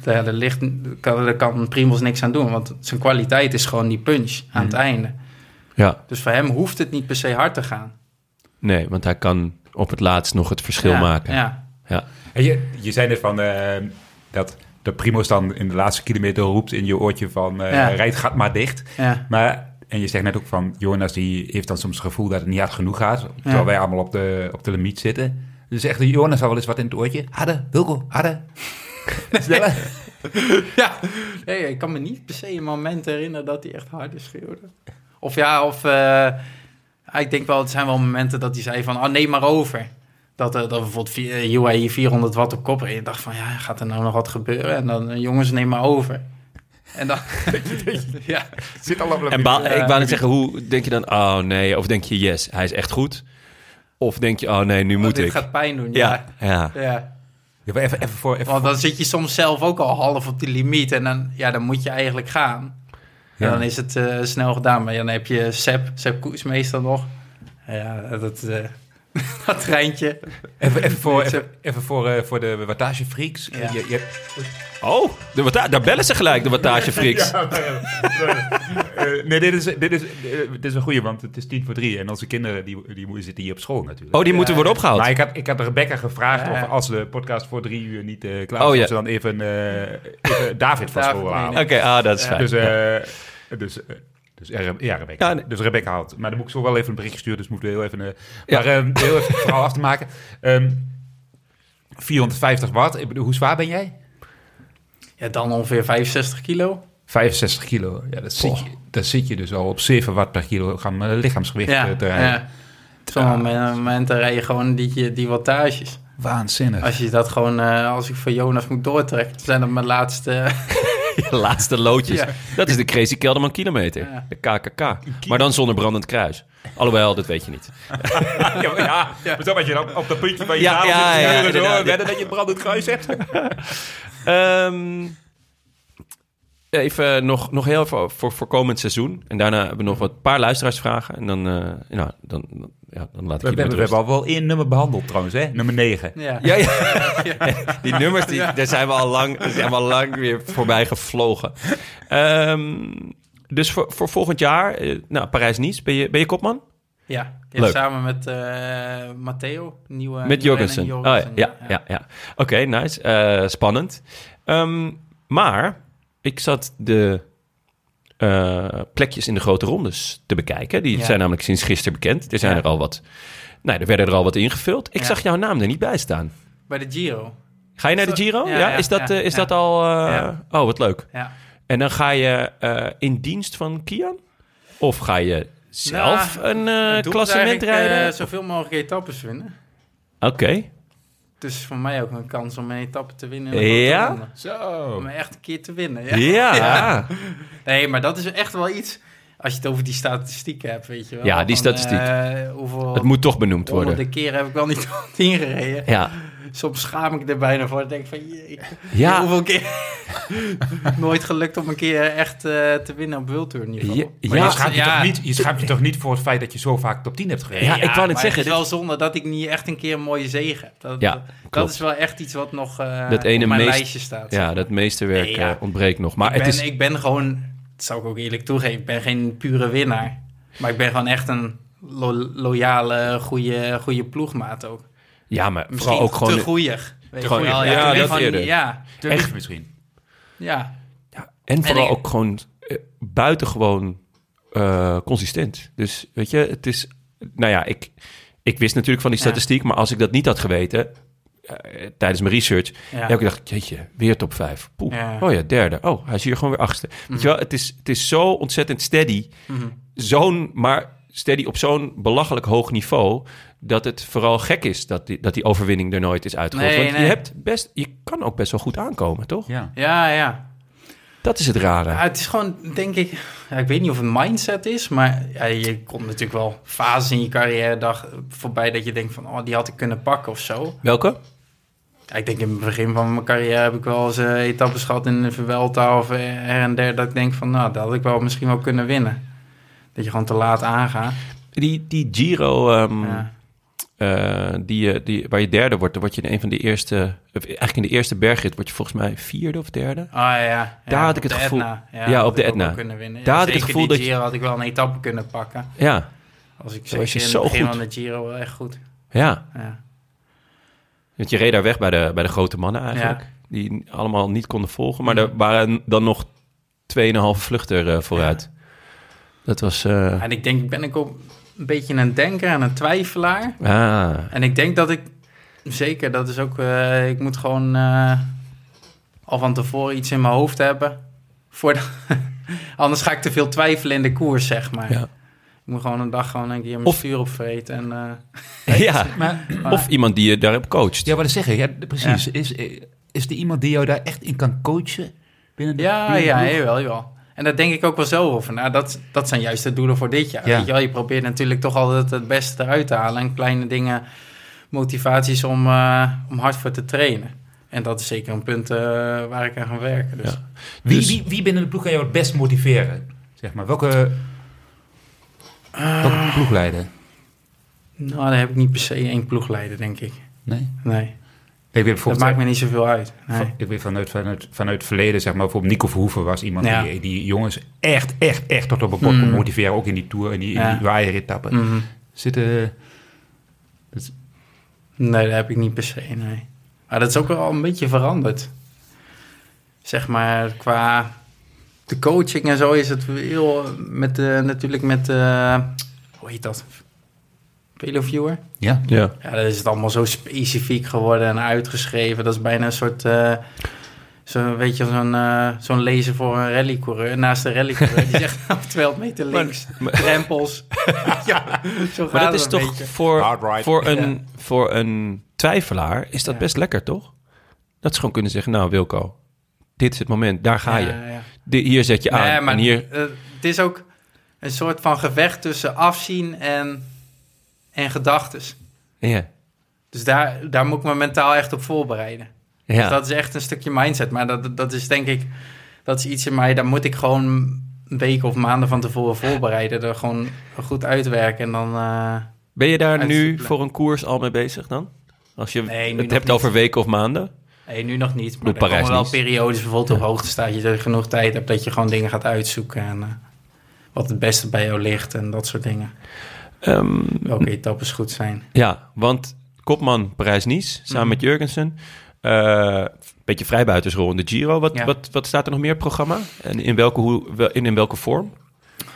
daar, ligt, kan, daar kan Primos niks aan doen, want zijn kwaliteit is gewoon die punch aan het einde. ja, Dus voor hem hoeft het niet per se hard te gaan. nee, want hij kan op het laatst nog het verschil Ja, maken. Ja, Ja. En je, je zei net van eh, dat de Primo's dan in de laatste kilometer roept in je oortje van eh Ja. rijd gaat maar dicht. ja. Maar, en je zegt net ook van Jonas die heeft dan soms het gevoel dat het niet hard genoeg gaat. Terwijl wij allemaal op de, op de limiet zitten. Dus echt Jonas al wel eens wat in het oortje. Harder, Wilco, harder. Sneller. [LAUGHS] Ja, nee, ik kan me niet per se een moment herinneren dat hij echt harder schreeuwde. Of ja, of eh, ik denk wel, het zijn wel momenten dat hij zei van, oh neem maar over. Dat, eh, dat bijvoorbeeld vi- eh, UAE 400 watt op kop reed. Je dacht van, ja, gaat er nou nog wat gebeuren? En dan, eh, jongens, neem maar over. En dan, [LAUGHS] [LAUGHS] ja, Zit al op de En ba- ik wou net zeggen, hoe denk je dan, oh nee, of denk je, yes, hij is echt goed? Of denk je, oh nee, nu moet dit ik. gaat pijn doen. ja, Ja, ja. ja. Ja, maar even, even voor... Even Want dan zit je soms zelf ook al half op die limiet. En dan, ja, dan moet je eigenlijk gaan. Ja. En dan is het eh, snel gedaan. Maar dan heb je Seb, Seb Koes meestal nog. Ja, dat, eh, [LAUGHS] dat treintje. Even, even voor, even, even voor, eh, voor de wattagefreaks. Ja. Je, je, Oh, de wata- daar bellen ze gelijk, de wattagefreaks. [LAUGHS] Ja, eh, nee, dit is, dit, is, eh, dit is een goeie, want het is tien voor drie. En onze kinderen die, die moeten- zitten hier op school natuurlijk. Oh, die moeten worden opgehaald. Maar ik had, ik had Rebecca gevraagd Ja. of als de podcast voor drie uur niet eh, klaar Oh, ja. of ze dan even, eh, even David van school halen. Oké, ah, dat is fijn. Dus, eh, dus, dus eh, ja, Rebecca. Ja, nee. Dus Rebecca haalt. Maar dan moet ik zo wel even een berichtje sturen, dus moeten we heel even... eh, Ja. Maar eh, heel even het verhaal af te maken. Ehm 450 watt. Ik bedoel, hoe zwaar ben jij? Ja, dan ongeveer 65 kilo. 65 kilo. Ja, dat, zit je, dat zit je dus al op 7 watt per kilogram lichaamsgewicht Ja, te rijden. ja. Op zo'n moment- momenten rij je gewoon die, die wattages. Waanzinnig. Als je dat gewoon, eh, als ik voor Jonas moet doortrekken, zijn dat mijn laatste... [LAUGHS] Laatste loodjes. Ja. Dat is de Crazy Kelderman kilometer. Ja. De KKK. Maar dan zonder brandend kruis. Alhoewel, dat weet je niet. [LAUGHS] ja, maar ja, maar zo wat je dan op dat puntje van je Ja, ja, zit ja, wedden dat je brandend kruis hebt. [LAUGHS] Ehm, even nog, nog heel even voor, voor komend seizoen. En daarna hebben we nog wat paar luisteraarsvragen. En dan, eh, nou, dan, dan- ja, dan laat ik We, je hebben, we hebben al wel één nummer behandeld trouwens, hè? Nummer 9. Ja. Ja, [LAUGHS] ja. Die nummers, die, daar zijn we al lang, zijn we al lang weer voorbij gevlogen. Ehm, dus voor, voor volgend jaar, eh, nou, Parijs-Nice, ben je, ben je kopman? Ja, ja, Leuk. samen met eh, Matteo, nieuwe Met Jorgensen. Oh, ja, ja, ja. ja. Oké, nice. Eh, spannend. Ehm, maar ik zat de eh, plekjes in de grote rondes te bekijken. Die Ja. zijn namelijk sinds gisteren bekend. Er zijn Ja. er al wat... Nou, er werden er al wat ingevuld. Ik Ja. zag jouw naam er niet bij staan. Bij de Giro. Ga je naar de Giro? Ja, is dat, eh, is dat al... eh. Oh, wat leuk. Ja. En dan ga je in dienst van Kian? Of ga je zelf Nou, een klassement rijden? zoveel mogelijk etappes winnen. Oké. Dus voor mij ook een kans om een etappe te winnen. in de Ja? Zo. Om echt een keer te winnen. Ja. Ja. Ja. [LAUGHS] Nee, maar dat is echt wel iets... Als je het over die statistieken hebt, weet je wel. Ja, die Van, statistiek. eh, hoeveel Het moet toch benoemd worden. honderden keren heb ik wel niet [LAUGHS] ingereden. Ja. Soms schaam ik er bijna voor. Ik denk van, jee, Ja. hoeveel keer... [LAUGHS] Nooit gelukt om een keer echt eh, te winnen op World Tour niveau. Ja, Maar ja. je, schaamt je, Ja. toch niet, je schaamt je toch niet voor het feit dat je zo vaak top 10 hebt gereden? Ja, ik wou net maar zeggen, Het is wel zonde dat ik niet echt een keer een mooie zege heb. Dat, Ja, dat, is wel echt iets wat nog eh Dat ene op mijn meest- lijstje staat. Ja, dat meeste werk Nee, ja. eh, ontbreekt nog. Maar ik, ben, het is... ik ben gewoon, dat zou ik ook eerlijk toegeven, ik ben geen pure winnaar. Maar ik ben gewoon echt een lo- loyale, goede, goede ploegmaat ook. Ja, maar Misschien vooral ook gewoon... te. Weet je Gewoon- wel. ja, ben dat gewoon- eerder. Ja, Te Echt? misschien. ja. En vooral ik- ook gewoon eh, buitengewoon eh, consistent. Dus weet je, het is... Nou ja, ik, ik wist natuurlijk van die Ja. statistiek... maar als ik dat niet had geweten... eh, tijdens mijn research... ja. heb ik gedacht, jeetje, weer top 5. Poeh. Ja. Oh ja, derde. Oh, hij is hier gewoon weer achtste. Weet je wel, het is, het is zo ontzettend steady. Mhm. Zo'n, maar steady op zo'n belachelijk hoog niveau... dat het vooral gek is dat die, dat die overwinning er nooit is uitgerold. Nee, Want je, hebt best, je kan ook best wel goed aankomen, toch? Ja. Ja, ja. Dat is het rare. Ja, het is gewoon, denk ik, ja, ik weet niet of het mindset is, maar ja, je komt natuurlijk wel fases in je carrière dag voorbij dat je denkt van, oh, die had ik kunnen pakken of zo. Welke? Ja, ik denk in het begin van mijn carrière heb ik wel eens eh, etappes gehad in de Vuelta of eh, her en der, dat ik denk van, nou, dat had ik wel misschien wel kunnen winnen. Dat je gewoon te laat aangaat. Die, die Giro, ehm, Ja. eh, die, eh, die, waar je derde wordt, dan word je in een van de eerste... eigenlijk in de eerste bergrit word je volgens mij vierde of derde. Ah ja, ja. Daar had ik het de gevoel- Etna. Ja, op de Etna. wel Kunnen winnen. Daar Ja, had ik het gevoel dat je- Giro had ik wel een etappe kunnen pakken. Ja, Als ik Zo was je zeker in zo het begin goed. van de Giro wel echt goed. ja. Ja. Want je reed daar weg bij de, bij de grote mannen eigenlijk. Die allemaal niet konden volgen. Maar er waren dan nog 2,5 vluchter eh, vooruit. Dat was... eh, En ik denk, ben ik ook een beetje een denker en een twijfelaar. ah, En ik denk dat ik, zeker, dat is ook, eh, ik moet gewoon eh, al van tevoren iets in mijn hoofd hebben. Voor de- [LAUGHS] Anders ga ik te veel twijfelen in de koers, zeg maar. Ja. Ik moet gewoon een dag gewoon een keer mijn Of- stuur opvreten. En, eh, [LAUGHS] ja. [LAUGHS] Maar, Of iemand die je daarop coacht. ja, wat ik zeggen, ja, precies. Is, is er iemand die jou daar echt in kan coachen? Binnen de, ja, binnen de ja, jawel, jawel. En daar denk ik ook wel zo over. Nou, dat, dat zijn juist de doelen voor dit jaar. Ja. Weet je, wel? je probeert natuurlijk toch altijd het beste eruit te halen. En kleine dingen, motivaties om, eh, om hard voor te trainen. En dat is zeker een punt eh, waar ik aan ga werken. Dus. Ja. Wie, Dus- wie, wie binnen de ploeg kan jou het best motiveren? Zeg maar, welke, welke ploegleider? Nou, daar heb ik niet per se één ploegleider, denk ik. Nee? Nee, Ik weet dat maakt me niet zoveel uit. Nee. Ik weet vanuit, vanuit, vanuit het verleden, zeg maar, bijvoorbeeld Nico Verhoeven was iemand Ja. die, die jongens echt, echt, echt tot op een pot Mm. kon motiveren. Ook in die Tour, in die, Ja. die waaieretappen. Mhm. Zitten... Nee, dat heb ik niet per se, nee. Maar dat is ook wel een beetje veranderd. Zeg maar, qua de coaching en zo is het heel... Met de, natuurlijk met de... Hoe heet dat? Veloviewer? Ja. Ja. Ja, dat is het allemaal zo specifiek geworden en uitgeschreven. Dat is bijna een soort... eh, zo, weet je, zo'n eh, zo'n lezer voor een rallycoureur. Naast de rallycoureur. Die zegt [LAUGHS] nou, 200 meter links, drempels. [LAUGHS] ja, zo gaat Maar dat het is een toch beetje. voor, voor, een, voor een twijfelaar is dat Ja. best lekker, toch? Dat ze gewoon kunnen zeggen, nou Wilco, dit is het moment, daar ga je. Ja, hier zet je aan Nee, maar en hier... het is ook een soort van gevecht tussen afzien en, en gedachtes. Ja, Dus daar, daar moet ik me mentaal echt op voorbereiden. Dus ja. dat is echt een stukje mindset. Maar dat, dat is denk ik, dat is iets in mij, daar moet ik gewoon week of maanden van tevoren voorbereiden. Er gewoon goed uitwerken en dan... eh, Ben je daar nu voor een koers al mee bezig dan? Als je Nee, het hebt niet. over weken of maanden? Nee, nu nog niet. Maar er komen wel periodes, bijvoorbeeld op hoogte staat je genoeg tijd hebt dat je gewoon dingen gaat uitzoeken en eh, wat het beste bij jou ligt en dat soort dingen. Ehm, Welke etappes goed zijn. ja, want kopman Parijs-Nice, samen Mhm. met Jurgensen. Eh beetje vrijbuitersrol in de Giro. Wat, Ja. wat, wat staat er nog meer op programma? En in welke, hoe, in, in welke vorm?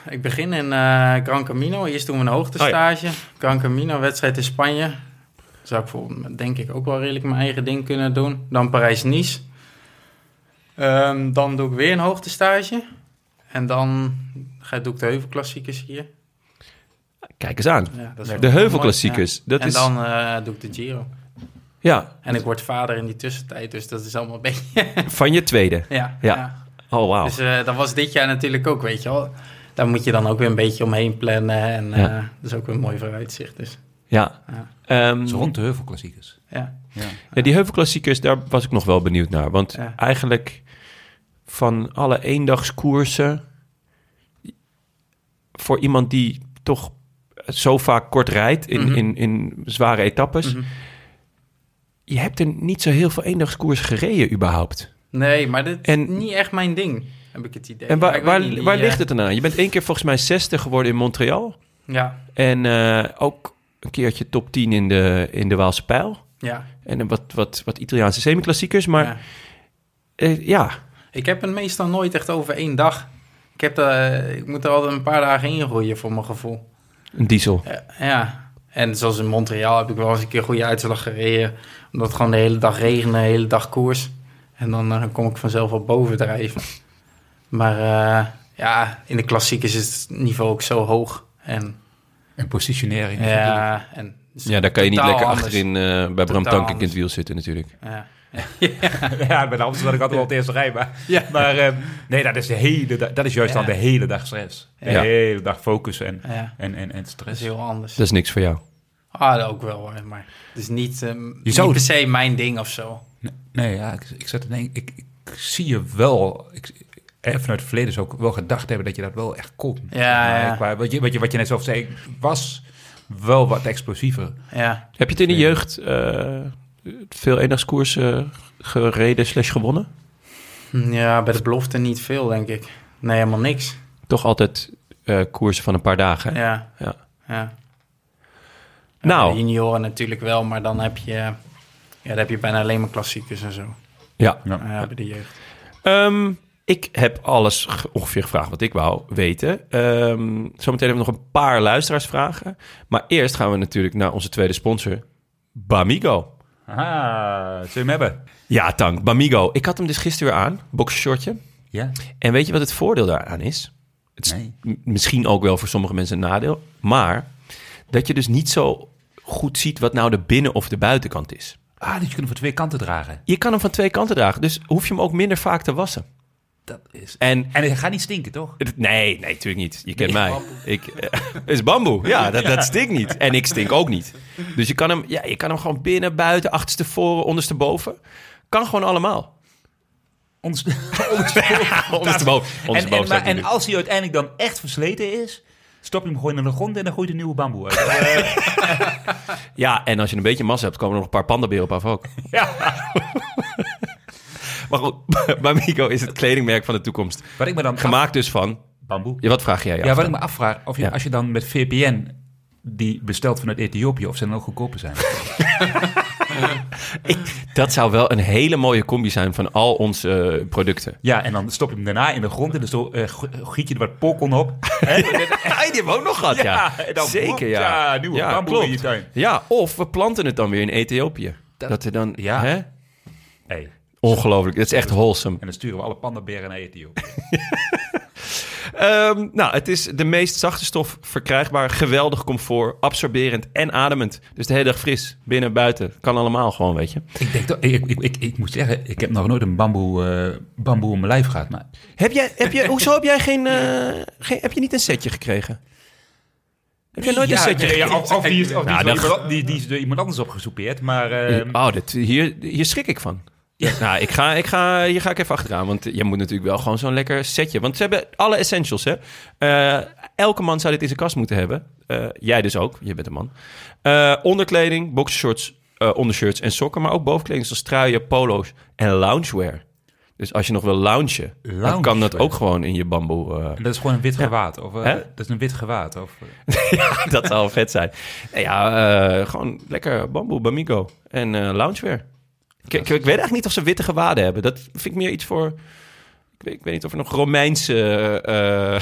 Ik begin in eh, Gran Camino. Eerst doen we een hoogtestage. Gran Camino, wedstrijd in Spanje. Zou ik voor, denk ik ook wel redelijk mijn eigen ding kunnen doen. Dan Parijs-Nice. Ehm, dan doe ik weer een hoogtestage. En dan ga, doe ik de heuvelklassiekers hier. Kijk eens aan. Ja, De heuvelklassiekers. ja. Dat en is, dan eh, doe ik de Giro. ja, En ik word vader in die tussentijd, dus dat is allemaal een beetje... [LAUGHS] van je tweede. ja, Ja. Oh, wauw. Dus eh, dat was dit jaar natuurlijk ook, weet je wel. Daar moet je dan ook weer een beetje omheen plannen. En eh, Ja. dat is ook weer een mooi vooruitzicht. Dus Ja. Ja. Ehm, Zo rond de heuvelklassiekers. ja, Ja. ja, die heuvelklassiekers, daar was ik nog wel benieuwd naar. Want Ja. eigenlijk van alle eendagskoersen... voor iemand die toch zo vaak kort rijdt in, Mhm. in, in zware etappes... Mhm. je hebt er niet zo heel veel eendagskoersen gereden überhaupt. Nee, maar dit En- is niet echt mijn ding, heb ik het idee. En waar, waar, niet, waar eh, ligt het dan aan? Je bent één keer volgens mij 60 geworden in Montreal. Ja, En eh, ook een keertje top 10 in de, in de Waalse Pijl. ja. En wat, wat, wat Italiaanse semi-klassiekers. Maar ja. eh, ja, Ik heb het meestal nooit echt over één dag. Ik, heb ik moet er altijd een paar dagen in groeien voor mijn gevoel. Een diesel. Ja, ja. En zoals in Montreal heb ik wel eens een keer een goede uitslag gereden. Omdat het gewoon de hele dag regende, de hele dag koers. En dan eh, kom ik vanzelf wel bovendrijven. Maar eh, ja, in de klassiekers is het niveau ook zo hoog. En En positionering. ja, en Ja, daar kan je niet lekker anders. achterin eh, bij Bram Tankink in het wiel zitten natuurlijk. Ja. [LAUGHS] Ja, bij de Amsterdam had ik altijd wel het eerste rij. Maar, Ja. maar eh, nee, dat is, de hele, da- dat is juist Ja. dan de hele dag stress. De Ja. hele dag focussen en, ja, en, en, en dat is stress. heel anders. Dat is niks voor jou. Ah, dat ook wel hoor, maar het is niet, ehm, niet zou- per se mijn ding of zo. Nee, nee, ja, ik, ik zat te denken, ik, ik zie je wel, ik, eh, vanuit het verleden zou ik wel gedacht hebben dat je dat wel echt kon. Ja, Maar ja. ik- maar wat, je, wat, je, wat je net zelf zei, was wel wat explosiever. Ja, Heb je het in de jeugd eh, veel eendagskoersen gereden slash gewonnen? Hm, ja bij de belofte niet veel, denk ik. Nee, helemaal niks. Toch altijd eh, koersen van een paar dagen. hè? Ja, Ja. ja. Nou. Junioren natuurlijk wel, maar dan heb je, ja, dan heb je bijna alleen maar klassiekers en zo. Ja. Ja. Ja, bij de jeugd. Ehm, ik heb alles ge- ongeveer gevraagd wat ik wou weten. Ehm, zometeen hebben we nog een paar luisteraarsvragen. Maar eerst gaan we natuurlijk naar onze tweede sponsor, Bamigo. Ah, zul je hem hebben? Ja, Tank, Bamigo. Ik had hem dus gisteren weer aan, boxershortje. Ja. En weet je wat het voordeel daaraan is? Het is Nee. misschien ook wel voor sommige mensen een nadeel. Maar dat je dus niet zo goed ziet wat nou de binnen- of de buitenkant is. Ah, dus je kunt hem van twee kanten dragen. Je kan hem van twee kanten dragen, dus hoef je hem ook minder vaak te wassen. Dat is... En En het gaat niet stinken, toch? Het- Nee, nee, natuurlijk niet. Je kent Nee, mij. Ik, eh, is bamboe. Ja, [LAUGHS] dat, dat stinkt niet. En ik stink ook niet. Dus je kan hem, ja, je kan hem gewoon binnen, buiten, achterste voren, onderste boven. Kan gewoon allemaal. Ons, [LAUGHS] Onderste boven. en, als hij uiteindelijk dan echt versleten is, stop je hem gewoon in de grond en dan gooit een nieuwe bamboe uit. [LAUGHS] Eh, Ja, en als je een beetje massa hebt, komen er nog een paar pandaberen op af ook. ja. Maar goed, [LAUGHS] Bamigo is het kledingmerk van de toekomst. Wat ik me dan Gemaakt dus van... bamboe. Ja, wat vraag jij? Ja, af wat ik me afvraag, of je, Ja. als je dan met VPN die bestelt vanuit Ethiopië, of ze dan ook goedkoper zijn. [LAUGHS] Dat zou wel een hele mooie combi zijn van al onze eh, producten. ja, en dan stop je hem daarna in de grond en dan g- giet je er wat pokon op. Hè? [LAUGHS] Ja, die hebben we ook nog gehad, ja. Ja, dan Zeker, ja. ja, nieuwe bamboe in je tuin. Ja, of we planten het dan weer in Ethiopië. Dat, er dan... Ja. Hè? Hey. Ongelooflijk. Dat is echt wholesome. En dan sturen we alle pandaberen naar Ethiopië. [LAUGHS] Ehm, nou, het is de meest zachte stof verkrijgbaar. Geweldig comfort, absorberend en ademend. Dus de hele dag fris, binnen en buiten. Kan allemaal gewoon, weet je. Ik denk toch, ik, ik, ik, ik moet zeggen, ik heb nog nooit een bamboe, eh, bamboe in mijn lijf gehad. Maar Heb jij, heb je, [LAUGHS] hoezo heb jij geen, eh, geen... Heb je niet een setje gekregen? Heb jij nooit een setje nee, ja, gekregen? of, of die is, of die, Nou, is dan- door iemand, die, die is door iemand anders opgesoupeerd. Maar eh, Oh, dit, hier, hier schrik ik van. Nou, ik ga, ik ga, hier ga ik even achteraan. Want je moet natuurlijk wel gewoon zo'n lekker setje. Want ze hebben alle essentials, hè. Eh, elke man zou dit in zijn kast moeten hebben. Eh, jij dus ook. Je bent een man. Eh, onderkleding, boxershorts, ondershirts en sokken. Maar ook bovenkleding zoals truien, polo's en loungewear. Dus als je nog wil loungen, dan kan dat ook gewoon in je bamboe. dat is gewoon een wit gewaad. Of, dat is een wit gewaad. Of, eh, [LAUGHS] dat zou vet zijn. Ja, gewoon lekker bamboe, bamigo en loungewear. Ik, ik, ik weet eigenlijk niet of ze witte gewaden hebben. Dat vind ik meer iets voor... Ik weet, ik weet niet of er nog Romeinse... eh,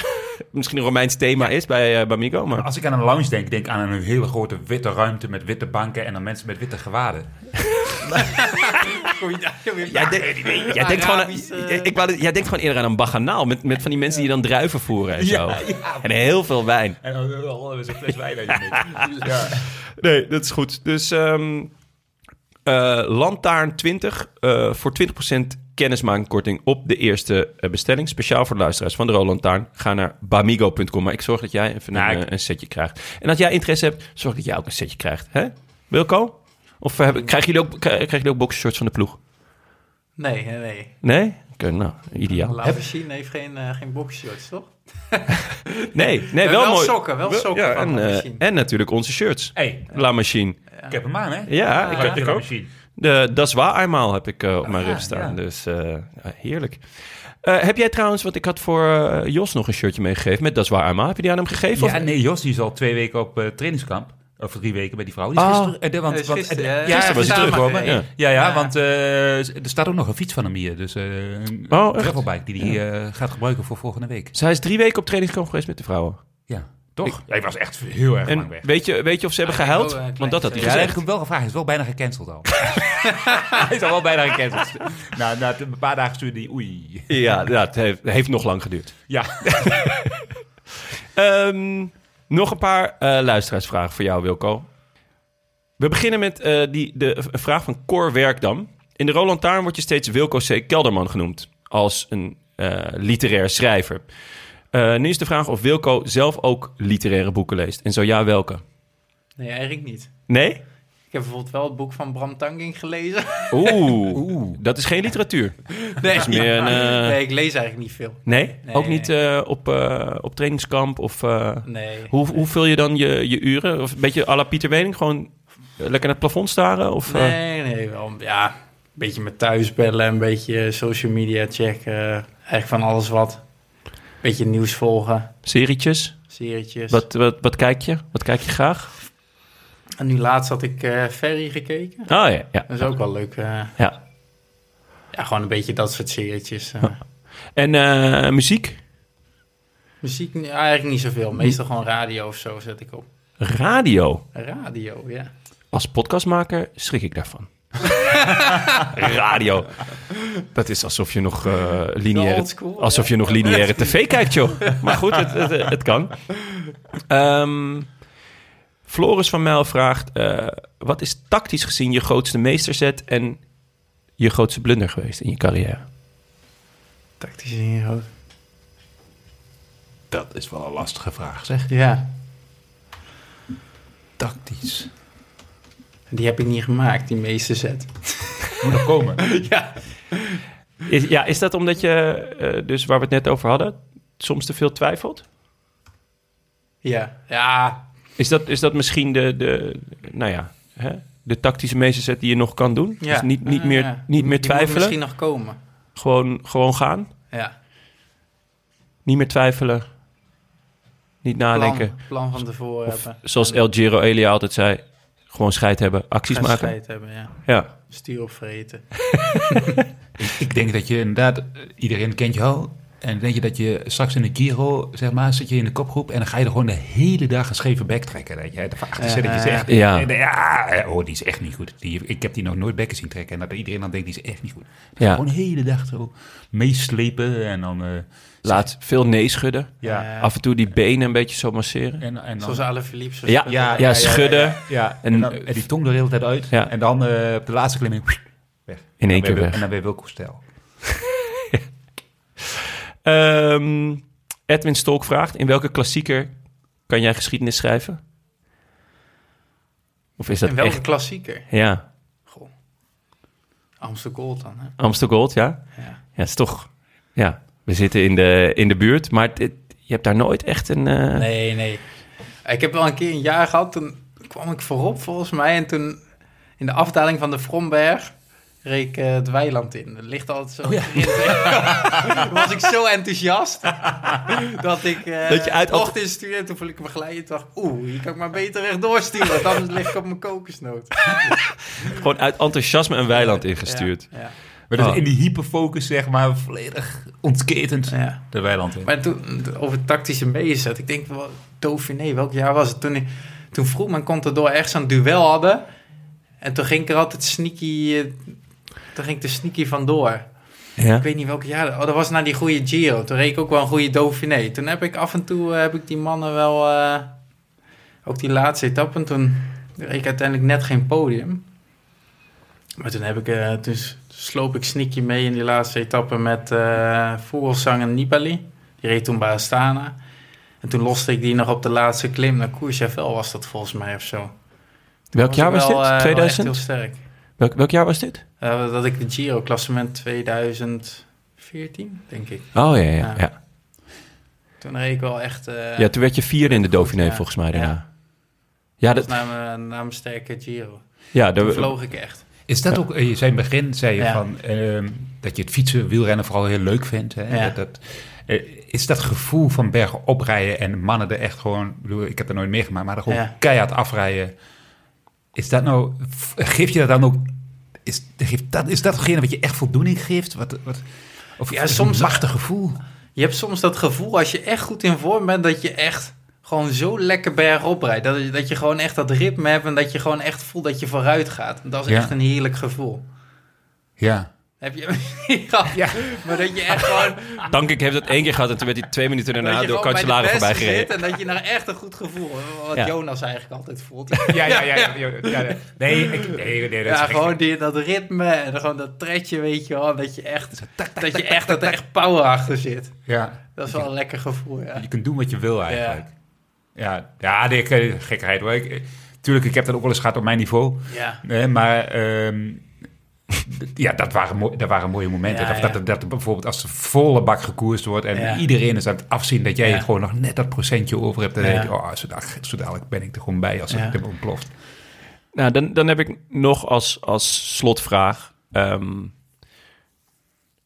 misschien een Romeins thema is bij eh, Bamigo, maar... als ik aan een lounge denk, denk ik aan een hele grote witte ruimte met witte banken en dan mensen met witte gewaden. Jij, denkt- jij denkt gewoon, Arabische- ik wou, jij denkt gewoon eerder aan een baganaal met, met van die mensen die dan druiven voeren en zo. En heel veel wijn. En dan hebben we zo'n fles wijn je. Nee, dat is goed. Dus ehm eh, Lantaarn 20 eh, voor 20% kennismakingkorting op de eerste eh, bestelling. Speciaal voor de luisteraars van de Roland Taarn. Ga naar bamigo.com. Maar ik zorg dat jij even Nou, een, ik- eh, een setje krijgt. En als jij interesse hebt, zorg dat jij ook een setje krijgt. Hè? Wilco? Of eh, hebben- krijgen, jullie ook, krijgen jullie ook boxershorts van de ploeg? Nee, nee, nee. Nee? Oké, nou, ideaal. La Machine heeft geen, eh geen boxshorts, toch? [LAUGHS] Nee, nee Ja, wel, wel mooi. sokken, wel sokken ja, van en, La eh, Machine. en natuurlijk onze shirts. Hey, La Machine. ik heb hem aan, hè? Ja, ik heb ik ook. machine. De Das war eenmaal heb ik eh, op mijn Ah, rug staan. ja. Dus eh, heerlijk. Eh, heb jij trouwens, want ik had voor eh, Jos nog een shirtje meegegeven met Das war eenmaal. Heb je die aan hem gegeven? Ja, of? nee, Jos die is al twee weken op eh, trainingskamp. Of drie weken bij die vrouw. Die is Ah. gisteren, eh, de- want, is gisteren, eh, ja, ja, gisteren was hij teruggekomen, ja. Ja, ja, Ja. want eh, er staat ook nog een fiets van hem hier. Dus eh, een Oh, gravelbike die hij eh, gaat gebruiken voor volgende week. Zij is drie weken op trainingskamp geweest met de vrouwen. Ja, toch? hij was echt heel erg lang En weg. weet je, weet je of ze hebben Ah, ik gehuild? eh, Want dat had hij dat heb gezegd. ik hem wel gevraagd. Hij is wel bijna gecanceld al. [LAUGHS] hij is al wel bijna gecanceld. nou, na een paar dagen stuurde hij... Oei. Ja, heeft, heeft nog lang geduurd. Ja. [LAUGHS] Ehm, nog een paar eh, luisteraarsvragen voor jou, Wilco. We beginnen met eh, die, de vraag van Cor Werkdam. In de Roland Taarn wordt je steeds Wilco C. Kelderman genoemd. Als een eh, literair schrijver. Nu is de vraag of Wilco zelf ook literaire boeken leest. En zo ja, welke? Nee, eigenlijk niet. Nee? Ik heb bijvoorbeeld wel het boek van Bram Tanging gelezen. [LAUGHS] Oeh, dat is geen literatuur. [LAUGHS] Nee, is meer een, eh, nee ik lees eigenlijk niet veel. Nee? Nee, ook niet nee. eh, op, eh, op trainingskamp? Of, eh, Nee. hoe, hoe vul je dan je, je uren? Of een beetje à la Pieter Wening? Gewoon lekker naar het plafond staren? Of, eh, Nee, nee, wel, ja, een beetje met thuisbellen, een beetje social media checken. Eigenlijk van alles wat. Een beetje nieuws volgen, serietjes? serietjes. Wat, wat, wat kijk je? Wat kijk je graag? En nu laatst had ik eh Ferry gekeken. Oh ja, ja. Dat is ook wel leuk. eh. ja. ja, gewoon een beetje dat soort serietjes. eh. En muziek? Muziek ja, eigenlijk niet zoveel. Meestal gewoon radio of zo zet ik op. Radio. Radio, ja. Als podcastmaker schrik ik daarvan. [LAUGHS] Radio. Dat is alsof je nog eh lineaire, school, alsof je nog lineaire tv kijkt, joh. Maar goed, het, het, het kan. Ehm, Floris van Mijl vraagt: eh, wat is tactisch gezien je grootste meesterzet en je grootste blunder geweest in je carrière? Tactisch in je hoofd. Dat is wel een lastige vraag, zeg. Ja, Tactisch. die heb ik niet gemaakt, die meeste zet. Moet nog komen. [LAUGHS] ja. Is, ja, is dat omdat je, eh, dus waar we het net over hadden, soms te veel twijfelt? Ja, ja. Is dat, is dat misschien de, de nou ja, hè, de tactische meesterzet die je nog kan doen? ja. Dus niet, niet, meer, ja. niet meer Die moet twijfelen, misschien nog komen. gewoon, gewoon gaan. Ja. Niet meer twijfelen, niet nadenken. Plan, plan van tevoren Of hebben. zoals El Giro Elia altijd zei, gewoon scheid hebben, acties gaan maken. scheid hebben, ja. Ja, Stuur opvreten. [LAUGHS] Ik denk dat je inderdaad... eh, Iedereen kent jou. En denk je dat je straks in de Giro, zeg maar, zit je in de kopgroep en dan ga je er gewoon de hele dag een scheve bek trekken. Dat je achter zit dat je zegt, Ja. ja. ja, oh, die is echt niet goed. Die, ik heb die nog nooit bekken zien trekken. En dat iedereen dan denkt, die is echt niet goed. Dan Ja. Gewoon de hele dag zo meeslepen en dan... eh, Laat veel nee schudden. ja. Af en toe die benen een beetje zo masseren. En, en dan, Zoals alle Philips. Ja, ja, schudden. Ja, En- en, dan, en die tong er de hele tijd uit. Ja. En dan eh, op de laatste klimming weg. In één keer weer- weg. En dan weer Wilco Stijl. Ehm, Edwin Stolk vraagt: In welke klassieker kan jij geschiedenis schrijven? Of is dat En welke echt? klassieker? Ja, Goh. Amsterdam Gold dan, hè? Amstel Gold, ja? Ja. Ja, is toch. Ja, we zitten in de, in de buurt, maar je hebt daar nooit echt een. eh, Nee, nee. Ik heb wel een keer een jaar gehad, toen kwam ik voorop volgens mij. En toen in de afdaling van de Vromberg reed ik eh, het weiland in. Dat ligt altijd zo. toen [LAUGHS] was ik zo enthousiast [LAUGHS] dat ik uh, Dat je uit- mocht insturen. Toen voel ik me glijden. Toen dacht ik, oeh, hier kan ik maar beter rechtdoor sturen. Want anders lig ik op mijn kokosnoot. [LAUGHS] Gewoon uit enthousiasme een weiland ingestuurd. Ja, ja. Maar Oh. in die hyperfocus, zeg maar, volledig ontketend Ja. de weiland in. Maar toen, over tactische meezet. Ik denk, wel, Dauphiné, welk jaar was het? Toen, ik- toen vroeg mijn Contador echt zo'n duel hadden. En toen ging ik er altijd sneaky... toen ging ik er sneaky vandoor. Ja. Ik weet niet welk jaar. Oh, dat was na die goede Giro. Toen reed ik ook wel een goede Dauphiné. Toen heb ik af en toe eh, heb ik die mannen wel... eh, ook die laatste etappe. Toen reed ik uiteindelijk net geen podium. Maar toen heb ik... eh, toen sloop ik sneaky mee in die laatste etappe met eh Vogelsang en Nibali. Die reed toen bij Astana. En toen loste ik die nog op de laatste klim. Naar Courchevel was dat volgens mij of zo. Welk jaar was wel, dit? eh, wel echt 2000? heel sterk. Welk, welk jaar was dit? Eh, dat ik de Giro klassement 2014, denk ik. Oh ja, ja. Ja. ja. Toen reed ik wel echt... eh Ja, toen werd je vierde in de Dauphiné ja. volgens mij daarna. Ja. Ja, dat dat, was na mijn, na mijn sterke Giro. ja, Toen dat, vloog ik echt. Is dat ook, eh, je zei in het begin, zei je Ja. van, ehm, dat je het fietsen, wielrennen vooral heel leuk vindt. Hè? Ja. Dat, dat, is dat gevoel van bergen oprijden en mannen er echt gewoon, ik bedoel, ik heb er nooit meegemaakt, maar er gewoon Ja. keihard afrijden. Is dat nou, f- geeft je dat dan ook, is, geeft dat, is dat hetgene wat je echt voldoening geeft? Wat, wat, of Ja, soms- een machtig gevoel. Je hebt soms dat gevoel, als je echt goed in vorm bent, dat je echt gewoon zo lekker bergop rijdt. Dat, je- dat je gewoon echt dat ritme hebt en dat je gewoon echt voelt dat je vooruit gaat. Dat is Ja. echt een heerlijk gevoel. Ja. Heb je [LAUGHS] ja, Ja. maar dat je echt gewoon... Dankik heeft dat één keer gehad en toen werd hij twee minuten daarna door Cancellara voorbij gereden. zit En dat je nou echt een goed gevoel Wat Ja. Jonas eigenlijk altijd voelt. Ja, ja, ja. ja, ja, ja, ja. Nee, ik, nee, nee, dat Ja, gewoon die, dat ritme en gewoon dat tredje, weet je wel. Dat je echt, dat, je echt, dat er echt power achter zit. Ja. Dat is wel een lekker gevoel, ja. Je kunt doen wat je wil eigenlijk. Ja, ja, ik, eh, gekheid hoor. Ik, tuurlijk, ik heb dat ook wel eens gehad op mijn niveau. Ja, Nee, maar ehm, ja, dat waren, dat waren mooie momenten. Ja, dat, ja. Dat, dat, bijvoorbeeld als de volle bak gekoerst wordt en Ja. iedereen is aan het afzien dat jij Ja. gewoon nog net dat procentje over hebt. Dan Ja. denk je, oh, zo dadelijk, zo dadelijk ben ik er gewoon bij als Ja. het ontploft. Nou, dan, dan heb ik nog als, als slotvraag. ehm,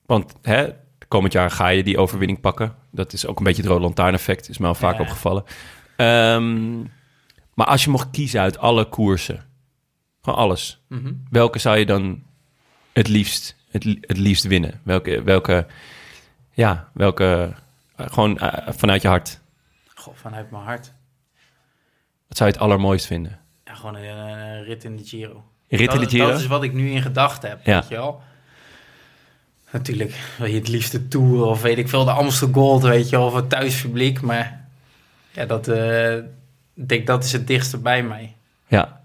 want hè, komend jaar ga je die overwinning pakken. Dat is ook een beetje het rode lantaarneffect, is mij al vaak Ja. opgevallen. Ehm, maar als je mocht kiezen uit alle koersen, gewoon alles. Mhm. Welke zou je dan het liefst, het, het liefst winnen? Welke, welke ja, welke, eh, gewoon eh, vanuit je hart. Goh, vanuit mijn hart. Wat zou je het allermooist vinden? Ja, gewoon een, een rit in de Giro. Rit in dat, de Giro? Dat is wat ik nu in gedachten heb, Ja. weet je wel. Natuurlijk wil je het liefste Tour of weet ik veel, de Amstel Gold, weet je wel, of het thuispubliek. Maar ja, dat, eh, ik denk dat is het dichtste bij mij. Ja.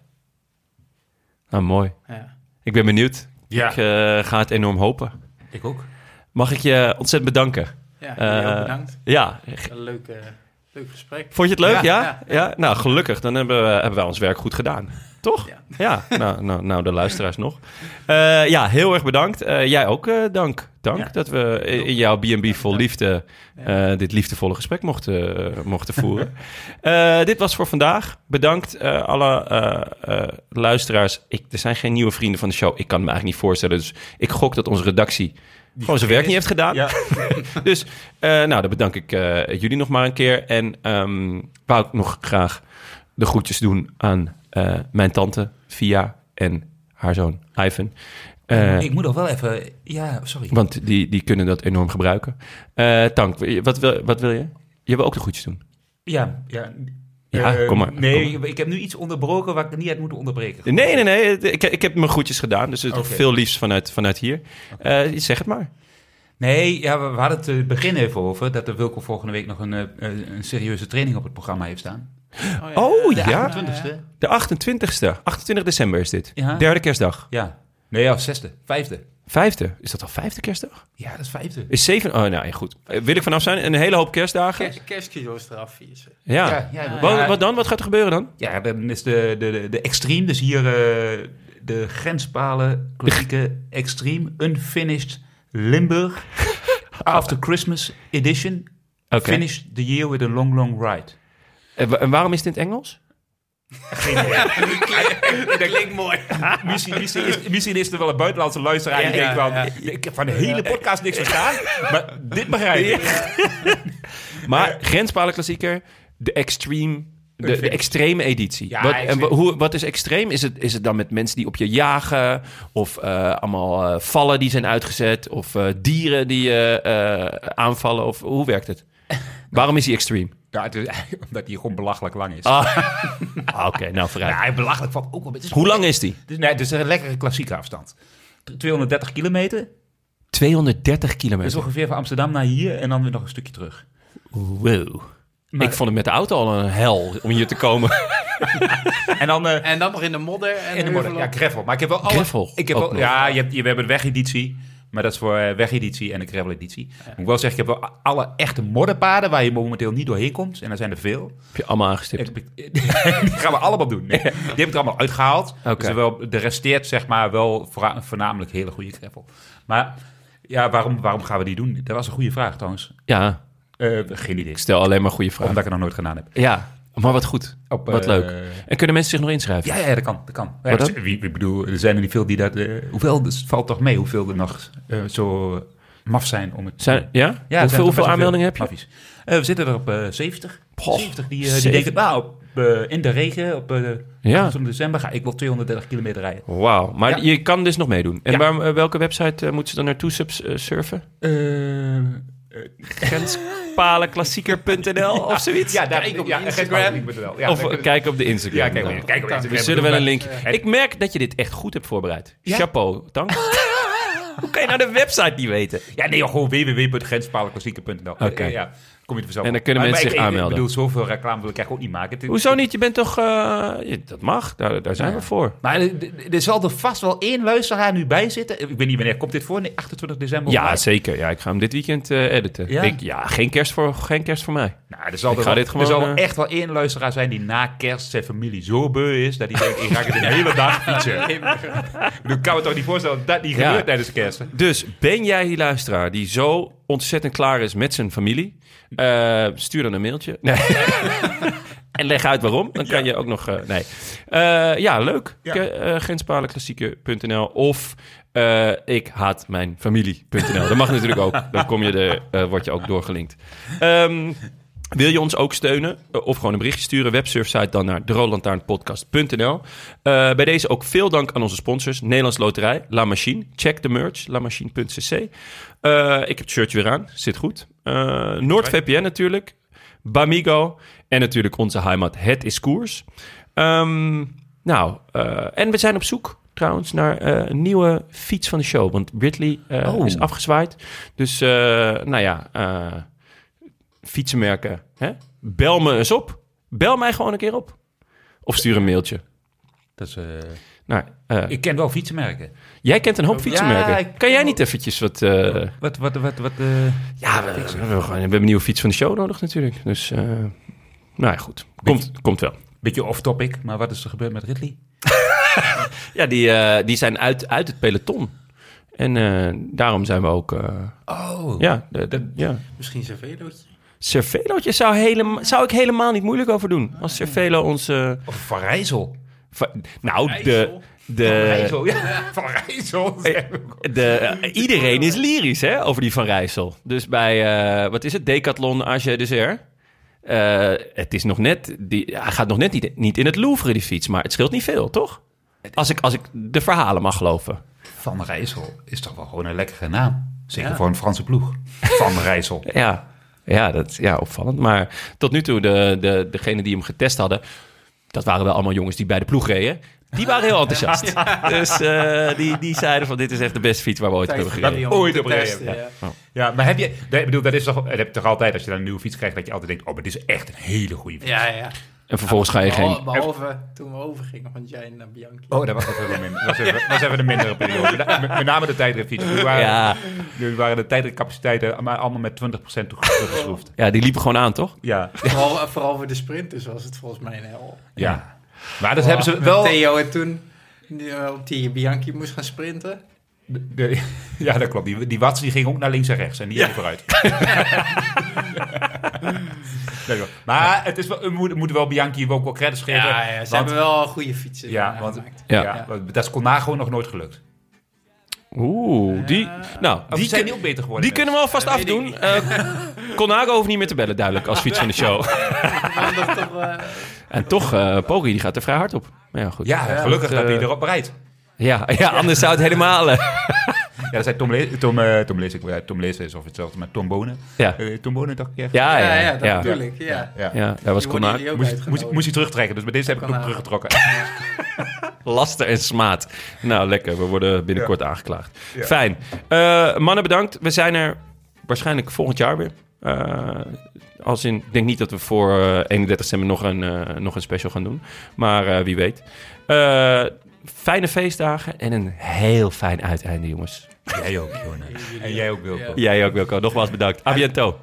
Nou, mooi. Ja. Ik ben benieuwd. Ja. Ik eh, ga het enorm hopen. Ik ook. Mag ik je ontzettend bedanken? Ja, jullie ook Eh, bedankt. Ja. Een leuk, eh, leuk gesprek. Vond je het leuk? Ja? Ja, Ja? ja. Nou, gelukkig. Dan hebben, we, hebben wij ons werk goed gedaan. [LAUGHS] Toch? Ja. Nou, nou, nou, de luisteraars nog. Eh, ja, heel erg bedankt. Eh, jij ook eh, dank. Dank dat we in jouw B&B vol liefde dit liefdevolle gesprek mochten, mochten voeren. [LAUGHS] Dit was voor vandaag. Bedankt alle luisteraars. Ik, er zijn geen nieuwe vrienden van de show. Ik kan me eigenlijk niet voorstellen. Dus ik gok dat onze redactie gewoon zijn werk niet heeft gedaan. Ja. [LAUGHS] Dus eh, nou, dan bedank ik eh, jullie nog maar een keer. En ehm wou ik nog graag de groetjes doen aan eh, mijn tante Via en haar zoon Ivan. Eh, ik moet nog wel even... Ja, sorry. want die, die kunnen dat enorm gebruiken. Eh, Tank, wat wil, wat wil je? Je wil ook de goedjes doen. Ja, ja. Ja, Eh, kom maar, Nee, kom ik heb nu iets onderbroken waar ik niet uit moet onderbreken. Nee, nee, nee. Ik, ik heb mijn goedjes gedaan. Dus het is Oké. veel liefst vanuit, vanuit hier. Eh, zeg het maar. Nee, ja, we, we hadden het eh, begin even over dat de Wilco volgende week nog een, eh, een serieuze training op het programma heeft staan. Oh De ja, 28ste. de 28ste. 28 december is dit. Ja. Derde kerstdag. Ja. Nee, ja, zesde. Vijfde. Vijfde. Is dat al vijfde kerstdag? Ja, dat is vijfde. Is zeven? Oh, nou ja, goed. Eh, Wil ik vanaf zijn? Een hele hoop kerstdagen? Kerstkilo's eraf vieren. Ja. Ja, ja, Wat, ja. wat dan? Wat gaat er gebeuren dan? Ja, dan is de, de, de, de Extreme, dus hier eh, de grenspalen, klassieke Extreme, Unfinished Limburg, [LAUGHS] After Christmas Edition. Oké. Finish the year with a long, long ride. En, wa- en waarom is het in het Engels? [LAUGHS] Dat klinkt mooi. Misschien, misschien, is, misschien is er wel een buitenlandse luisteraar die denkt van... Ik heb van de hele podcast niks verstaan, maar dit begrijp ik. [LAUGHS] Maar Grenspalen klassieker, de extreme... De, extreme editie. Ja, wat, en hoe, wat is extreem? Is het, is het dan met mensen die op je jagen? Of eh, allemaal eh, vallen die zijn uitgezet? Of eh, dieren die je aanvallen? Of hoe werkt het? Waarom is hij extreem? Ja, het is, [LAUGHS] omdat hij gewoon belachelijk lang is. Ah, Ah, oké, nou vooruit. Ja, belachelijk valt ook wel. Is, Hoe lang is die? Het is, nee, het is een lekkere klassieke afstand. 230 kilometer. 230 Dat is kilometer. ongeveer van Amsterdam naar hier en dan weer nog een stukje terug. Wow. Maar- Ik vond het met de auto al een hel om hier te komen. [LAUGHS] En dan eh, En dan nog in de modder. En in de modder. Ja, gravel. Maar ik heb wel alle... Gravel Ik heb ook wel, nog. ja, je hebt, je, we hebben de wegeditie. Maar dat is voor eh, wegeditie en de gravel-editie. Moet ik wel zeggen, ik heb wel alle echte modderpaden waar je momenteel niet doorheen komt. En er zijn er veel. Heb je allemaal aangestipt? [LAUGHS] Die gaan we allemaal doen. Nee, die heb ik er allemaal uitgehaald. Oké. Dus er, wel, er resteert zeg maar wel voorna- voornamelijk hele goede gravel. Maar ja, waarom, waarom gaan we die doen? Dat was een goede vraag trouwens. Ja, Eh, geen idee. ik stel alleen maar goede vragen. Omdat ik het nog nooit gedaan heb. Ja, maar wat goed. Op, Wat eh, leuk. En kunnen mensen zich nog inschrijven? Ja, ja, dat kan. Dat kan. Ja, dus, wie, ik bedoel, er zijn er niet veel die dat... eh, hoeveel, dus het valt toch mee hoeveel er nog eh, zo maf zijn om het... Zijn, ja? Hoeveel hoeveel aanmeldingen heb je? maffies. Eh, we zitten er op eh 70. Poh, 70 die, eh, die denken, nou, op, eh, in de regen op eh Ja. 28 december ga ik wel 230 kilometer rijden. Wauw, maar Ja. je kan dus nog meedoen. En waar, eh, welke website eh, moeten ze dan naartoe subs- eh, [LAUGHS] surfen? Grenspaleklassieker.nl [LAUGHS] of zoiets? Ja, daar, Kijk op ja, Instagram. Ja, of eh, kijk op de Instagram. Ja, kijk op- kijk op Instagram. We zullen wel een link. Ik merk dat je dit echt goed hebt voorbereid. Chapeau, dank. [LAUGHS] Hoe kan je nou de website niet weten? Ja, nee, gewoon www.grenspaleklassieker.nl. Oké. Ja, kom je er vanzelf En dan kunnen Maar- mensen maar zich ik- aanmelden. Ik bedoel, zoveel reclame wil ik eigenlijk ook niet maken. Het- Hoezo niet? Je bent toch... eh, je- dat mag, daar, daar zijn we voor. Maar er, zal er vast wel één luisteraar nu bij zitten. Ik weet niet wanneer komt dit voor. Nee, 28 december. Ja, zeker. Ja, ik ga hem dit weekend eh, editen. Ja? Ik, ja, geen kerst, voor, geen kerst voor mij. Nou, er zal, Ik er, ga wel, dit gewoon, er zal eh, echt wel één luisteraar zijn die na kerst zijn familie zo beu is... dat hij denkt, ik ga het de hele dag fietsen. [LAUGHS] ik kan me toch niet voorstellen dat dat niet Ja. gebeurt tijdens kerst. Dus ben jij die luisteraar die zo ontzettend klaar is met zijn familie? Eh, stuur dan een mailtje. Nee. [LAUGHS] en leg uit waarom. Dan kan je ook nog... eh, nee. Eh, ja, leuk. Ja. Of ik haat mijn familie.nl. Dat mag natuurlijk ook. Dan kom je er, word je ook doorgelinkt. Ehm, wil je ons ook steunen eh, of gewoon een berichtje sturen? Websurfsite dan naar deroodlantaarnpodcast.nl. Eh bij deze ook veel dank aan onze sponsors. Nederlands Loterij, La Machine. Check de merch, lamachine.cc. Eh ik heb het shirtje weer aan, zit goed. Eh NoordVPN natuurlijk. Bamigo. En natuurlijk onze heimat Het is Koers. Ehm, nou, en we zijn op zoek trouwens naar een nieuwe fiets van de show. Want Ridley Oh. is afgezwaaid. Dus, nou ja, fietsenmerken. Hè? Bel me eens op. Bel mij gewoon een keer op. Of stuur een mailtje. Dat is, eh, Nou, eh, ik ken wel fietsenmerken. jij kent een hoop fietsenmerken. Ja, ik- kan jij niet eventjes wat... eh, Wat, wat, wat, wat... eh, ja, we, we, we hebben gewoon- we hebben een nieuwe fiets van de show nodig natuurlijk. Dus, eh, nou ja, goed. Komt, komt wel. beetje off-topic, maar wat is er gebeurd met Ridley? [LAUGHS] Ja, die, eh, die zijn uit, uit het peloton. En eh, daarom zijn we ook... eh, Oh. ja, de, de- ja. Misschien zijn velootje. Cervelootje zou, helemaal, zou ik helemaal niet moeilijk over doen. Als Cervelo ons... eh, Of Van Rijssel. va- nou, de... Rijssel. Van de, Rijssel, ja. Van Rijssel. [LAUGHS] de eh, iedereen is lyrisch hè, over die Van Rijssel. Dus bij, eh, wat is het, Decathlon AG Dessert. Eh het is nog net, die, hij gaat nog net niet, niet in het Louvre, die fiets. Maar het scheelt niet veel, toch? Als ik, als ik de verhalen mag geloven. Van Rijssel is toch wel gewoon een lekkere naam. Zeker Ja. voor een Franse ploeg. [LAUGHS] Van Rijssel. Ja, ja, dat, ja, opvallend. Maar tot nu toe, de, de, degene die hem getest hadden, dat waren wel allemaal jongens die bij de ploeg reden. Die waren heel enthousiast. [LAUGHS] Dus eh, die, die zeiden van dit is echt de beste fiets waar we ooit hebben gereden. ooit op gereden, ja. Ja, maar heb je... Ik bedoel, dat is toch, dat heb je toch altijd als je dan een nieuwe fiets krijgt... dat je altijd denkt, oh, maar dit is echt een hele goede fiets. Ja, ja. En vervolgens ga je geen... Behalve toen we overgingen van jij naar Bianchi. Oh, dat was even een minder. Dat was even, was even de mindere periode. Met, name de tijdritfiets. Nu waren, Ja, nu waren de tijdritcapaciteiten maar allemaal met 20% toe- teruggeschroefd. ja, die liepen gewoon aan, toch? Ja, Vooral, vooral voor de sprinters was het volgens mij een hel. ja. Maar dat hebben ze wel... Theo en toen eh, op die Bianchi moest gaan sprinten. de- de- [LAUGHS] ja, dat klopt. Die, die watts die ging ook naar links en rechts en niet ja. vooruit. [LAUGHS] Maar het is wel, we moeten, wel Bianchi ook wel credits geven. Ja, ja, ze want- hebben wel goede fietsen Ja, eh, want- gemaakt. Ja. Dat is Colnago nog nooit gelukt. Oeh, die... Nou, Of die, zijn ook beter geworden? die kunnen we alvast afdoen. Eh Colnago hoeft niet meer te bellen, duidelijk, als fiets van de show. [LAUGHS] Eh, En toch, eh Poggi, die gaat er vrij hard op. Maar ja, goed. Ja, gelukkig dat eh, hij erop bereidt. Ja, ja, anders zou het helemaal... [LAUGHS] Ja, dat zei Tom, Le Tom, eh, Tom Lees. Ik, ja, Tom Lees is of hetzelfde met Tom Bonen. ja. Eh, Tom Bonen dacht ik even. Ja, ja, ja, ja, dat ja. bedoel ik. Ja. Ja. Ja, daar was ook Moest, moest, moest hij terugtrekken, dus bij deze heb ik hem teruggetrokken. [LAUGHS] Laster en smaad. Nou, lekker. We worden binnenkort aangeklaagd. Ja. Fijn. Eh, mannen, bedankt. We zijn er waarschijnlijk volgend jaar weer. Eh, als in, ik denk niet dat we voor eh, 31 december nog een, nog een special gaan doen. Maar eh, wie weet. Eh, fijne feestdagen en een heel fijn uiteinde, jongens. Jij ook, Jonas. En jij ook, Wilco. Ja. Jij ook, Wilco. Nogmaals bedankt. A biento.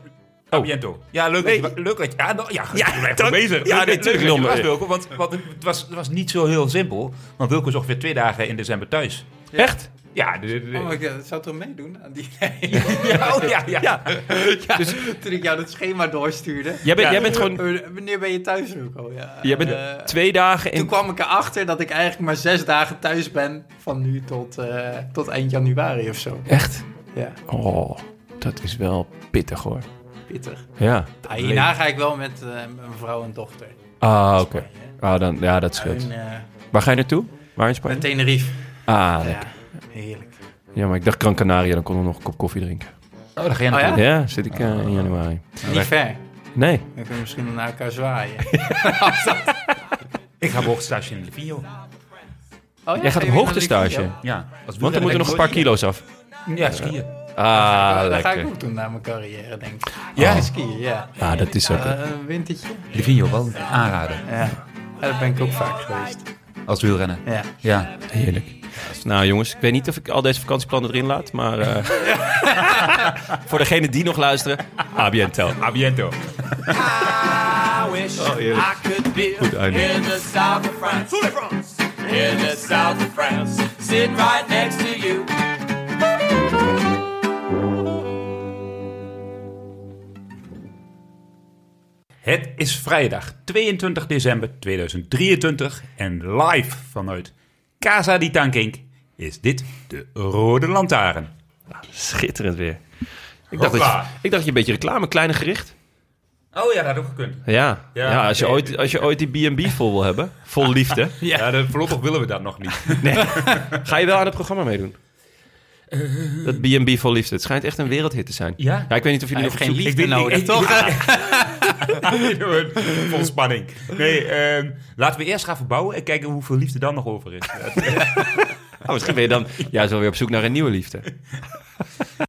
A biento. Ja, leuk dat je... Leuk dat je... Ja, nou, ja, Ja, wel bezig. ja, Leuk- leuk natuurlijk, was, Wilco, want, want het, was, het was niet zo heel simpel. Want Wilco is ongeveer twee dagen in december thuis. Echt? Ja, de, de- de- Oh, ik eh, zou toch meedoen aan die... [LAUGHS] ja, oh, ja, ja. Ja. Dus, Toen ik jou dat schema doorstuurde. Jij, bent, Ja. jij bent gewoon... Eh, Wanneer ben je thuis, Wilco? Ja, Jij bent eh, twee dagen Toen in... kwam ik erachter dat ik eigenlijk maar zes dagen thuis ben. Van nu tot, eh, tot eind januari of zo. Echt? Ja, Oh, dat is wel pittig hoor. pittig. Ja. Ah, hierna ga ik wel met eh, mijn vrouw en dochter. Ah, oké. Ah, dan, ja, dat scheelt. En, eh, Waar ga je naartoe? Waar in Spanje? met Tenerife. Ah, lekker. Ja, heerlijk. Ja, maar ik dacht Gran Canaria, dan kon ik nog een kop koffie drinken. oh, daar ga je Oh, naartoe. ja? Ja, zit ik eh, in januari. Niet ver. Nee. Dan kunnen we misschien naar elkaar zwaaien. [LAUGHS] Ik ga op hoogtestage in Livio. Oh, ja, Jij gaat ga op hoogtestage. naar Ja. Als Want dan moeten nog een paar kilo's af. Ja, skiën. Ah? Dat ga ik ook doen na mijn carrière, denk ik. Ja? Ja, skiën, ja. Ja, dat is ook... Eh, een wintertje. Livio, wel aanraden. Ja. ja, daar ben ik ook vaak geweest. Als wielrennen. Ja. Ja. Heerlijk. [LAUGHS] Nou jongens, ik weet niet of ik al deze vakantieplannen erin laat, maar eh, [LAUGHS] voor degenen die nog luisteren, a biento. A biento. I wish I could be Goed einde. in the south of France. In the south of France. Sitting right next to you. Het is vrijdag 22 december 2023 en live vanuit Casa di Tankink is dit de Rode Lantaarn. Schitterend weer. Ik dacht, dat je, ik dacht je een beetje reclame, kleine gericht. Oh ja, dat had ook gekund. Ja, Ja, ja, als, je ooit, als je ooit die B&B vol wil hebben, [LAUGHS] vol liefde, Ja, voorlopig willen we dat nog niet. [LAUGHS] ga je wel aan het programma meedoen. Dat B&B vol liefde. Het schijnt echt een wereldhit te zijn. Ja? Ja, ik weet niet of jullie nog geen liefde Ik nodig, ik- toch? [LAUGHS] Vol spanning. Nee, ehm, laten we eerst gaan verbouwen en kijken hoeveel liefde dan nog over is. [LAUGHS] Oh, misschien ben je dan juist wel weer op zoek naar een nieuwe liefde. [LAUGHS]